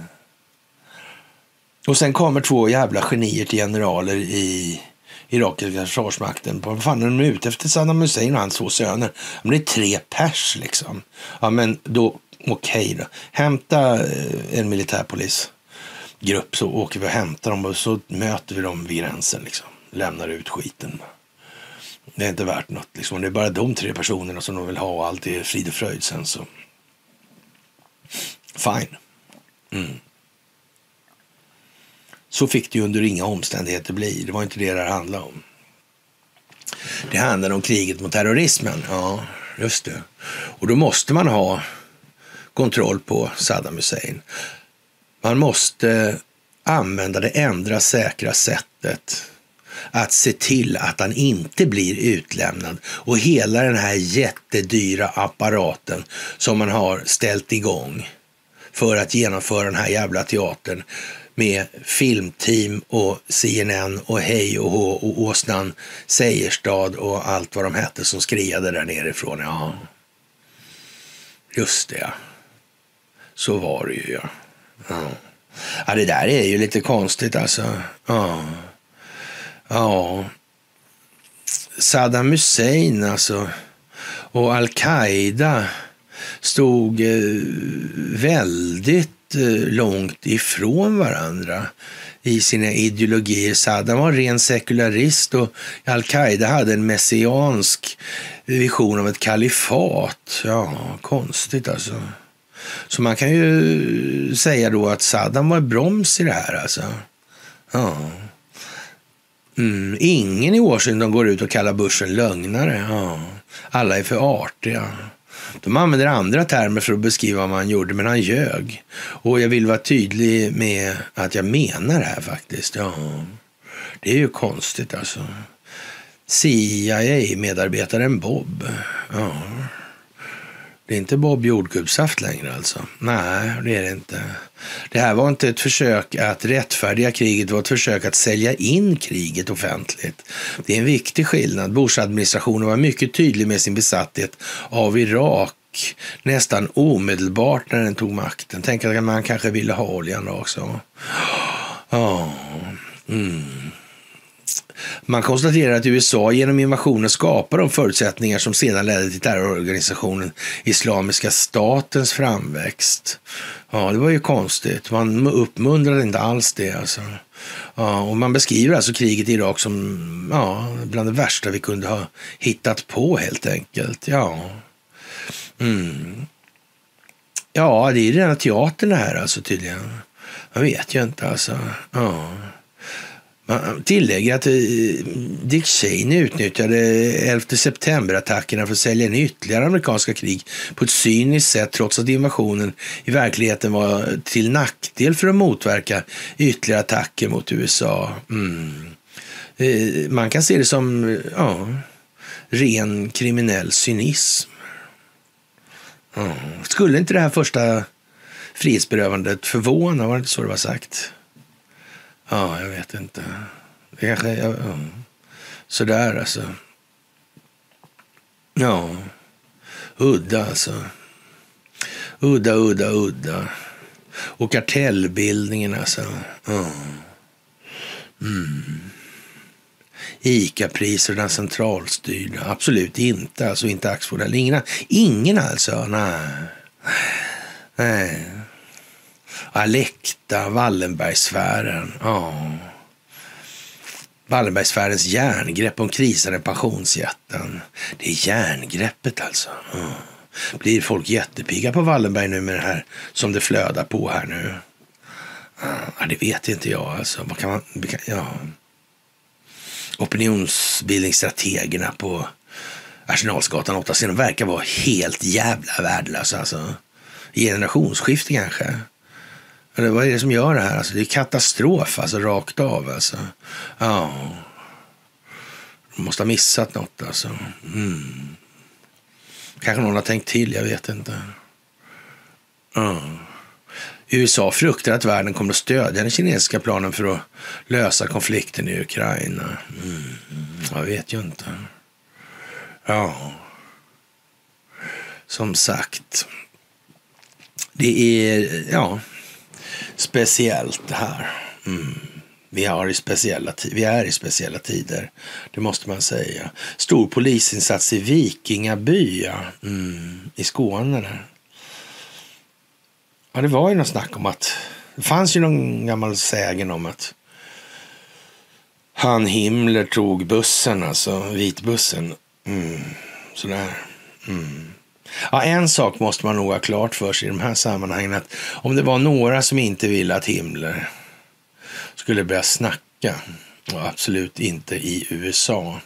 och sen kommer två jävla genier till generaler i irakiska försvarsmakten. Vad fan är de ute efter Saddam Hussein och hans två söner? Men det är tre pers liksom. Ja, men då, okej okay då. Hämta eh, en militärpolisgrupp så åker vi och hämtar dem och så möter vi dem vid gränsen liksom. Lämnar ut skiten. Det är inte värt något liksom. Det är bara de tre personerna som de vill ha och allt är frid och fröjd sen så. Fine. Mm. Så fick det ju under inga omständigheter bli. Det var inte det det handlade om. Det handlade om kriget mot terrorismen. Ja, just det. Och då måste man ha kontroll på Saddam Hussein. Man måste använda det enda säkra sättet att se till att han inte blir utlämnad och hela den här jättedyra apparaten som man har ställt igång för att genomföra den här jävla teatern med filmteam och CNN och Hej och Hå och Åsnan Seierstad och allt vad de hette som skriade där nerifrån. Ja, just det. Så var det ju ja. ja. Ja, det där är ju lite konstigt alltså. Ja. Ja. Saddam Hussein alltså och al-Qaida stod eh, väldigt Eh, långt ifrån varandra i sina ideologier. Saddam var ren sekularist och al-Qaida hade en messiansk vision av ett kalifat. Ja, konstigt alltså. Så man kan ju eh, säga då att Saddam var broms i det här alltså. Ja. Mm, ingen i Washington går ut och kallar börsen lögnare. Ja. Alla är för artiga. De använder andra termer för att beskriva vad man gjorde, men han ljög. Och jag vill vara tydlig med att jag menar det här faktiskt. Ja. Det är ju konstigt alltså. CIA-medarbetaren Bob. Ja. Det är inte Bob jordgubbssaft längre alltså. Nej, det är det inte. Det här var inte ett försök att rättfärdiga kriget, det var ett försök att sälja in kriget offentligt. Det är en viktig skillnad. Bush-administrationen var mycket tydlig med sin besatthet av Irak nästan omedelbart när den tog makten. Tänk att man kanske ville ha oljan också. Ja, mm. Man konstaterar att USA genom invasionen skapar de förutsättningar som sedan ledde till terrororganisationen Islamiska statens framväxt. Ja, det var ju konstigt. Man uppmuntrade inte alls det. Alltså. Ja, och man beskriver alltså kriget i Irak som ja, bland det värsta vi kunde ha hittat på helt enkelt. Ja, mm. ja det är rena teatern det här alltså tydligen. Jag vet ju inte alltså. Ja. Man tillägger att eh, Dick Cheney utnyttjade 11 september-attackerna för att sälja in ytterligare amerikanska krig på ett cyniskt sätt trots att invasionen i verkligheten var till nackdel för att motverka ytterligare attacker mot USA. Mm. Eh, man kan se det som eh, ja, ren kriminell cynism. Mm. Skulle inte det här första frihetsberövandet förvåna? Var det inte så det var sagt? Ja, jag vet inte. Det kanske... Ja, ja. Sådär alltså. Ja. Udda alltså. Udda, udda, udda. Och kartellbildningen alltså. Ja. Mm. Ica-priserna centralstyrda. Absolut inte. Alltså inte Axfood. Ingen, ingen alltså. Nej. Nej. Alekta, Wallenbergsfären. Ja. Wallenbergsfärens järngrepp om krisande pensionsjätten. Det är järngreppet alltså. Ja. Blir folk jättepigga på Wallenberg nu med det här som det flödar på här nu? Ja, det vet inte jag alltså. Vad kan man, ja. Opinionsbildningsstrategerna på Arsenalsgatan 8 de verkar vara helt jävla värdelösa alltså. Generationsskifte kanske. Eller vad är det som gör det här? Alltså, det är katastrof, alltså rakt av. Alltså. Ja. De måste ha missat något alltså. Mm. Kanske någon har tänkt till, jag vet inte. Ja. USA fruktar att världen kommer att stödja den kinesiska planen för att lösa konflikten i Ukraina. Mm. Jag vet ju inte. Ja. Som sagt. Det är, ja speciellt det här. Mm. Vi, har i speciella vi är i speciella tider, det måste man säga. Stor polisinsats i Vikingaby, ja. mm. i Skåne. Där. Ja, det var ju något snack om att det fanns ju någon gammal sägen om att han Himmler tog bussen, alltså vitbussen. Mm. Sådär. Mm. Ja, en sak måste man nog ha klart för sig i de här sammanhangen. Att om det var några som inte ville att Himmler skulle börja snacka, och absolut inte i USA.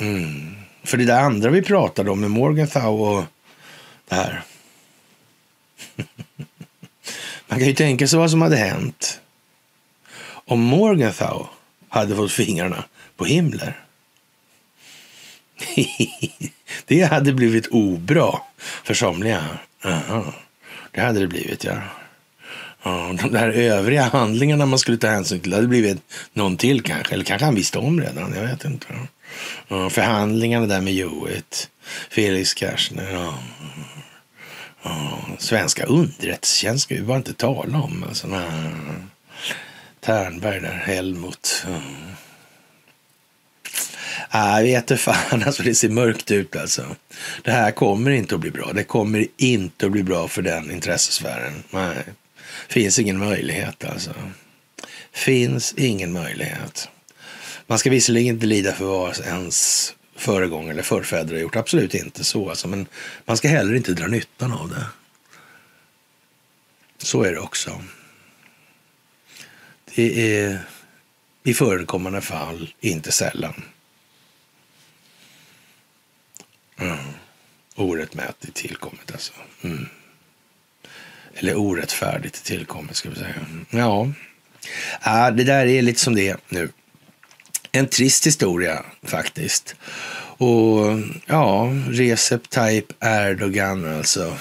Mm. För det där andra vi pratade om med Morgenthau och det här. Man kan ju tänka sig vad som hade hänt om Morgenthau hade fått fingrarna på Himmler. det hade blivit obra för somliga. Aha. Det hade det blivit, ja. ja. De där övriga handlingarna man skulle ta hänsyn till, det hade blivit någon till kanske. Eller kanske han visste om redan, jag vet inte. Ja, förhandlingarna där med Hewitt, Felix Kershner... Ja. Ja, svenska underrättelsetjänst ska vi bara inte tala om. Alltså, Ternberg där, Helmut. Ja. Jag vet fan, alltså det ser mörkt ut alltså. Det här kommer inte att bli bra. Det kommer inte att bli bra för den intressesfären. Nej, finns ingen möjlighet alltså. Finns ingen möjlighet. Man ska visserligen inte lida för vad ens föregångare eller förfäder har gjort. Absolut inte så alltså. Men man ska heller inte dra nyttan av det. Så är det också. Det är i förekommande fall inte sällan. Mm. Orättmätigt tillkommet alltså. Mm. Eller orättfärdigt tillkommet ska vi säga. Ja, ja det där är lite som det är nu. En trist historia faktiskt. Och ja, Recep Tayyip Erdogan alltså.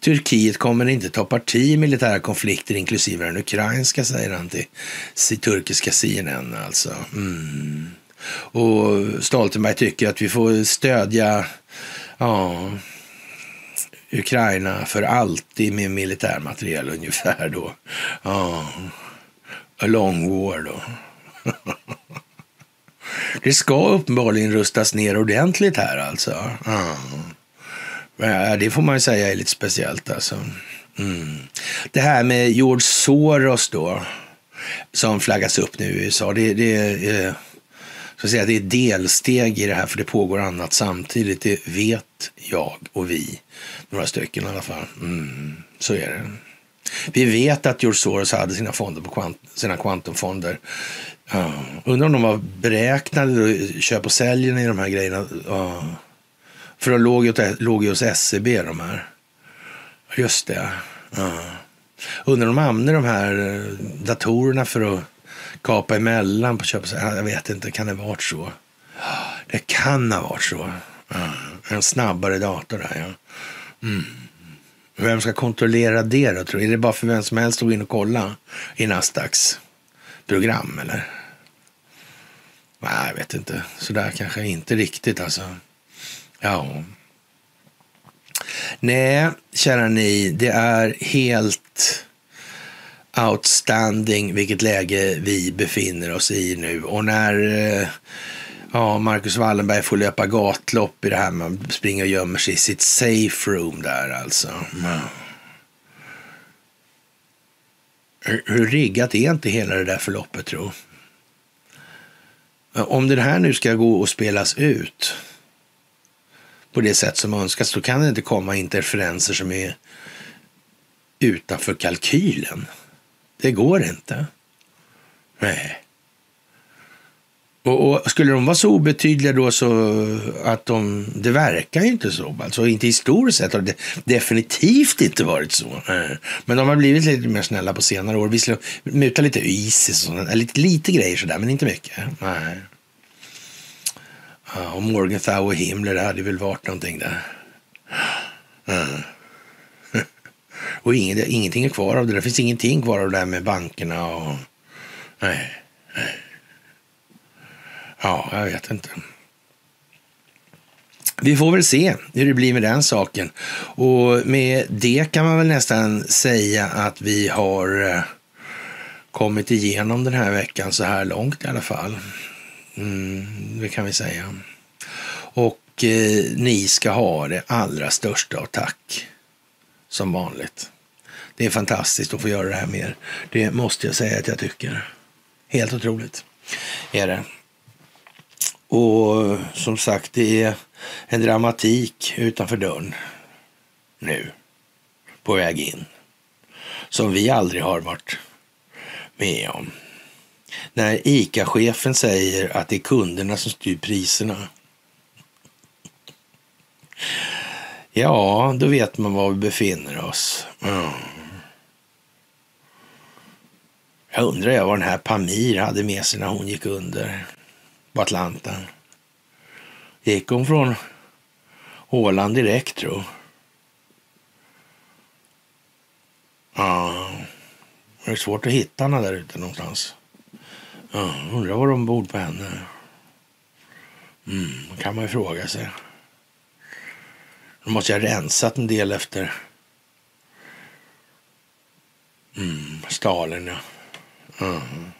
Turkiet kommer inte ta parti i militära konflikter inklusive den ukrainska, säger han till turkiska CNN alltså. Mm. Och Stoltenberg tycker att vi får stödja ja, Ukraina för alltid med militärmateriel ungefär då. Ja, a long war då. Det ska uppenbarligen rustas ner ordentligt här alltså. Ja. Det får man ju säga är lite speciellt alltså. Mm. Det här med George Soros då, som flaggas upp nu i USA, det, det är så att säga, det är delsteg i det här, för det pågår annat samtidigt. Det vet jag och vi, några stycken i alla fall. Mm, så är det. Vi vet att George Soros hade sina, fonder på kvant, sina kvantumfonder. Uh, undrar om de var beräknade, köp och säljen i de här grejerna. Uh, för de låg, låg ju hos SCB de här. Just det. Uh. Undrar om de använde de här eh, datorerna för att kapa emellan på köp Jag vet inte, kan det ha varit så? Det kan ha varit så. Ja, en snabbare dator där, ja. Mm. Vem ska kontrollera det då? Tror du? Är det bara för vem som helst att gå in och kolla i Nasdaqs program eller? Nej, jag vet inte. Så där kanske inte riktigt alltså. Ja. Nej, kära ni, det är helt outstanding vilket läge vi befinner oss i nu. Och när eh, ja, Marcus Wallenberg får löpa gatlopp i det här, man springer och gömmer sig i sitt safe room där alltså. Mm. Hur, hur riggat är inte hela det där förloppet tro? Om det här nu ska gå och spelas ut på det sätt som önskas, då kan det inte komma interferenser som är utanför kalkylen. Det går inte. Nej. Och, och, skulle de vara så obetydliga då så att de, det verkar ju inte så. Alltså inte historiskt sett har det definitivt inte varit så. Eh, men de har blivit lite mer snälla på senare år. Vi mutar lite Isis och sådana, lite, lite grejer sådär, men inte mycket. Nej. Ja, och Morgenthau och Himmler, det hade väl varit någonting där. Mm. Och inget, ingenting är kvar av det. Det finns ingenting kvar av det där med bankerna och... Nej. nej. Ja, jag vet inte. Vi får väl se hur det blir med den saken. Och med det kan man väl nästan säga att vi har eh, kommit igenom den här veckan så här långt i alla fall. Mm, det kan vi säga. Och eh, ni ska ha det allra största av tack som vanligt. Det är fantastiskt att få göra det här mer. Det måste jag säga att jag tycker. Helt otroligt är det. Och som sagt, det är en dramatik utanför dörren nu. På väg in. Som vi aldrig har varit med om. När ICA-chefen säger att det är kunderna som styr priserna. Ja, då vet man var vi befinner oss. Mm. Jag undrar jag vad den här Pamir hade med sig när hon gick under på Atlanten. Gick hon från Åland direkt tro? Ja, det är svårt att hitta henne där ute någonstans. Ja, undrar var de bor på henne. Mm, kan man ju fråga sig. De måste ha rensat en del efter mm, Stalin. Ja. Mm.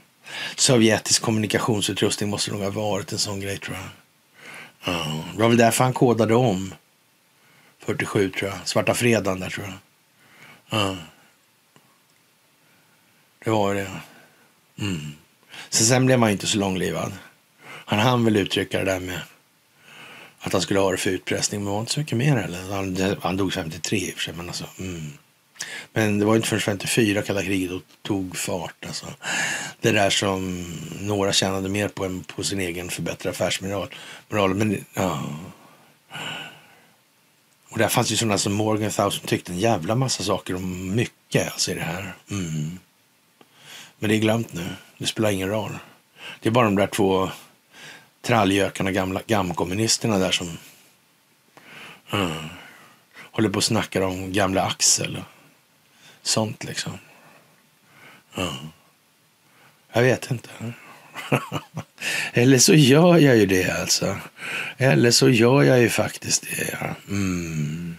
Sovjetisk kommunikationsutrustning måste nog ha varit en sån grej tror jag. Mm. Det var väl därför han kodade om 47 tror jag. Svarta fredagen där tror jag. Mm. Det var det. Mm. Sen, sen blev man inte så långlivad. Han hann väl uttrycka det där med att han skulle ha det för utpressning, men det var inte så mycket mer heller. Han, han dog 53 i och för sig, men alltså. Mm. Men det var inte förrän 54 kalla kriget och tog fart. Alltså. Det där som några tjänade mer på än på sin egen förbättrade affärsmoral. Men, ja. Och där fanns ju sådana som Morgenthau som tyckte en jävla massa saker om mycket alltså, i det här. Mm. Men det är glömt nu. Det spelar ingen roll. Det är bara de där två trallgökarna, gamla gamkommunisterna där som mm, håller på och snackar om gamla Axel och sånt liksom. Mm. Jag vet inte. Eller så gör jag ju det alltså. Eller så gör jag ju faktiskt det. Mm.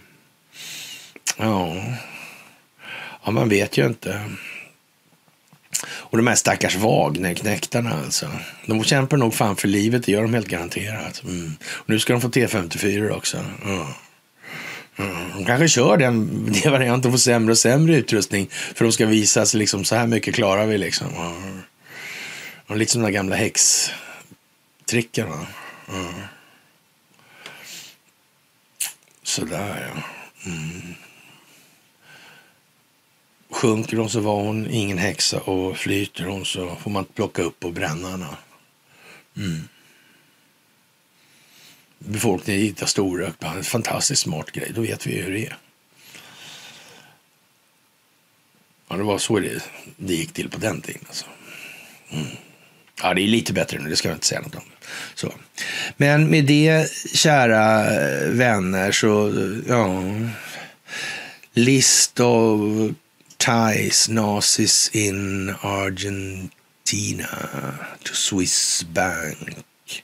Ja. ja, man vet ju inte. Och de här stackars Wagnerknektarna alltså. De kämpar nog fan för livet, det gör de helt garanterat. Mm. Och nu ska de få T54 också. Mm. Mm. De kanske kör den, den varianten, och får sämre och sämre utrustning. För de ska visa sig liksom, så här mycket klarar vi liksom. Mm. Och lite som de där gamla häxtricken. Mm. Sådär ja. Mm. Sjunker hon så var hon ingen häxa och flyter hon så får man plocka upp och bränna henne. Mm. Befolkningen hittar storrök. En fantastiskt smart grej. Då vet vi hur det är. Ja, det var så det, det gick till på den tiden. Alltså. Mm. Ja, det är lite bättre nu, det ska jag inte säga något om. Så. Men med det, kära eh, vänner, så ja... List of ties Nazis in Argentina to Swiss Bank.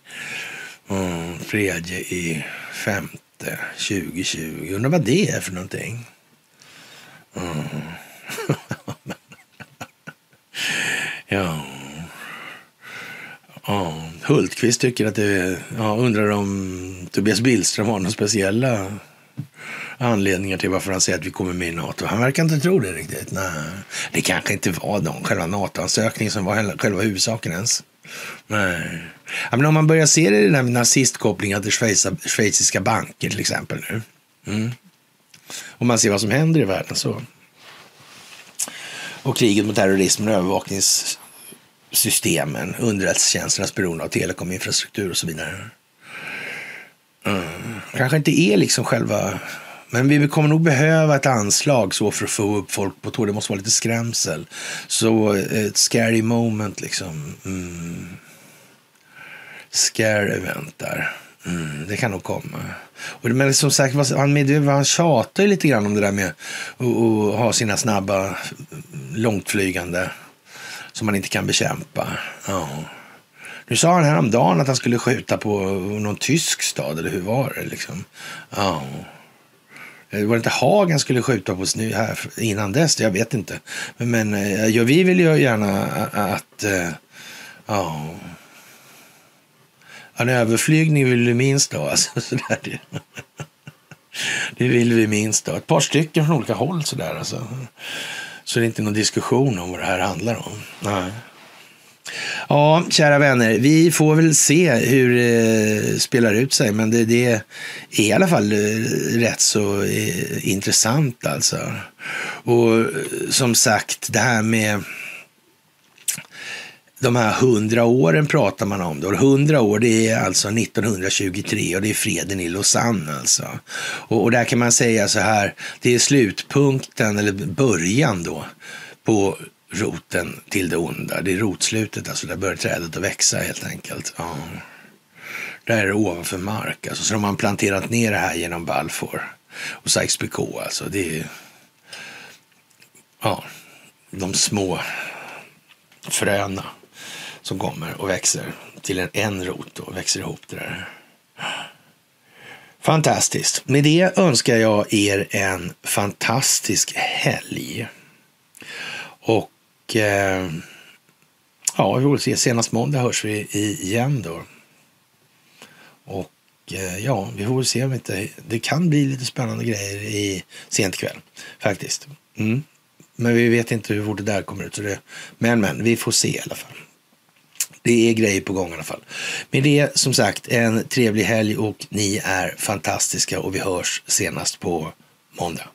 Mm, tredje i femte 2020. Undrar vad det är för någonting. Mm. ja. ja. Hultqvist tycker att det ja, undrar om Tobias Billström har några speciella anledningar till varför han säger att vi kommer med i NATO. Han verkar inte tro det riktigt. Nej. Det kanske inte var de, själva NATO-ansökningen som var själva huvudsaken ens. Nej. Men om man börjar se det i den här nazistkopplingen till schweiziska banker till exempel nu. Mm. Om man ser vad som händer i världen så. Och kriget mot terrorismen övervakningssystemen, underrättelsetjänsternas beroende av telekominfrastruktur och så vidare. Mm. Kanske inte är liksom själva men vi kommer nog behöva ett anslag så för att få upp folk på tå. Det måste vara lite skrämsel. Så eh, ett scary moment liksom. Mm. Scare event där. Mm, det kan nog komma. Och, men som sagt, han, han tjatar ju lite grann om det där med att ha sina snabba, eh, långtflygande som man inte kan bekämpa. Ja. Nu sa han häromdagen att han skulle skjuta på någon tysk stad, eller hur var det? Liksom? Ja. Eh, var det inte Hagen skulle skjuta på här innan dess? Jag vet inte. Men, eh, ja, vi vill ju gärna att... Eh, ja. En överflygning vill vi minst ha. Alltså, sådär. Det vill vi minst ha. Ett par stycken från olika håll sådär. Alltså. Så det är inte någon diskussion om vad det här handlar om. Nej. Ja, kära vänner, vi får väl se hur det spelar ut sig. Men det, det är i alla fall eh, rätt så eh, intressant alltså. Och som sagt, det här med de här hundra åren pratar man om. Då. Hundra år, det är alltså 1923 och det är freden i Lausanne alltså. Och, och där kan man säga så här, det är slutpunkten eller början då på roten till det onda. Det är rotslutet, alltså där börjar trädet att växa helt enkelt. Ja. Där är det ovanför mark. Alltså, så de har planterat ner det här genom Balfour och Sykes-Picot. Alltså, det är ja, de små fröna som kommer och växer till en, en rot och växer ihop det där. Fantastiskt. Med det önskar jag er en fantastisk helg. Och eh, ja, vi får se. Senast måndag hörs vi igen då. Och eh, ja, vi får väl se om inte... Det kan bli lite spännande grejer i sent kväll faktiskt. Mm. Men vi vet inte hur fort det där kommer ut. Så det, men, men, vi får se i alla fall. Det är grejer på gång i alla fall. Med det, som sagt, en trevlig helg och ni är fantastiska och vi hörs senast på måndag.